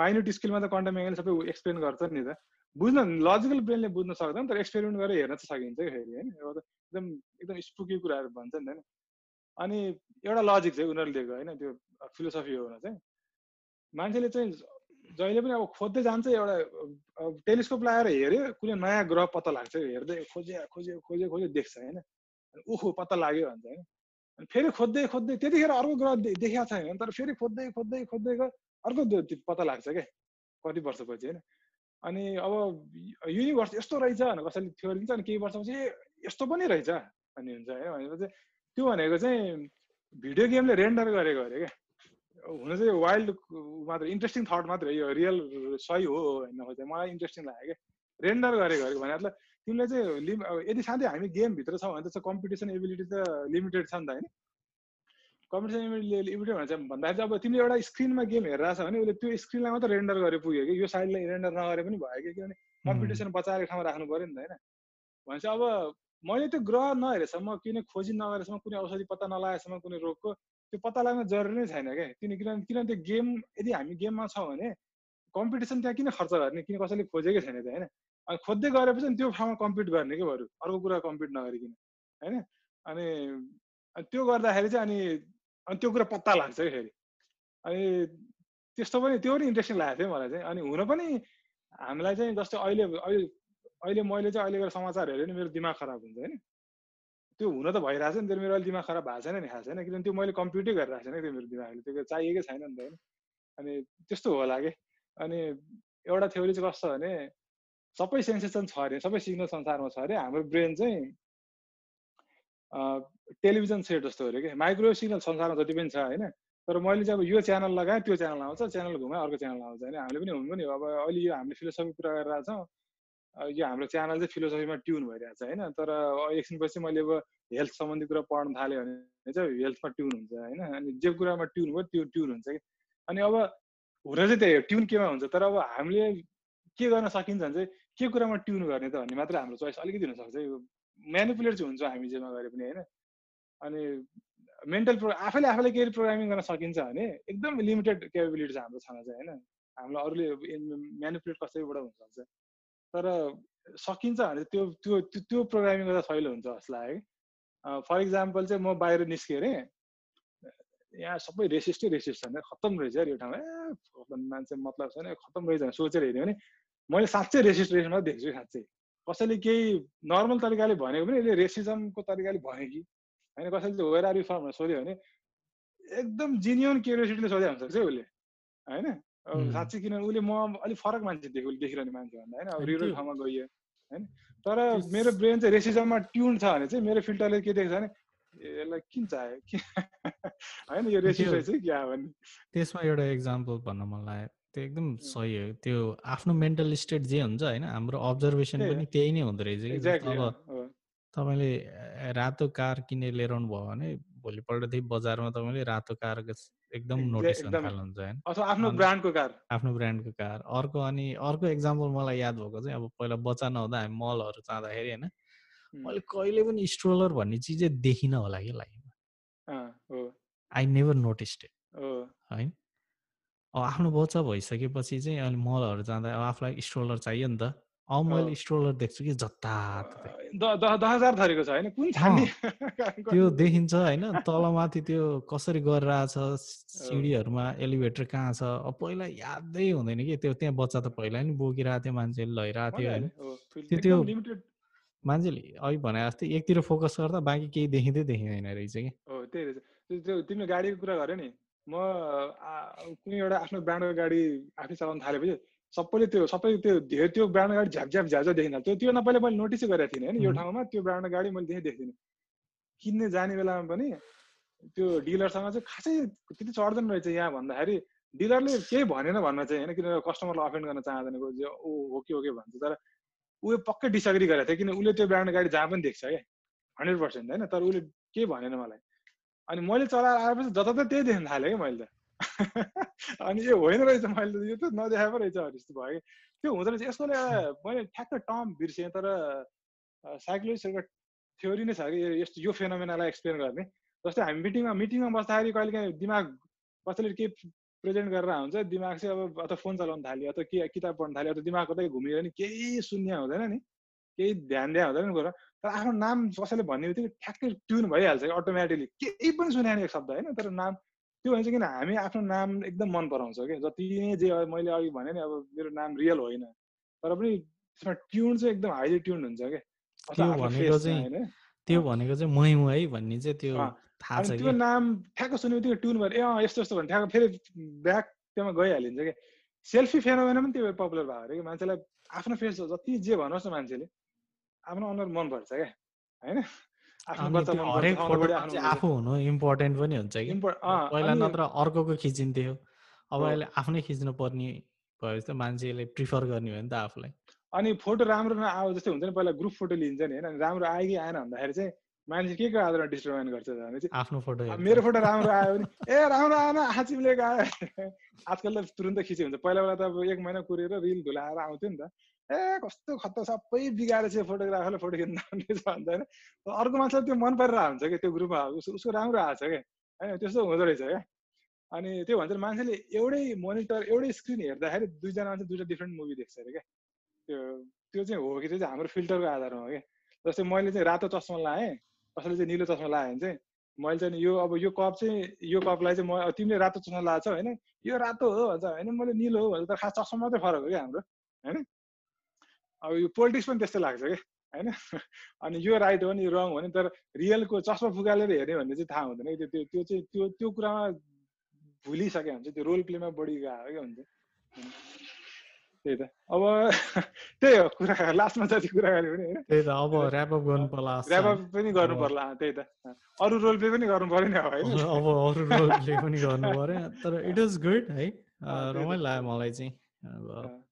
माइन्युट स्किलमा त क्वान्टम मेकानिक्स सबै एक्सप्लेन गर्छ नि त। बुझ्न लजिकल ब्रेनले बुझ्न सक्दैन तर एक्सपेरिमेन्ट गरेर हेर्न चाहिँ सकिन्छ कि फेरि होइन? एकदम एकदम स्पुकी कुराहरू भन्छ नि होइन? अनि एउटा लजिक चाहिँ उनीहरूले दिएको होइन? त्यो फिलोसफी हो भने चाहिँ। मान्छेले चाहिँ जहिले पनि अब खोज्दै जान्छ एउटा टेलिस्कोप लगाएर हेऱ्यो कुनै नयाँ ग्रह पत्ता लाग्छ हेर्दै खोजे खोज्यो खोज्यो खोज्यो देख्छ होइन? ऊहो पत्ता लाग्यो भन्छ होइन? अनि फेरि खोज्दै खोज्दै त्यतिखेर अर्को ग्रह देखाएको छैन तर फेरि खोज्दै खोज्दै खोज्दै अर्को पत्ता लाग्छ क्या कति वर्षपछि होइन? अनि अब युनिभर्स यस्तो रहेछ भनेर कसैले थियो दिन्छ अनि केही वर्षपछि यस्तो पनि रहेछ भन्ने हुन्छ होइन? भनेपछि त्यो भनेको चाहिँ भिडियो गेमले रेन्डर गरेको अरे क्या हुन चाहिँ वाइल्ड मात्र इन्ट्रेस्टिङ थट मात्रै यो रियल सही हो होइन मलाई इन्ट्रेस्टिङ लाग्यो क्या रेन्डर गरेको अरे भने तिमीले चाहिँ लिम यदि साथै हामी गेमभित्र छौँ भने त कम्पिटिसन एबिलिटी त लिमिटेड छ नि त होइन? कम्पिटिसन इभिडियो भन्छ भन्दाखेरि चाहिँ अब तिमीले एउटा स्क्रिनमा गेम हेरिरहेको छ भने उसले त्यो स्क्रिनलाई मात्रै रेन्डर गरे पुग्यो कि? यो साइडलाई रेन्डर नगरे पनि भयो कि? किनभने कम्पिटिसन बचाएर ठाउँमा राख्नु पऱ्यो नि त होइन? भनेपछि अब मैले त्यो ग्रह नहेरेसम्म कुनै खोजी नगरेसम्म कुनै औषधि पत्ता नलागेसम्म कुनै रोगको त्यो पत्ता लाग्न जरुरी नै छैन क्या? किन किनभने किनभने त्यो गेम यदि हामी गेममा छौँ भने कम्पिटिसन त्यहाँ किन खर्च गर्ने? किन कसैले खोजेकै छैन त्यो होइन? अनि खोज्दै गएपछि त्यो ठाउँमा कम्पिट गर्ने क्या बरु अर्को कुरा कम्पिट नगरिकन होइन? अनि त्यो गर्दाखेरि चाहिँ अनि अनि त्यो कुरा पत्ता लाग्छ कि फेरि। अनि त्यस्तो पनि त्यो पनि इन्ट्रेस्टिङ लागेको थियो मलाई चाहिँ। अनि हुन पनि हामीलाई चाहिँ जस्तो अहिले अहिले अहिले मैले चाहिँ अहिले गएर समाचार हेऱ्यो भने मेरो दिमाग खराब हुन्छ होइन। त्यो हुन त भइरहेछ नि त्यो मेरो अलिक दिमाग खराब भएको छैन नि खास होइन किनभने त्यो मैले कम्प्युटै गरिरहेको छैन त्यो मेरो दिमागले। त्यो चाहिएकै छैन नि त होइन। अनि त्यस्तो होला कि अनि एउटा थ्योरी चाहिँ कस्तो भने सबै सेन्सेसन छ अरे सबै सिग्नल संसारमा छ अरे। हाम्रो ब्रेन चाहिँ टेलिभिजन सेट जस्तो अरे कि? माइक्रो सिग्नल संसारमा जति पनि छ होइन? तर मैले चाहिँ अब यो च्यानल लगाएँ त्यो च्यानल आउँछ च्यानल घुमाएँ अर्को च्यानल आउँछ होइन? हामीले पनि हुनु नि अब अहिले यो हामीले फिलोसफी कुरा गरिरहेको छौँ। यो हाम्रो च्यानल चाहिँ फिलोसफीमा ट्युन भइरहेको छ होइन? तर एकछिनपछि मैले अब हेल्थ सम्बन्धी कुरा पढ्न थाल्यो भने चाहिँ हेल्थमा ट्युन हुन्छ होइन? अनि जे कुरामा ट्युन भयो त्यो ट्युन हुन्छ कि? अनि अब हुन चाहिँ त्यही हो ट्युन केमा हुन्छ? तर अब हामीले के गर्न सकिन्छ भने चाहिँ के कुरामा ट्युन गर्ने त भन्ने मात्रै हाम्रो चोइस अलिकति हुनसक्छ म्यानिपुलेट चाहिँ हुन्छौँ हामी जेमा गरे पनि होइन? अनि मेन्टल प्रो आफैले आफैले केही प्रोग्रामिङ गर्न सकिन्छ भने एकदम लिमिटेड केपेबिलिटी छ हाम्रो छँदा चाहिँ होइन? हामीलाई अरूले म्यानिपुलेट कसैबाट हुनसक्छ तर सकिन्छ भने त्यो त्यो त्यो प्रोग्रामिङ गर्दा सहिलो हुन्छ जस्तो लाग्यो फर इक्जाम्पल चाहिँ म बाहिर निस्केँ अरे यहाँ सबै रेसिस्टै रेसिस्ट छ खत्तम रहेछ यो ठाउँमा। ए मान्छे मतलब छैन खत्तम रहेछ सोचेर हेऱ्यो भने मैले साँच्चै रेसिस्ट मात्रै देख्छु साँच्चै। कसैले केही नर्मल तरिकाले भनेको पनि यसले रेसिजमको तरिकाले भने कि? होइन कसैले वेयर आर यु फ्रम सोध्यो भने एकदम जिनियन क्युरियोसिटीले सोधे हुन्छ चाहिँ उसले। होइन? साँच्चै किन उसले म अलिक फरक मान्छे देखेँ उसले देखिरहने मान्छे भन्दा। होइन? अब रियल ठाउँमा गइयो। होइन? तर मेरो ब्रेन चाहिँ रेसिजममा ट्युन छ भने चाहिँ मेरो फिल्टरले के देख्छ भने यसलाई किन चाह्यो? [LAUGHS] होइन यो रेसिज चाहिँ क्या भन्ने। त्यसमा एउटा इक्जाम्पल भन्न मन लाग्यो त्यो एकदम सही हो। त्यो आफ्नो मेन्टल स्टेट जे हुन्छ होइन हाम्रो अब्जर्भेसन पनि त्यही नै हुँदो रहेछ कि अब तपाईँले रातो कार किनेर लिएर आउनु भयो भने भोलिपल्टदेखि बजारमा तपाईँले रातो कार एकदम नोटिस गर्न थाल्नुहुन्छ होइन। आफ्नो ब्रान्डको कार। आफ्नो ब्रान्डको कार। अर्को अनि अर्को इक्जाम्पल मलाई याद भएको चाहिँ अब पहिला बच्चा नहुँदा हामी मलहरू जाँदाखेरि होइन मैले कहिले पनि स्ट्रोलर भन्ने चिजै देखिनँ होला कि लाइफमा। आई नेभर नोटिस्ड होइन? आफ्नो बच्चा भइसकेपछि चाहिँ अहिले मलहरू जाँदा अब आफूलाई स्ट्रोलर चाहियो नि त। अब मैले स्ट्रोलर देख्छु कि जता थरीको छ होइन? कुन [LAUGHS] त्यो देखिन्छ होइन तलमाथि त्यो कसरी गरिरहेछ सिँढीहरूमा एलिभेटर कहाँ छ? अब पहिला यादै हुँदैन कि। त्यो त्यहाँ बच्चा त पहिला नि बोकिरहेको थियो मान्छेले लैरहेको थियो होइन। त्यो त्यो मान्छेले अघि भने जस्तै एकतिर फोकस गर्दा बाँकी केही देखिँदै देखिँदैन रहेछ कि। हो त्यही रहेछ। त्यो तिमीले गाडीको कुरा गर्यो नि? म कुनै एउटा आफ्नो ब्रान्डको गाडी आफै चलाउनु थालेपछि सबैले त्यो सबै त्यो धेरै त्यो ब्रान्ड गाडी झ्याप झ्याप झ्याप देखिन त्यो त्यो पहिला मैले नोटिसै गरेको थिइनँ होइन यो ठाउँमा त्यो ब्रान्ड गाडी मैले त्यहीँ देख्दिनँ। किन्ने जाने बेलामा पनि त्यो डिलरसँग चाहिँ खासै त्यति चढ्दैन रहेछ यहाँ भन्दाखेरि डिलरले केही भनेन भन्न चाहिँ होइन किनभने कस्टमरलाई अफेन्ड गर्न चाहँदैन ओ हो कि हो कि भन्छ। तर ऊ पक्कै डिसअग्री गरेको थियो किन उसले त्यो ब्रान्ड गाडी जहाँ पनि देख्छ क्या हन्ड्रेड पर्सेन्ट होइन। तर उसले केही भनेन मलाई। अनि मैले चलाएर आएपछि जताततै त्यही देख्न थालेँ क्या मैले त अनि यो होइन रहेछ मैले त यो त नदेखाएको रहेछ जस्तो भयो कि त्यो हुँदो रहेछ यसको मैले ठ्याक्क टर्म बिर्सेँ तर साइकोलोजिस्टहरूको थ्योरी नै छ कि यस्तो यो फेनोमेनालाई एक्सप्लेन गर्ने जस्तै हामी मिटिङमा मिटिङमा बस्दाखेरि कहिले काहीँ दिमाग कसैले के प्रेजेन्ट गरेर हुन्छ दिमाग चाहिँ अब अथवा फोन चलाउनु थाल्यो अथवा के किताब पढ्नु थाल्यो अथवा दिमाग कतै घुमियो भने केही शून्य हुँदैन नि केही ध्यान दिया हुँदैन कुरो तर आफ्नो नाम कसैले भन्ने बित्तिकै ठ्याक्कै ट्युन भइहाल्छ कि अटोमेटिकली केही पनि सुनेन एक शब्द होइन तर नाम त्यो भन्छ किन हामी आफ्नो नाम एकदम मन पराउँछौँ कि। जति नै जे मैले अघि भने नि अब मेरो नाम रियल होइन तर पनि त्यसमा ट्युन चाहिँ एकदम हाइली ट्युन हुन्छ क्या त्यो भनेको चाहिँ मै हुँ है भन्ने चाहिँ त्यो थाहा छ त्यो नाम ठ्याक्क सुने बित्तिकै ट्युन भएर ए यस्तो यस्तो भने ठ्याक्क फेरि ब्याक त्योमा गइहालिन्छ कि। सेल्फी फेनोमेन पनि त्यो पपुलर भयो अरे कि। मान्छेलाई आफ्नो फेस जति जे भनोस् न मान्छेले। आफ्नो अनुहार मनपर्छ क्या होइन? आफू हुनु इम्पोर्टेन्ट पनि हुन्छ कि। पहिला नत्र अर्कोको खिचिन्थ्यो। अब अहिले आफ्नै खिच्नु पर्ने भयो जस्तो मान्छेले प्रिफर गर्ने हो नि त आफूलाई। अनि फोटो राम्रो नआयो जस्तै हुन्छ नि पहिला ग्रुप फोटो लिन्छ नि होइन? राम्रो आयो कि आएन भन्दाखेरि चाहिँ मान्छे के को आधारमा डिस्टर्बेन्ट गर्छ भने आफ्नो फोटो मेरो फोटो राम्रो आयो भने ए राम्रो आएन हाचिमलेको आयो। [LAUGHS] आजकल त तुरन्त खिच्यो हुन्छ पहिला बेला त अब एक महिना कुरेर रिल धुलाएर आउँथ्यो नि त। ए कस्तो खत्ता सबै बिगाएर चाहिँ फोटोग्राफरले फोटो खिच्न आउने भन्छ होइन अर्को मान्छेलाई त्यो मन परेर हुन्छ कि त्यो ग्रुपमा उसको उसको राम्रो आएको छ क्या होइन त्यस्तो हुँदो रहेछ क्या अनि त्यो भन्छ मान्छेले एउटै मोनिटर एउटै स्क्रिन हेर्दाखेरि दुईजना मान्छे दुईवटा डिफ्रेन्ट मुभी देख्छ अरे क्या त्यो त्यो चाहिँ हो कि चाहिँ हाम्रो फिल्टरको आधारमा हो क्या जस्तै मैले चाहिँ रातो चस्मा लाएँ कसैले चाहिँ निलो चस्मा लाएँ भने चाहिँ मैले चाहिँ यो अब यो कप चाहिँ यो कपलाई चाहिँ म तिमीले रातो चस्मा लगाएको छौ होइन? यो रातो हो भन्छ होइन? मैले निलो हो भन्छ त खास चस्मा मात्रै फरक हो क्या हाम्रो होइन? अब यो पोलिटिक्स पनि त्यस्तो लाग्छ कि? होइन? [LAUGHS] अनि यो राइट हो नि रङ हो नि तर रियलको चस्मा फुकालेर हेऱ्यो भने चाहिँ थाहा हुँदैन। त्यो त्यो त्यो चाहिँ त्यो त्यो कुरामा भुलिसके हुन्छ त्यो रोल प्लेमा बढी गएको क्या हुन्छ। त्यही त। अब [LAUGHS] त्यही हो कुरा [LAUGHS] लास्टमा जति कुरा गऱ्यो भने त्यही त। अब ऱ्यापअप गर्नु पर्ला ऱ्यापअप पनि गर्नु पर्ला त्यही त। अरू रोल प्ले पनि गर्नु पऱ्यो नि होइन? अब अरू रोल प्ले पनि गर्नु पऱ्यो तर इट इज गुड है। रमाइलो लाग्यो मलाई चाहिँ। अब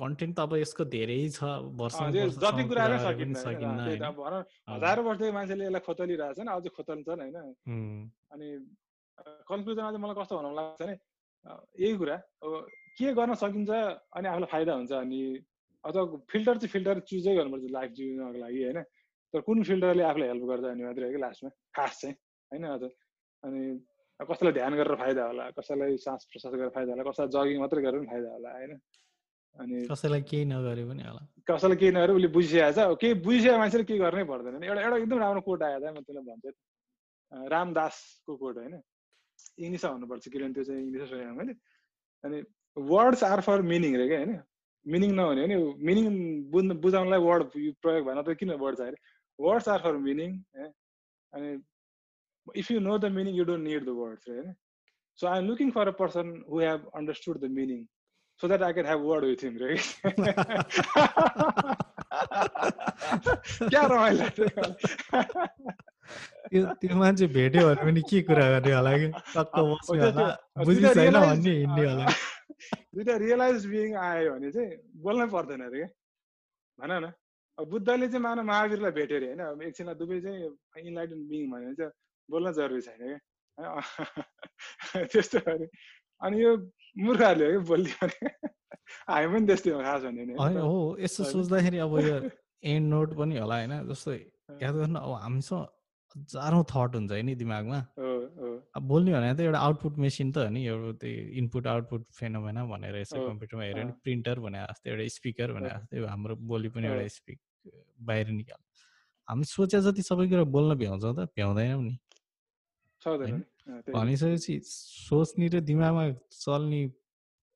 कन्टेन्ट त अब यसको धेरै छ वर्ष जति कुराहरू सकिन्न हजारौँ वर्ष मान्छेले यसलाई खोतलिरहेको छ नि अझै होइन। अनि कन्क्लुजनमा चाहिँ मलाई कस्तो भनौँ लाग्छ भने यही कुरा अब के गर्न सकिन्छ अनि आफूलाई फाइदा हुन्छ अनि अथवा फिल्टर चाहिँ फिल्टर चुजै गर्नुपर्छ लाइफ जिउनको लागि होइन। तर कुन फिल्टरले आफूलाई हेल्प गर्छ अनि मात्रै हो कि लास्टमा खास चाहिँ होइन अझ। अनि कसैलाई ध्यान गरेर फाइदा होला कसैलाई सास प्रसास गरेर फाइदा होला कसैलाई जगिङ मात्रै गरेर पनि फाइदा होला होइन। अनि कसैलाई केही नगरे पनि होला। कसैलाई केही नगरे उसले बुझिसकेको छ। केही बुझिसकेको मान्छेले केही गर्नै पर्दैन एउटा एउटा एकदम राम्रो कोट आयो त म त्यसलाई भन्छु रामदासको कोट होइन। इङ्ग्लिसमा भन्नुपर्छ किनभने त्यो चाहिँ इङ्ग्लिसमा सुनेको मैले। अनि वर्ड्स आर फर मिनिङ रे क्या होइन। मिनिङ नहुने भने मिनिङ बुझ्नु बुझाउनलाई वर्ड प्रयोग भएन त किन वर्ड चाहियो वर्ड्स आर फर मिनिङ अनि if you know the meaning you don't need the words होइन। So I am looking for a person who have understood the meaning so that I can have word with him, right? क्या रमाइलो त्यो त्यो मान्छे भेट्यो भने पनि के कुरा गर्ने होला कि टक्क बस्यो होला बुझ्ने छैन भन्ने हिँड्ने होला दुइटा रियलाइज बिङ आयो भने चाहिँ बोल्नै पर्दैन अरे क्या भन न अब बुद्धले चाहिँ मान महावीरलाई भेट्यो अरे होइन अब एकछिनलाई दुवै चाहिँ इन्लाइटन बिङ भन्यो भने चाहिँ बोल्न जरुरी छैन क्या त्यस्तो अरे अनि यो मूर्खहरूले है बोलिदियो भने। हामी पनि त्यस्तै हो खास भने। हो यस्तो सोच्दाखेरि अब यो [LAUGHS] एन्ड नोट पनि होला होइन जस्तो याद गर्नु अब हामीसँग हजारौँ थट हुन्छ नि दिमागमा। अब बोल्ने भने त एउटा आउटपुट मेसिन त हो नि एउटा त्यो इनपुट आउटपुट फेनोमेना भनेर यसो कम्प्युटरमा हेऱ्यो भने प्रिन्टर भने जस्तै एउटा स्पिकर भने जस्तै हाम्रो बोली पनि एउटा स्पिक बाहिर निकाल हामी सोचे जति सबै कुरा बोल्न भ्याउँछौँ त भ्याउँदैनौँ नि। भनिसकेपछि सोच्ने र दिमागमा चल्ने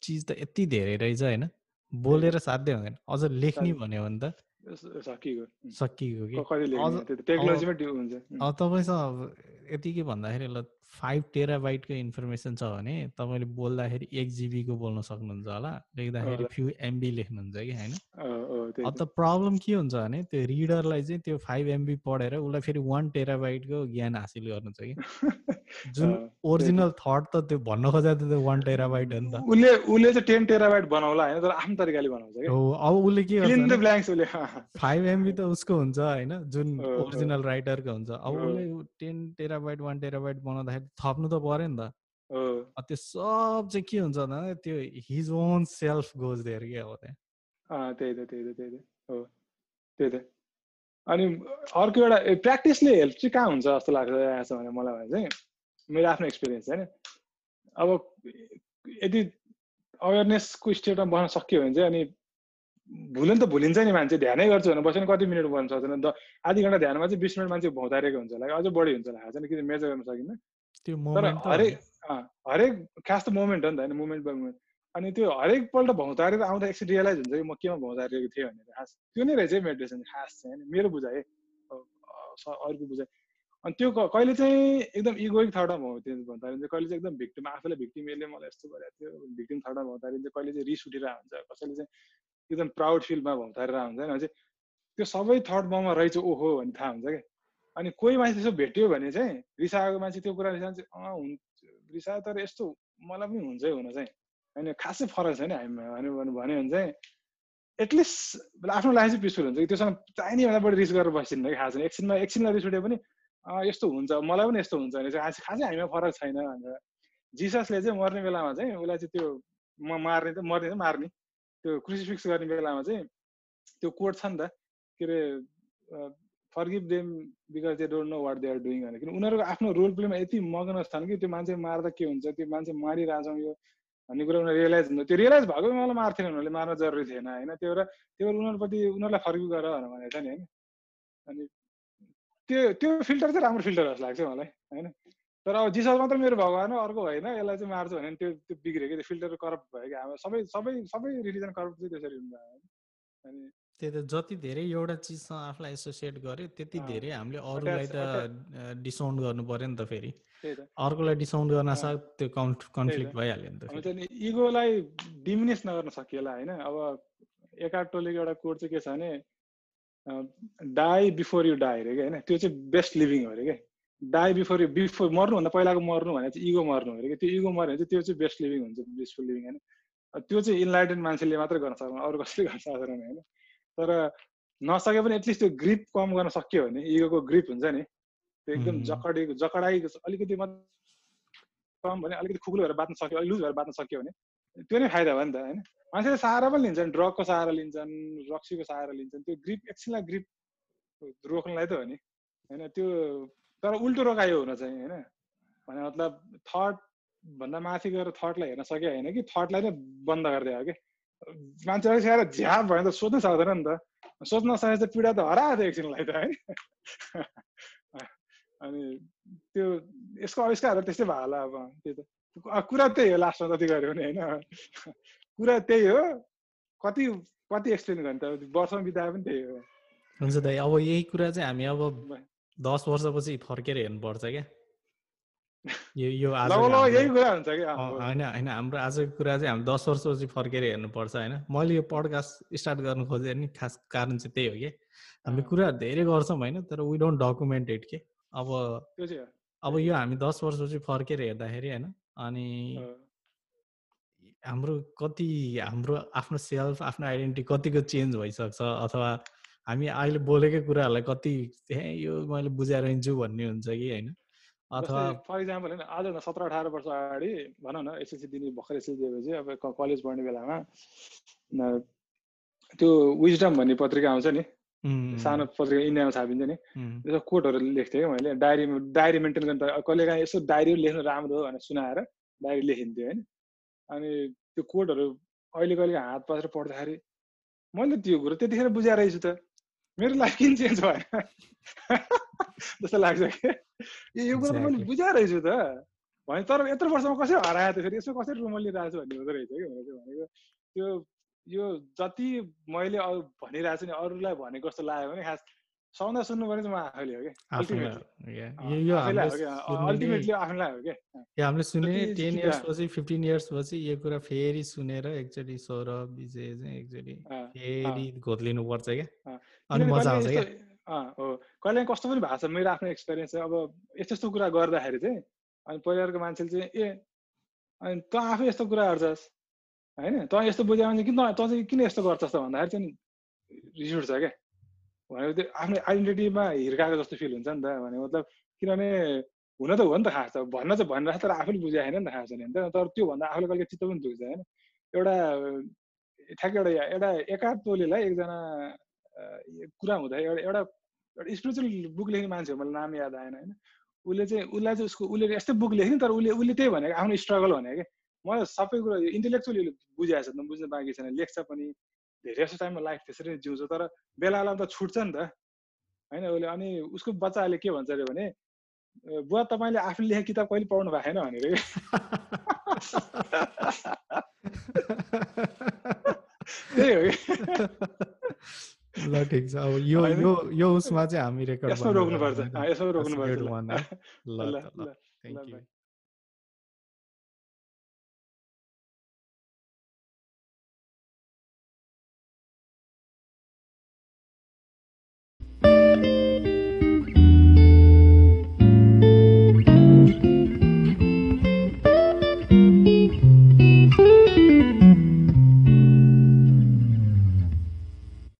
चिज त यति धेरै रहेछ होइन बोलेर साध्य हुँदैन। अझ लेख्ने भन्यो भने त सकिएको कि? तपाईँसँग यतिकै भन्दाखेरि ल फाइभ टेराबाइटको इन्फर्मेसन छ भने तपाईँले बोल्दाखेरि एक जिबीको बोल्न सक्नुहुन्छ होला लेख्दाखेरि फ्यु एमबी लेख्नुहुन्छ कि होइन? अब त। प्रब्लम के हुन्छ भने त्यो रिडरलाई चाहिँ त्यो फाइभ एमबी पढेर उसलाई फेरि वान टेराबाइटको ज्ञान हासिल गर्नु छ कि? [LAUGHS] जुन ओरिजिनल थट त त्यो भन्न खोजा त वान टेराबाइट हो नि त। उसले उसले चाहिँ टेन टेराबाइट बनाउला होइन? तर आफ्नो तरिकाले बनाउँछ हो अब उसले के गर्छ फाइभ एमबी त उसको हुन्छ होइन? जुन ओरिजिनल राइटरको हुन्छ। अब उसले टेन टेराबाइट वान टेराबाइट बनाउँदाखेरि थप्नु त पऱ्यो नि त। त्यो सब चाहिँ के हुन्छ भन्दा त्यो his own self goes there क्या अब त्यहाँ। त्यही त त्यही त त्यही त हो। त्यही त। अनि अर्को एउटा प्र्याक्टिसले हेल्प चाहिँ कहाँ हुन्छ जस्तो लाग्छ भने मलाई भने चाहिँ मेरो आफ्नो एक्सपिरियन्स होइन? अब यदि अवेरनेसको स्टेटमा बस्न सक्यो भने चाहिँ अनि भुल त भुलिन्छ नि मान्छे ध्यानै गर्छु भने बसेन कति मिनट बन्न सक्दैन। आधी घन्टा ध्यानमा चाहिँ बिस मिनट मान्छे भौतारेको हुन्छ। होला अझै बढी हुन्छ होला थाहा छैन किन मेजर गर्न सकिन्न। तर हरेक हरेक खास त मोमेन्ट हो नि त होइन मोमेन्ट बाई मोमेन्ट अनि त्यो हरेकपल्ट भौतारेर आउँदा एकछिन रियलाइज हुन्छ कि म केमा भौतारेको थिएँ भनेर। खास त्यो नै रहेछ मेडिटेसन खास चाहिँ होइन। मेरो बुझाइ अर्को बुझाइ। अनि त्यो कहिले चाहिँ एकदम इगोइक थर्डमा त्यो भन्दाखेरि चाहिँ कहिले चाहिँ एकदम भिक्टिम आफूलाई भिक्टिम यसले मलाई यस्तो गरेको थियो। भिक्टिम थर्डमा चाहिँ कहिले चाहिँ रिस उठिरहेको हुन्छ कसैले चाहिँ एकदम प्राउड फिलमा भौतारेर हुन्छ होइन त्यो सबै थर्ड ममा रहेछ ओहो भन्ने थाहा हुन्छ क्या। अनि कोही मान्छे त्यसो भेट्यो भने चाहिँ रिसाएको मान्छे त्यो कुरा रिसा चाहिँ रिसा तर यस्तो मलाई पनि हुन्छै हुन चाहिँ। होइन खासै फरक छैन हामी भन्यो भने चाहिँ एटलिस्ट आफ्नो लाइफ चाहिँ पिसफुल हुन्छ कि त्योसँग चाहिने भन्दा बढी रिस गरेर बसिन्न कि खास एकछिनमा एकछिनलाई रिस उठ्यो पनि यस्तो हुन्छ मलाई पनि यस्तो हुन्छ भने चाहिँ खासै हामीमा फरक छैन भनेर। जिससले चाहिँ मर्ने बेलामा चाहिँ उसलाई चाहिँ त्यो म मार्ने त मर्ने त मार्ने। त्यो क्रुसिफिक्स गर्ने बेलामा चाहिँ त्यो कोड छ नि त के अरे forgive them because they don't know what they are doing भने किन उनीहरूको आफ्नो रोल प्लेमा यति मग्न छन् कि त्यो मान्छे मार्दा के हुन्छ? त्यो मान्छे मारिरहेछौँ यो भन्ने कुरा उनीहरू रियलाइज हुन्छ त्यो रियलाइज भएको मलाई मार्थेन उनीहरूले मार्न जरुरी थिएन होइन? त्यो एउटा त्यो उनीहरूप्रति उनीहरूलाई फर्गिभ गर भनेको छ नि होइन? अनि त्यो त्यो फिल्टर चाहिँ राम्रो फिल्टर जस्तो लाग्छ मलाई होइन? तर अब जिसस मात्र मेरो भगवान् अर्को होइन यसलाई चाहिँ मार्छु भने त्यो त्यो बिग्रियो कि त्यो फिल्टर करप्ट भयो कि। हाम्रो सबै सबै सबै रिलिजन करप्ट चाहिँ त्यसरी हुन्छ अनि त्यही त जति धेरै एउटा चिजसँग आफूलाई एसोसिएट गर्यो त्यति धेरै हामीले अरूलाई त डिसाउन्ड गर्नु पर्यो नि त फेरि। अर्कोलाई डिसाउन्ड गर्न सक् त्यो कन्फ्लिक्ट भइहाल्यो नि त इगोलाई डिमिनेस नगर्न सकिएला होइन? अब एकाट टोलेको एउटा कोड चाहिँ के छ भने डाई बिफोर यु डाई अरे क्या होइन? त्यो चाहिँ बेस्ट लिभिङ हो अरे क्या। डाई बिफोर यु बिफोर मर्नुभन्दा पहिलाको मर्नु भने चाहिँ इगो मर्नु अरे क्या। त्यो इगो मर्यो भने चाहिँ त्यो चाहिँ बेस्ट लिभिङ हुन्छ ब्लिसफुल लिभिङ होइन? त्यो चाहिँ इन्लाइटेड मान्छेले मात्रै गर्न सक्दैन अरू कसैले गर्न सक्दैन होइन? तर नसके पनि एटलिस्ट त्यो ग्रिप कम गर्न सक्यो भने इगोको ग्रिप हुन्छ नि त्यो एकदम जकडी जकडाइ अलिकति कम भने अलिकति खुकुलो भएर बाँच्न सक्यो अलिक लुज भएर बाँच्न सक्यो भने त्यो नै फाइदा भयो नि त होइन? मान्छेले सहारा पनि लिन्छन् ड्रगको सहारा लिन्छन् रक्सीको सहारा लिन्छन् त्यो ग्रिप एकछिनलाई ग्रिप रोक्नलाई त हो नि होइन? त्यो तर उल्टो रोकायो हुन चाहिँ होइन? भने मतलब थट भन्दा माथि गएर थटलाई हेर्न सक्यो होइन कि? थटलाई नै बन्द गरिदियो कि मान्छेलाई स्याएर झ्याप भयो त सोध्नु सक्दैन नि त सोध्न सके चाहिँ पीडा त हराएको थियो एकछिनलाई त है अनि त्यो यसको आविष्कारहरू त्यस्तै भयो होला अब त्यो त कुरा त्यही हो लास्टमा जति गऱ्यो भने होइन कुरा त्यही हो कति कति एक्सप्लेन गर्ने त वर्षमा बिताए पनि त्यही हो हुन्छ दाइ अब यही कुरा चाहिँ हामी अब दस वर्षपछि फर्केर हेर्नुपर्छ क्या यो यो आज होइन होइन हाम्रो आजको कुरा चाहिँ हामी दस वर्षपछि फर्केर हेर्नुपर्छ होइन। मैले यो पडकास्ट स्टार्ट गर्नु खोजेँ नि खास कारण चाहिँ त्यही हो कि। हामीले कुरा धेरै गर्छौँ होइन तर वी डोन्ट डकुमेन्ट इट के। अब अब यो हामी दस वर्षपछि फर्केर हेर्दाखेरि होइन अनि हाम्रो कति हाम्रो आफ्नो सेल्फ आफ्नो आइडेन्टिटी कतिको चेन्ज भइसक्छ अथवा हामी अहिले बोलेकै कुराहरूलाई कति ए यो मैले बुझाएर हिँड्छु भन्ने हुन्छ कि होइन। अथवा फर इक्जाम्पल होइन आज सत्र अठार वर्ष अगाडि भनौँ न एसएससी दिने भर्खर एसएससी दिएपछि अब कलेज पढ्ने बेलामा त्यो विजडम भन्ने पत्रिका आउँछ नि। सानो पत्रिका इन्डियामा छापिन्छ नि। त्यसमा कोटहरू लेख्थेँ कि मैले डायरी डायरी मेन्टेन गर्नु कहिले काहीँ यसो डायरी लेख्नु राम्रो हो भनेर सुनाएर डायरी लेखिन्थ्यो होइन। अनि त्यो कोडहरू अहिले कहिले हात पसेर पढ्दाखेरि मैले त्यो कुरो त्यतिखेर बुझाएर रहेछु त। मेरो लाइफ किन चेन्ज भएन जस्तो लाग्छ कि? यो कुरो मैले बुझाएर रहेछु त। भने तर यत्रो वर्षमा कसरी हरायो त फेरि? यसो कसरी रुमलिरहेको छु भन्ने हुँदो रहेछ कि भनेको त्यो यो जति मैले भनिरहेको छु नि अरूलाई भनेको जस्तो लाग्यो भने खास सौदा सुन्नु पर्ने चाहिँ म आफैले हो कि? हामीले सुने टेन इयर्स पछि फिफ्टिन इयर्स पछि यो कुरा फेरि सुनेर एकचोटि सौरभ विजय चाहिँ एकचोटि फेरि घोत्लिनु पर्छ क्या अनि मजा आउँछ क्या? हो। कहिले कस्तो पनि भएको छ मेरो आफ्नो एक्सपिरियन्स अब यस्तो यस्तो कुरा गर्दाखेरि चाहिँ अनि परिवारको मान्छेले चाहिँ ए अनि तँ आफै यस्तो कुरा गर्छस्? होइन? तँ यस्तो बुझायो भने किन तँ चाहिँ किन यस्तो गर्छस् त भन्दाखेरि चाहिँ रिस उठ्छ क्या। भनेको त्यो आफ्नो आइडेन्टिटीमा हिर्काएको जस्तो फिल हुन्छ नि त भने मतलब किनभने हुन त हो नि त खास त। भन्न चाहिँ भनिरहेको तर आफूले बुझाएन नि त खास नि त तर त्योभन्दा आफूले कहिले चित्त पनि दुख्छ होइन। एउटा ठ्याक्क एउटा एउटा एका टोलीलाई एकजना कुरा हुँदा एउटा एउटा एउटा स्पिरिचुअल बुक लेख्ने मान्छे हो मलाई नाम याद आएन होइन। उसले चाहिँ उसलाई चाहिँ उसको उसले यस्तै बुक लेख्ने तर उसले उसले त्यही भनेको आफ्नो स्ट्रगल भने कि मलाई सबै कुरा इन्टेलेक्चुअली बुझाएको छ बुझ्नु बाँकी छैन लेख्छ पनि। धेरै जस्तो टाइममा लाइफ त्यसरी नै जिउँछ तर बेला बेला त छुट्छ नि त। होइन उसले अनि उसको बच्चाहरूले के भन्छ अरे भने बुवा तपाईँले आफूले लेखेको किताब कहिले पढ्नु भएको छैन भनेर। त्यही हो ल ठिक छ। अब यो यो यो उसमा चाहिँ हामी रेकर्ड यसमा रोक्नुपर्छ। यसमा रोक्नुपर्छ। ल ल थ्याङ्क यू